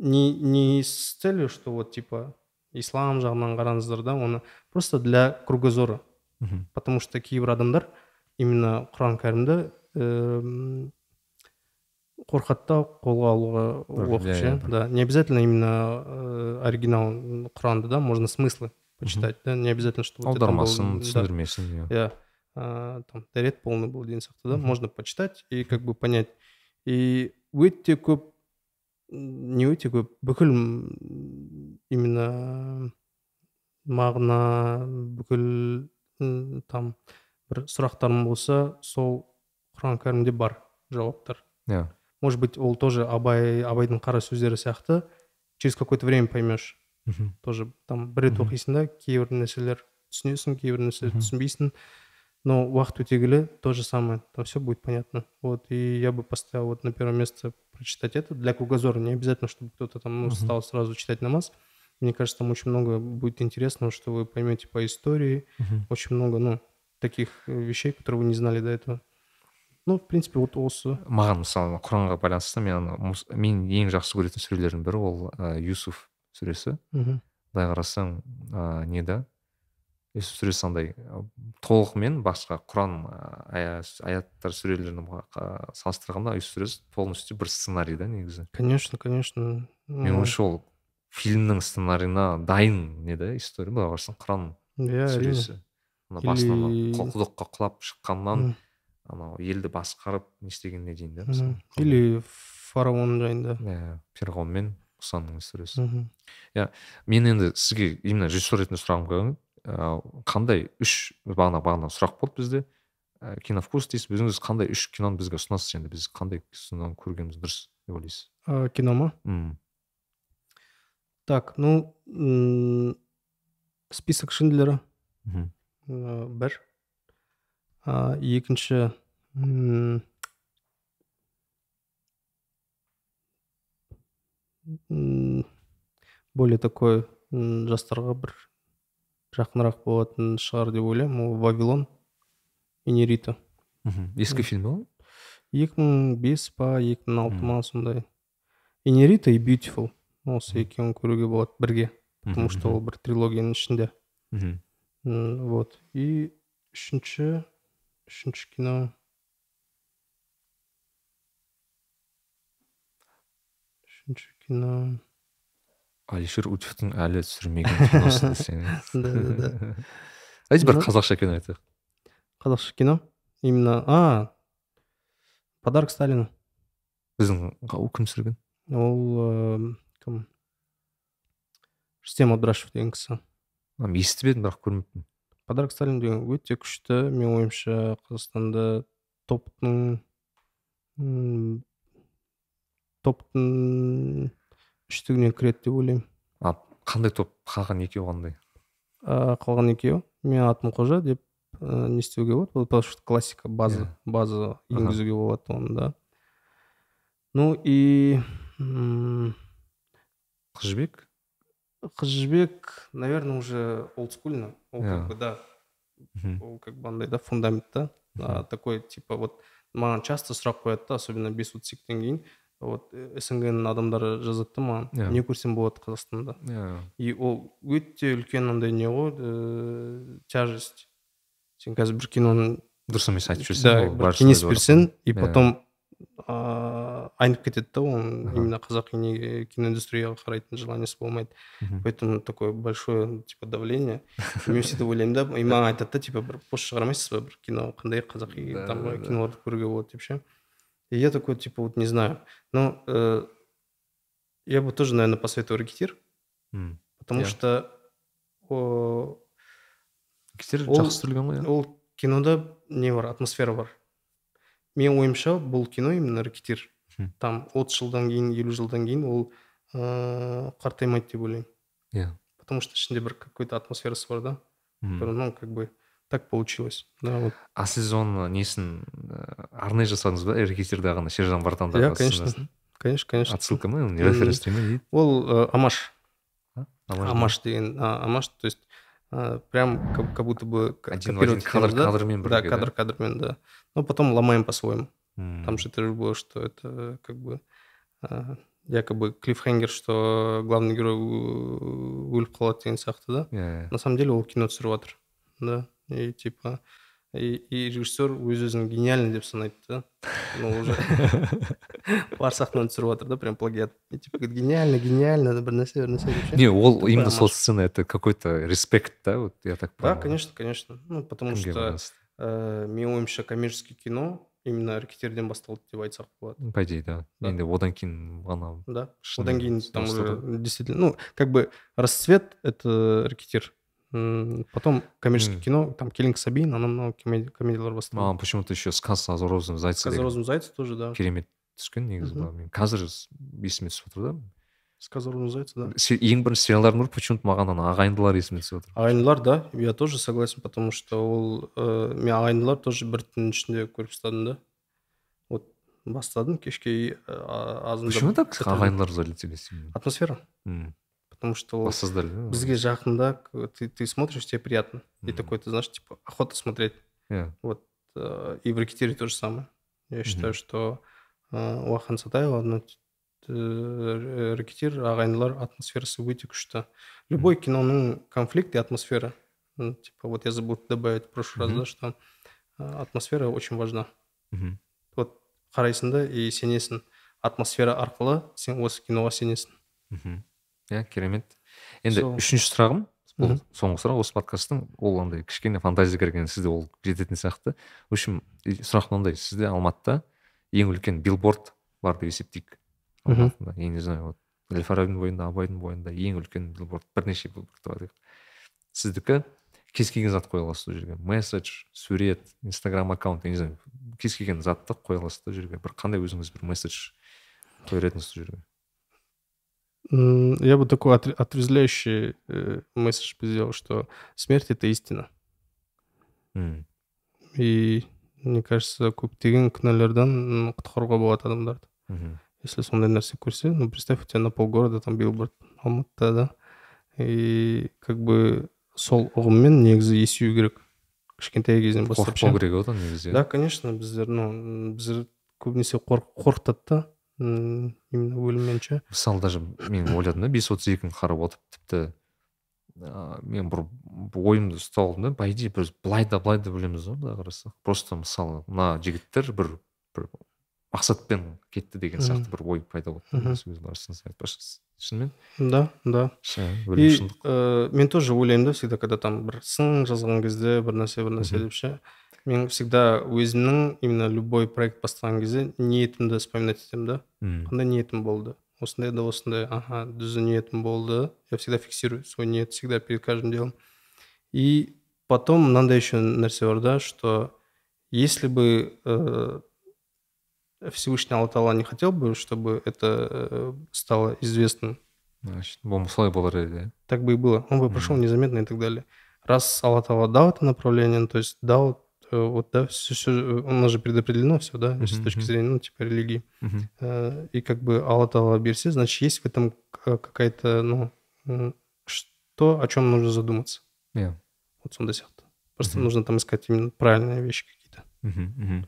не не с целью что вот типа ислам жағынан қараңыздар да оны просто для кругозора
мхм
потому что кейбір адамдар именно құран кәрімді ііі қорқады да қолға алуға
иә,
ше да не обязательно именно э, оригинал құранды да можно смыслы почитать да не обязательно чтобы
аудармасын
да,
түсіндірмесін иә
там дәрет полный был деген сияқты да можно почитать и как бы понять. И өте көп не өте көп бүкіл именно мағына бүкіл там бір сұрақтарым болса сол құран кәрімде бар жауаптар.
Иә
может быть ол тоже абай абайдың қара сөздері сияқты через какое то время поймешь
мхм
тоже там бір рет
Мгм.
оқисың да кейбір нәрселер түсінесің кейбір нәрселер
Мгм.
түсінбейсің но уақыт өте келе то же самое там все будет понятно вот и я бы поставил вот на первое место прочитать это для кругозора не обязательно чтобы кто-то там ну,
Мгм.
стал сразу читать намаз мне кажется там очень много будет интересного что вы поймете по истории
мхм
очень много ну таких э, вещей которые вы не знали до этого Ну в принципе вот осы.
Маған мысалы құранға байланысты мен ана мен ең жақсы көретін сүрелердің бірі ол ә, юсуф сүресі.
Мхм
былай қарасаң ә, не да? Юсуф сүресі андай толығымен басқа құран ә, ая- аяттар сүрелерін салыстырғанда юсуф сүресі полностью бір сценарий да негізі.
Конечно конечно.
Менің ойымша ол фильмнің сценарийына дайын не да история. Былай қарасаң құран
иә
сүресі. Басынан құлдыққа құлап шыққаннан. Анау елді басқарып не істегеніне дейін да мысалы.
или фараон жайында.
Иә ферғаун мен құсанның сүресі
Мгм.
мен енді сізге именно режиссер ретінде сұрағым келген ыыы, қандай үш бағана бағана сұрақ болды бізде. Ә, киновкус дейсіз өзіңіз қандай үш киноны бізге ұсынасыз енді? Біз қандай киноны көргеніміз дұрыс деп ойлайсыз?
Кино ма? Так ну список шиндлера.
Мхм
ә, а, екінші м, более такой жастарға бір жақынырақ болатын шығар деп ойлаймын. Ол вавилон инерита
мхм. Ескі фильм ба ол
екі мың бес па екі мың алты ма сондай. Инерита и beautiful осы екеуін көруге болады бірге потому что ол бір трилогияның ішінде.
Мхм
вот. И үшінші үшінші кино. Үшінші кино.
Алишер утевтің әлі түсірмеген киносын десең
да да да.
Давайте бір қазақша кино айтайық?
Қазақша кино? Именно а подарок сталину
біздің кім түсірген?
Ол ыыы, кім? Рүстем абдрашев деген кісі.
Естіп едім бірақ көрмеппін.
Подарок сталину деген өте күшті. Менің ойымша қазақстанда топтың м, топтың үштігіне кіреді деп ойлаймын.
А қандай топ қалған екеуі қандай?
А, қалған екеуі мен атым қожа деп ә, не істеуге болады? Ол потому что классика база
Иә.
база енгізуге болады оны да. Ну и м,
қыз жібек
қыз жібек наверное уже олдскульно ол
Иә.
как бы да
мхм
ол как бы андай да фундамент да А,
Мгм.
такой типа вот маған часто сұрақ қояды да особенно бесутсиктен кейін вот снг-ның адамдары жазады да маған
Иә.
не көрсем болады қазақстанда
иә
и ол өте үлкен андай не ғой ыыы тяжесть сен қазір бір киноны
дұрыс емес айтып жүрсең
да
ол
бір
бәрі
кеңес
солай деп
берсең и
Иә.
потом ыыы айнып кетеді да оның именно қазақи неге киноиндустрияға қарайтын желаниесі болмайды поэтому такое большое типа давление. Мен сөйтіп ойлаймын да и маған айтады да типа бір пост шығармайсыз ба бір кино қандай қазақи там киноларды көруге болады деп ше и я такой типа вот не знаю. Но э, я бы тоже наверное посоветовал рекетир. Потому
Иә.
что Ол-
жақсы түсірілген ғой иә
ол кинода не бар атмосфера бар менің ойымша бұл кино именно рекетир
Мхм.
там отыз жылдан кейін елу жылдан кейін ол ыыы қартаймайды деп ойлаймын.
Иә.
Потому что ішінде бір какой то атмосферасы бар да ну как бы так получилось. Да вот.
А сіз оны несін ә, арнайы жасадыңыз ба? Рекетердағы ана сержан бартандағы
иә конечно. Конечно конечно.
Отсылка ма? Референс
ол ә, амаш амаш деген амаш то есть прям как, как будто бы к-
один в один
копировать
кадр
хотелось, да?
кадрмен
да
бірге
кадр кадрмен да но потом ломаем по-своему
М.
там же это же было что это как бы а, якобы клиффхенгер что главный герой ө- өліп қалады деген сияқты да
иә
на самом деле ол кино түсіріп жатыр да и типа и, и режиссер өз өзін гениальный деп санайды да ну уже бар сахнаны түсіріп жатыр да прям плагиат и типа говорит гениально гениально да, бір нәрсе бір нәрсе деп ше.
не ол
Тупая
именно сол
амаш.
сцена это какой то респект да вот я так
да
понял
конечно конечно ну потому
Кімге
что
байланысты?
ә, менің ойымша коммерческий кино именно рэкеттерден басталды деп айтсақ болады
Ну, по идее да
Да.
енді одан кейін ғана
да
Шын
одан кейін там
бастады.
уже действительно ну как бы расцвет это рэкетир М, потом коммерческое кино там келинка сабин анау мынау комеди- комедиялар басталды
маған почему то еще сказ о розовом зайце
сказ о розовом зайце тоже да.
Керемет түскен негізі маған. мен қазір есіме түсіп отыр да?
Сказ о розовом зайце да.
Ең бірінші сериалдардың бірі почему то маған ана ағайындылар есіме түсіп отыр
ағайындылар да? Я тоже согласен потому что ол ә, мен ағайындылар тоже бір түннің ішінде көріп тастадым да. Вот бастадым кешке ә, азында
почему так ағайындылар залетели
атмосфера. потому что ол
воссоздали да?
бізге жақында к- ты, ты смотришь тебе приятно и
Мгм.
такой ты знаешь типа охота смотреть
иә
вот э, и в рэкетире то же самое я считаю
Мгм.
что э, уахан сатаева ну, э, рэкетир ағайындылар атмосферасы өте күшті любой киноның конфликт и атмосфера Ну, типа вот я забыл добавить в прошлый раз
Мгм.
да что э, атмосфера очень важна
мхм.
вот қарайсың да и сенесің атмосфера арқылы сен осы киноға сенесің
мхм иә керемет. Енді
Сол.
үшінші сұрағым бұл соңғы сұрақ осы подкасттың ол андай кішкене фантазия кірген сізде ол жететін сияқты. В общем сұрақ мынандай сізде алматыда ең үлкен билборд бар деп есептейік алматыда. Я не знаю вот әл фарабидің бойында абайдың бойында ең үлкен билборд бірнеше билборд бар сіздікі кез келген зат қоя аласыз ол жерге. Месседж сурет инстаграм аккаунт я не знаю кез келген затты қоя аласыз да ол жерге. Бір қандай өзіңіз бір месседж қояр едіңіз сол жерге?
я бы такой отр- отрезвляющий э, месседж бы сделал что смерть это истина
М.
и мне кажется көптеген күнәлардан м, құтқаруға болады адамдарды
мхм
если сондай нәрсе көрсе ну представь у тебя на полгорода там билборд алматыда да и как бы сол ұғыммен негізі есею керек кішкентай кезінен бастап ше.
қорықпау керек одан негізі
да конечно біздер ну м, біздер көбінесе қорқ- қорқытады да м, именно өлімнен ше
мысалы даже мен ойладым да бес отыз екіні қарап отырып тіпті ыыы мен бір ойымды ұстап алдым да по идее біз былай да былай да білеміз ғой былай қарасақ. Просто мысалы мына жігіттер бір бір мақсатпен кетті деген сияқты бір ой пайда болды. Сөз барысыңыз айтпақшы шынымен.
Да да. И э, мен тоже ойлаймын да всегда когда там бір сын жазған кезде бір нәрсе бір нәрсе деп ше мен всегда өзімнің именно любой проект бастаған кезде ниетімді вспоминать етемін да
М,
қандай ниетім болды осындай да осындай ага дүзі ниетім болды я всегда фиксирую свой ниет всегда перед каждым делом и потом мынандай еще нәрсе бар да что если бы э, Всевышний Алла Тағала не хотел бы чтобы это э, стало известным
значит бұл солай болар еді иә
так бы и было. Он бы прошел незаметно и так далее. Раз Аллах Таала дал это направление, ну, то есть дал э, вот, да, все, все, у нас же предопределено все, да, с
Мгм,
точки
мгм.
зрения, ну, типа религии.
Мгм.
Э, И как бы Аллах Таала берсе, значит, есть в этом к- какая-то, ну, м, что, о чем нужно задуматься.
иә
Вот сондай сияқты. Просто
Мгм.
нужно там искать именно правильные вещи какие-то.
мхм мхм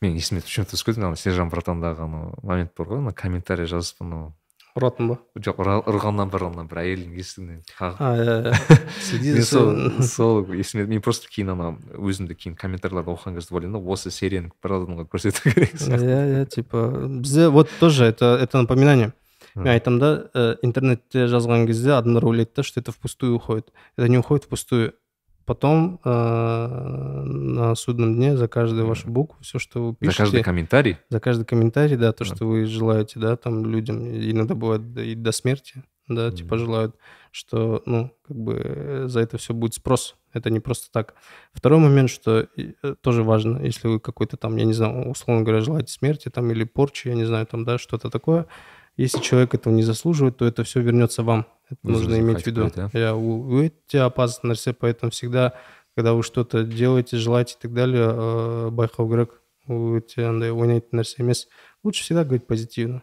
мен есіме почему то түсіп кетті ана сержан братандағы анау момент бар ғой ана комментарий жазып анау
ұратын ба?
Жоқ ұрғаннан бір ана бір. Әйелдің есігінен қағып.
Иә, иә.
сол сол есіме мен просто кейін ана өзімді кейін комментарийларды оқыған кезде ойлаймын да осы серияны бір адамға көрсету керек сияқты.
иә иә типа бізде вот тоже это это напоминание. Мен айтамын да э, интернетте жазған кезде адамдар ойлайды да что это впустую уходит. Это не уходит впустую. Потом э, на судном дне за каждую вашу букву все что вы
за
пишете
каждый комментарий
за каждый комментарий да то
Да.
что вы желаете да там людям иногда бывает и до смерти да типа
Мгм.
желают что ну как бы э, за это все будет спрос это не просто так второй момент что э, тоже важно если вы какой-то там я не знаю условно говоря желаете смерти там или порчи я не знаю там да что-то такое если человек этого не заслуживает то это все вернется вам это
Вы
нужно иметь в виду
захватите,
я өте опасный нәрсе поэтому всегда когда вы что-то делаете желаете и так далее э, байқау керек өте андай ойнайтын нәрсе емес лучше всегда говорить позитивно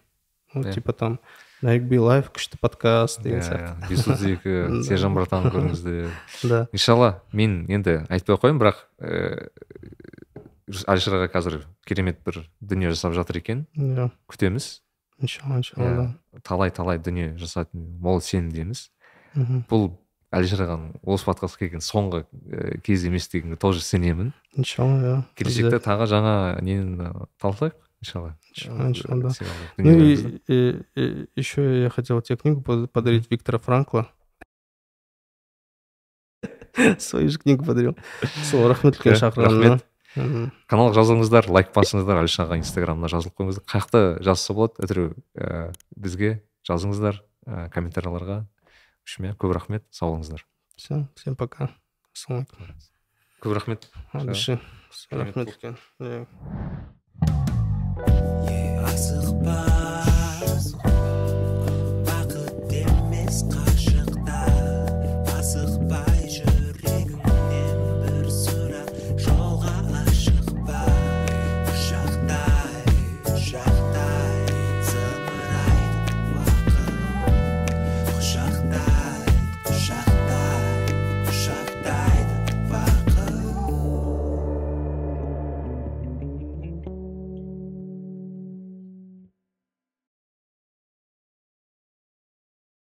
ну
Да.
типа там найк би лайф күшті подкаст деген
иә
сияқты
бесутз екі сержан братан көріңіздер
да
иншалла мен енді айтпай ақ қояйын бірақ ііі әлішер аға қазір керемет бір дүние жасап жатыр екен
иә
күтеміз
Иншалла иншалла
иә талай талай дүние жасайтын мол сенімдеміз
мхм
бұл ағаның осы подкастқа келген соңғы і кезі емес дегенге тоже сенемін.
Иншалла иә
келешекте тағы жаңа нені талқылайық иншалла.
Иншалла, иншалла, Ну и, еще я хотел тебе книгу под- подарить Виктора Франкла. Свою же книгу подарил. сол рахмет үлкен шақырғанына Мгм.
каналға жазылыңыздар лайк басыңыздар. Әлішер аға инстаграмына жазылып қойыңыздар. Қай жақта жазса болады? Әйтеуір ііі бізге жазыңыздар ііі комментарийларға үшіме көп рахмет. Сау болыңыздар.
Все всем пока. Ассалаумағалейкум
көп рахмет.
От души
Рахмет.
рахмет үлкен Иә.
асықпа.